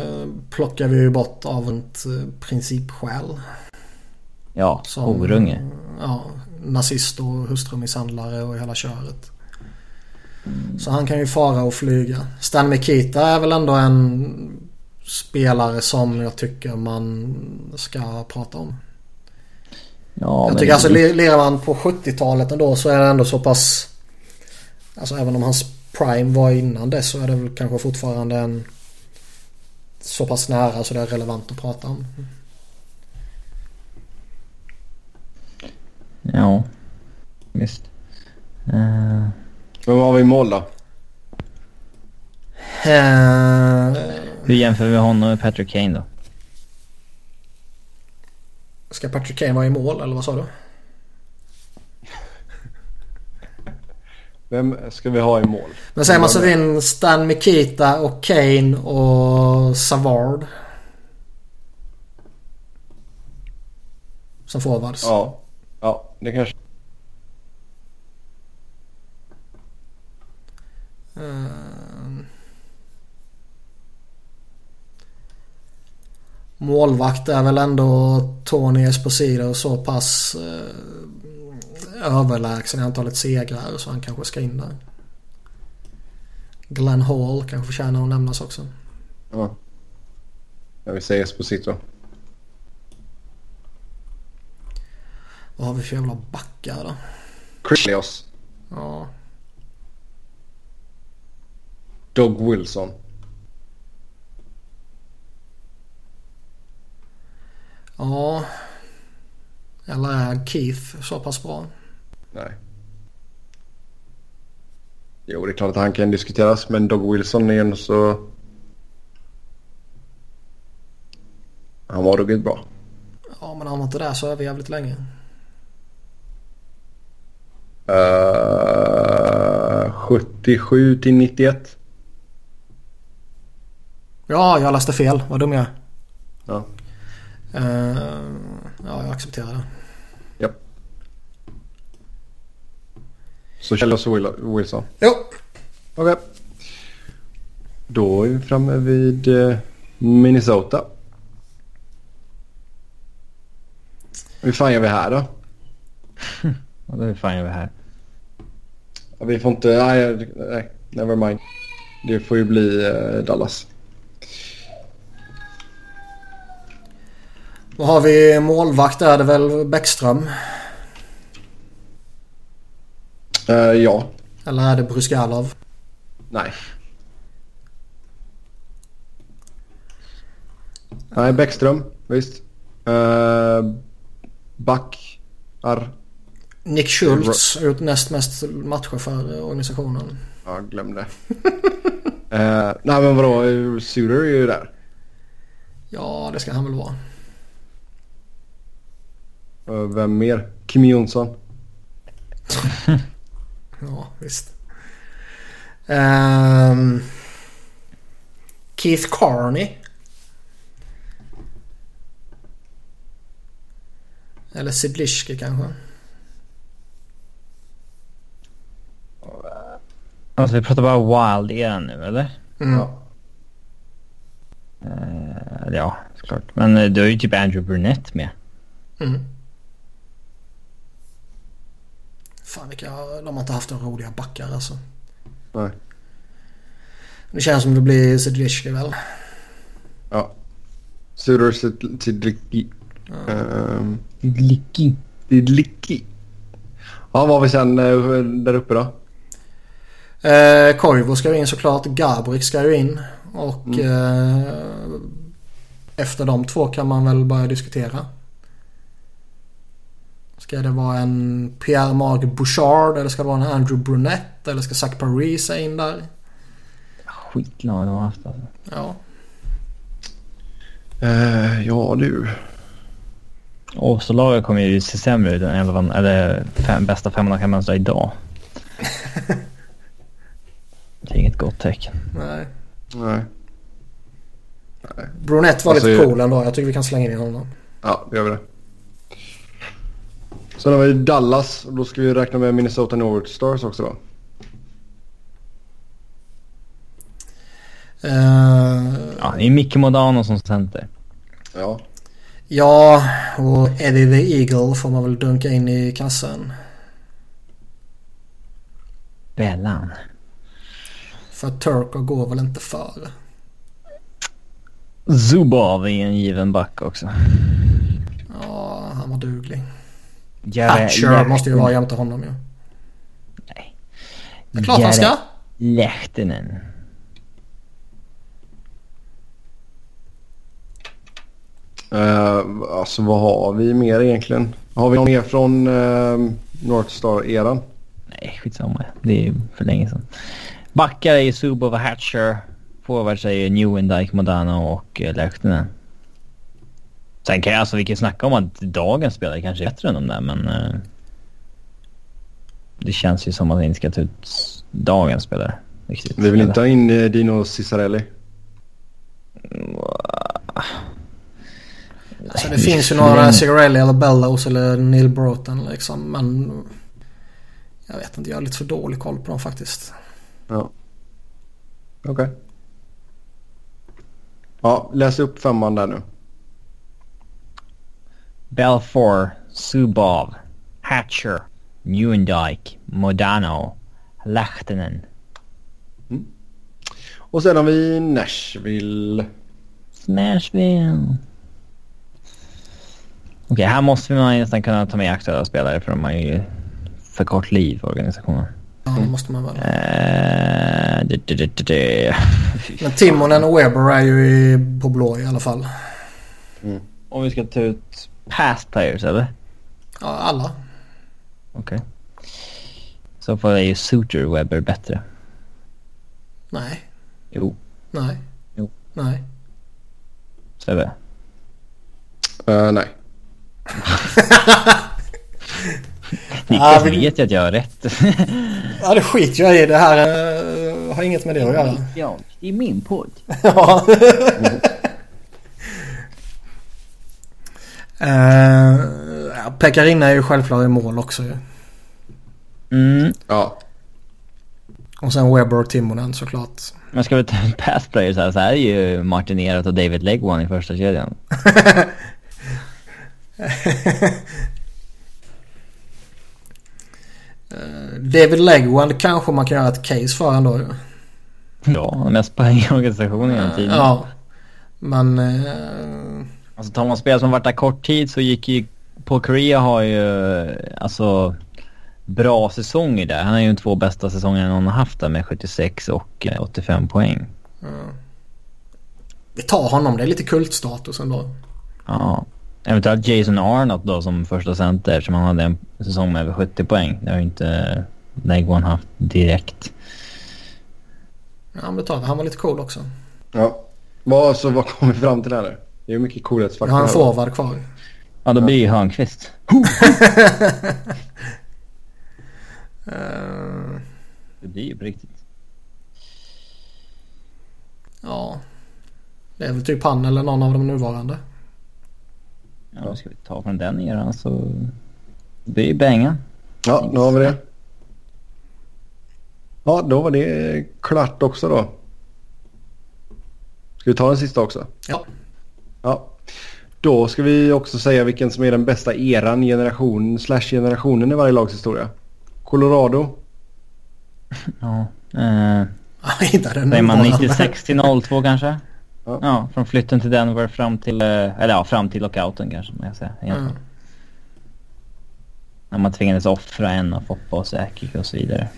plockar vi ju bort av ett eh, principskäl. Ja, Som, horunge. Ja, nazist och hustrumisshandlare och hela köret. Så han kan ju fara och flyga. Stan Mikita är väl ändå en spelare som jag tycker man ska prata om. Ja, jag men tycker alltså li- lirar man på 70-talet ändå så är det ändå så pass... Alltså även om hans prime var innan det så är det väl kanske fortfarande en... Så pass nära så det är relevant att prata om. Ja, visst. Eh, Men vad har vi i mål då? Eh, hur jämför vi honom med Patrick Kane då? ska Patrick Kane vara i mål eller vad sa du? Vem ska vi ha i mål? Men säger man så in Stan Mikita och Kane och Savard. Som forwards. Ja, ja det kanske... Eh, Målvakt är väl ändå Tony Esposito så pass eh, överlägsen i antalet segrar så han kanske ska in där. Glenn Hall kanske förtjänar att nämnas också. Ja. Jag vill säga Esposito. Vad har vi för jävla backar då? Chris Ja. Doug Wilson. Ja. Eller är Keith så pass bra? Nej. Jo, det är klart att han kan diskuteras, men Doug Wilson är ändå så... Han var ruggigt bra. Ja men han var inte där så över jävligt länge. Uh, 77 till 91. Ja, jag läste fel. Vad dum jag är. Ja. Eh, ja, jag accepterar det. Så Kjell och Wilson. Jo. Okej. Då är vi framme vid eh, Minnesota. Hur fan gör vi här då? Och då är fan gör vi här. Ja, Vi får inte... Nej, nej, never mind. Det får ju bli eh, Dallas. Vad har vi målvakt där? Det är väl Bäckström? Eh, ja. Eller är det Bryskalov? Nej. Nej, Bäckström. Visst. Uh, Back. Ar. Nick Schultz har gjort näst mest matcher för organisationen. Ja, glöm det. Eh, nej, men vadå? Suter är ju där. Ja, det ska han väl vara. Uh, vem mer? Kim Jonsson. Ja, visst. Ehm, Keith Carney. Eller Sidlischke kanske. Alltså vi pratar bara wild eran nu eller? Mm. Ja. Eh, ja, såklart. Men eh, du har ju typ Andrew Burnett med. Mm. Fan vilka, de har inte haft några roliga backar alltså. Nej. Det känns som det blir Sidlischke väl. Ja. Suter Sidlicki. Um, Licky. Sidlicki. Ja, vad har vi sen eh, där uppe då? Eh, Koivu ska ju in såklart. Gabrik ska ju in. Och eh, efter de två kan man väl börja diskutera. Ska det vara en Pierre-Marc Bouchard eller ska det vara en Andrew Brunette eller ska Zach Paris in där? Skitlag de har haft alltså. Ja. Eh, ja du. Åselaget kommer ju se sämre ut än elvan, eller fem, bästa femman kan mönstra idag. det är inget gott tecken. Nej. Nej. Brunette var Alltså, lite cool ändå. Jag tycker vi kan slänga in honom. Ja, det gör vi det. Sen har vi Dallas. och Då ska vi räkna med Minnesota Norwich Stars också då. Eh, Ja, det är Micke Modano som center. Ja. ja, och Eddie the Eagle får man väl dunka in i kassen. Bellan. För Turko går väl inte före. Zubov är en given back också. Ja, han var duglig. Jere- Hatcher måste ju vara jämte honom ju. Nej. Det är klart han ska. Lehtinen. Uh, alltså vad har vi mer egentligen? Har vi någon mer från uh, North Star-eran? Nej, skitsamma. Det är ju för länge sedan. Backar är ju Zubov och Hatcher. Forwards är ju Newendike, Modano och uh, Lehtinen. Sen kan jag, alltså vi kan snacka om att dagens spelare kanske är bättre än de där men... eh, det känns ju som att vi inte ska ta ut dagens spelare. Riktigt. Vi vill inte ha in eh, Dino Ciccarelli. Alltså det finns ju några Cigarelli eller Bellows eller Neil Broughton liksom. Men jag vet inte, jag har lite för dålig koll på dem faktiskt. Ja. Okej. Ja, läs upp femman där nu. Belfour, Zubov, Hatcher, Newendike, Modano, Lehtinen. Och sen har vi Nashville. Smashville. Okej, här måste man nästan kunna ta med aktuella spelare för de har ju för kort liv organisationen. Ja, det måste man väl. Uh, det, det, det, det. Fy Men Timonen och Weber är ju på blå i alla fall. Om vi ska ta ut past players eller? Ja, alla. Okej. Så får är ju Suter Webber bättre. Nej, Jo, nej. Jo. Nej. Sebbe. Uh, nej. Niklas vi- vet ju att jag har rätt. Ja, det skiter jag i. Det här eh, har inget med det att göra. ja, det är min podd. Ja. Eh, ja, Pekarinna är ju självklart i mål också ju. Mm. Ja. Och sen Weber och Timonen såklart. Men ska vi ta ut past players här så här är ju Martin Erat och David Legwan i första kedjan. David Legwand kanske man kan göra ett case för ändå ju. Ja, mest poäng i organisationen genom tiden. Ja. Men... Eh, Alltså tar man spel som varit där kort tid så gick ju... Paul Korea har ju alltså bra säsonger där. Han har ju de två bästa säsongerna någon har haft där med 76 och eh, 85 poäng. vi tar honom. Det är lite kultstatus ändå. Ja. Eventuellt Jason Arnott då som första center som han hade en säsong med över 70 poäng. Det har ju inte Legwan haft direkt. Ja, men det tar vi. Han var lite cool också. ja. Vad, så vad kom vi fram till här nu? Det är mycket coolhetsfaktor. har en här. forward kvar. Ja, då blir ju Hörnqvist. Det blir ju på riktigt. ja. Det är väl typ han eller någon av de nuvarande. Ja, då ska vi ta från den eran så... Det blir ju bänga. Ja, nu har vi det. Ja, då var det klart också då. Ska vi ta den sista också? Ja. Ja. Då ska vi också säga vilken som är den bästa eran, generation, slash generationen i varje lags historia. Colorado. Ja. Eh, Inte den säger man nuvarande. 96 till 02 kanske? Ja. Ja. från flytten till Denver fram till... eh, Eller ja, fram till lockouten kanske man kan säga. Mm. När man tvingades offra en av Foppa och Säkik och så vidare.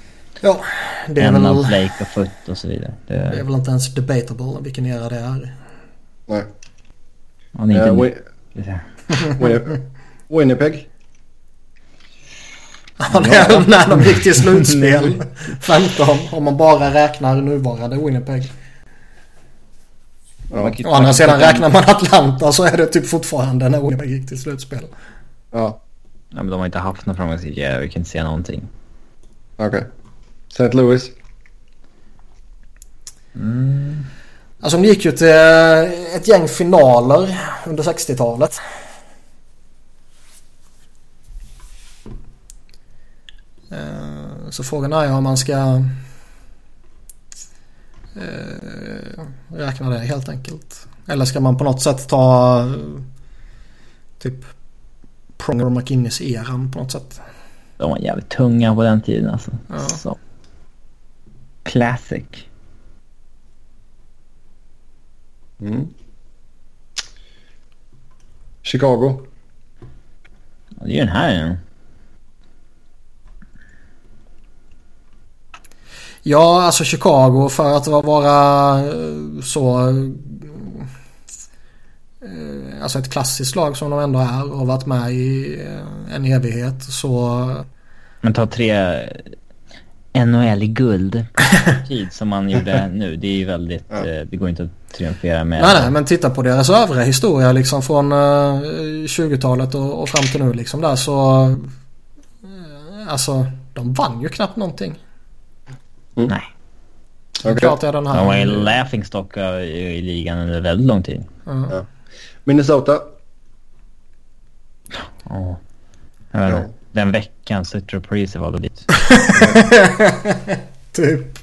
Ja, det är, en väl, av Blake och Foot och så vidare. Det, det är väl inte ens debatable vilken era det är. Nej. Ja, det är Eh, inte Wi- Winni- Winnipeg. Ja, det är när de gick till slutspel. 15 om man bara räknar nuvarande Winnipeg. Ja. Å andra sidan räknar man Atlanta så är det typ fortfarande en ojämlik till slutspel. Ja, Ja, men de har inte haft någon framgångsrik era. Vi kan inte säga någonting. okej. St. Louis. Alltså de gick ju till eh, ett gäng finaler under 60-talet. Eh, Så frågan är om man ska eh, räkna det helt enkelt. Eller ska man på något sätt ta typ Pronger och McInnes-eran på något sätt. De var jävligt tunga på den tiden alltså. Ja. Så. Classic. Mm. Chicago. Ja, Det är ju den här igen. Ja, alltså Chicago för att vara eh, så... eh, Alltså ett klassiskt lag som de ändå är och har varit med i eh, en evighet så... Men ta tre NHL i guld. tid som man gjorde nu. Det är ju väldigt... Ja. Eh, det går inte att triumfera med. Nej, nej, men titta på deras övriga historia liksom från eh, 20-talet och, och fram till nu liksom där så... eh, Alltså, de vann ju knappt någonting. Nej. Okej. Klart är den här... De var ju laughingstock i, i ligan under väldigt lång tid. Ja. Minnesota. Ja. Inte. Ja. Den veckan Citra Priest var dit. Typ.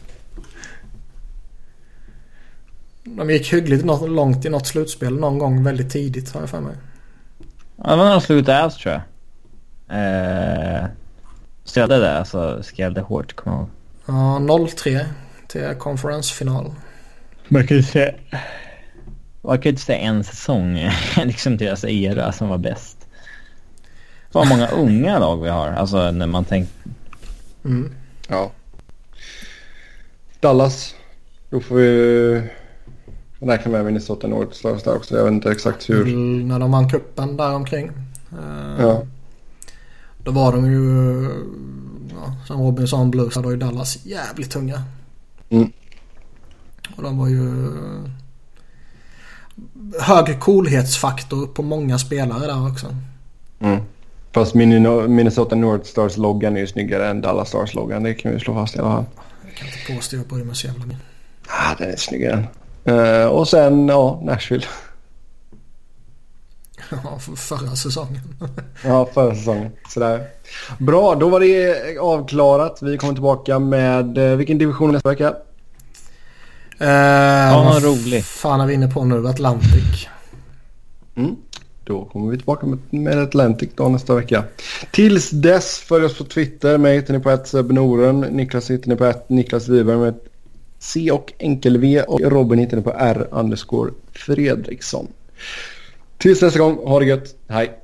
De gick hyggligt långt i något slutspel någon gång väldigt tidigt har jag för mig. Ja, det var nog slut där tror jag. Eh, stödde det, alltså skrällde hårt kommer jag ihåg. Ja, 0-3 till konferensfinal. Man kan ju säga... Man kan ju inte säga en säsong liksom deras era som var bäst. Vad många unga lag vi har. Alltså när man tänker... Mm. Ja. Dallas. Då får vi räkna med Minnesota North Stars där också. Jag vet inte exakt hur. Mm, När de vann kuppen där omkring. Eh, Ja. Då var de ju, ja, som Robinson Blues, då var ju Dallas jävligt tunga. Mm. Och de var ju hög coolhetsfaktor på många spelare där också. Mm. Fast Minne- Minnesota North Stars loggan är ju snyggare än Dallas Stars loggan. Det kan vi slå fast i alla fall. Jag kan inte påstå jag bryr mig så jävla mycket. Ah, den är snyggare. Uh, och sen ja, Nashville. Ja, för förra säsongen. Ja, förra säsongen. Sådär. Bra, då var det avklarat. Vi kommer tillbaka med eh, vilken division nästa vecka? Eh, Ja, vad rolig. fan är vi inne på nu? Atlantic. Mm. Då kommer vi tillbaka med, med Atlantic då nästa vecka. Tills dess följ oss på Twitter. Mig hittar ni på ett Noren. Niklas hittar ni på ett Niklas Wiberg med ett C och enkel-V. Och Robin hittar ni på R underscore Fredriksson. Tills nästa gång, ha det gött. Hej!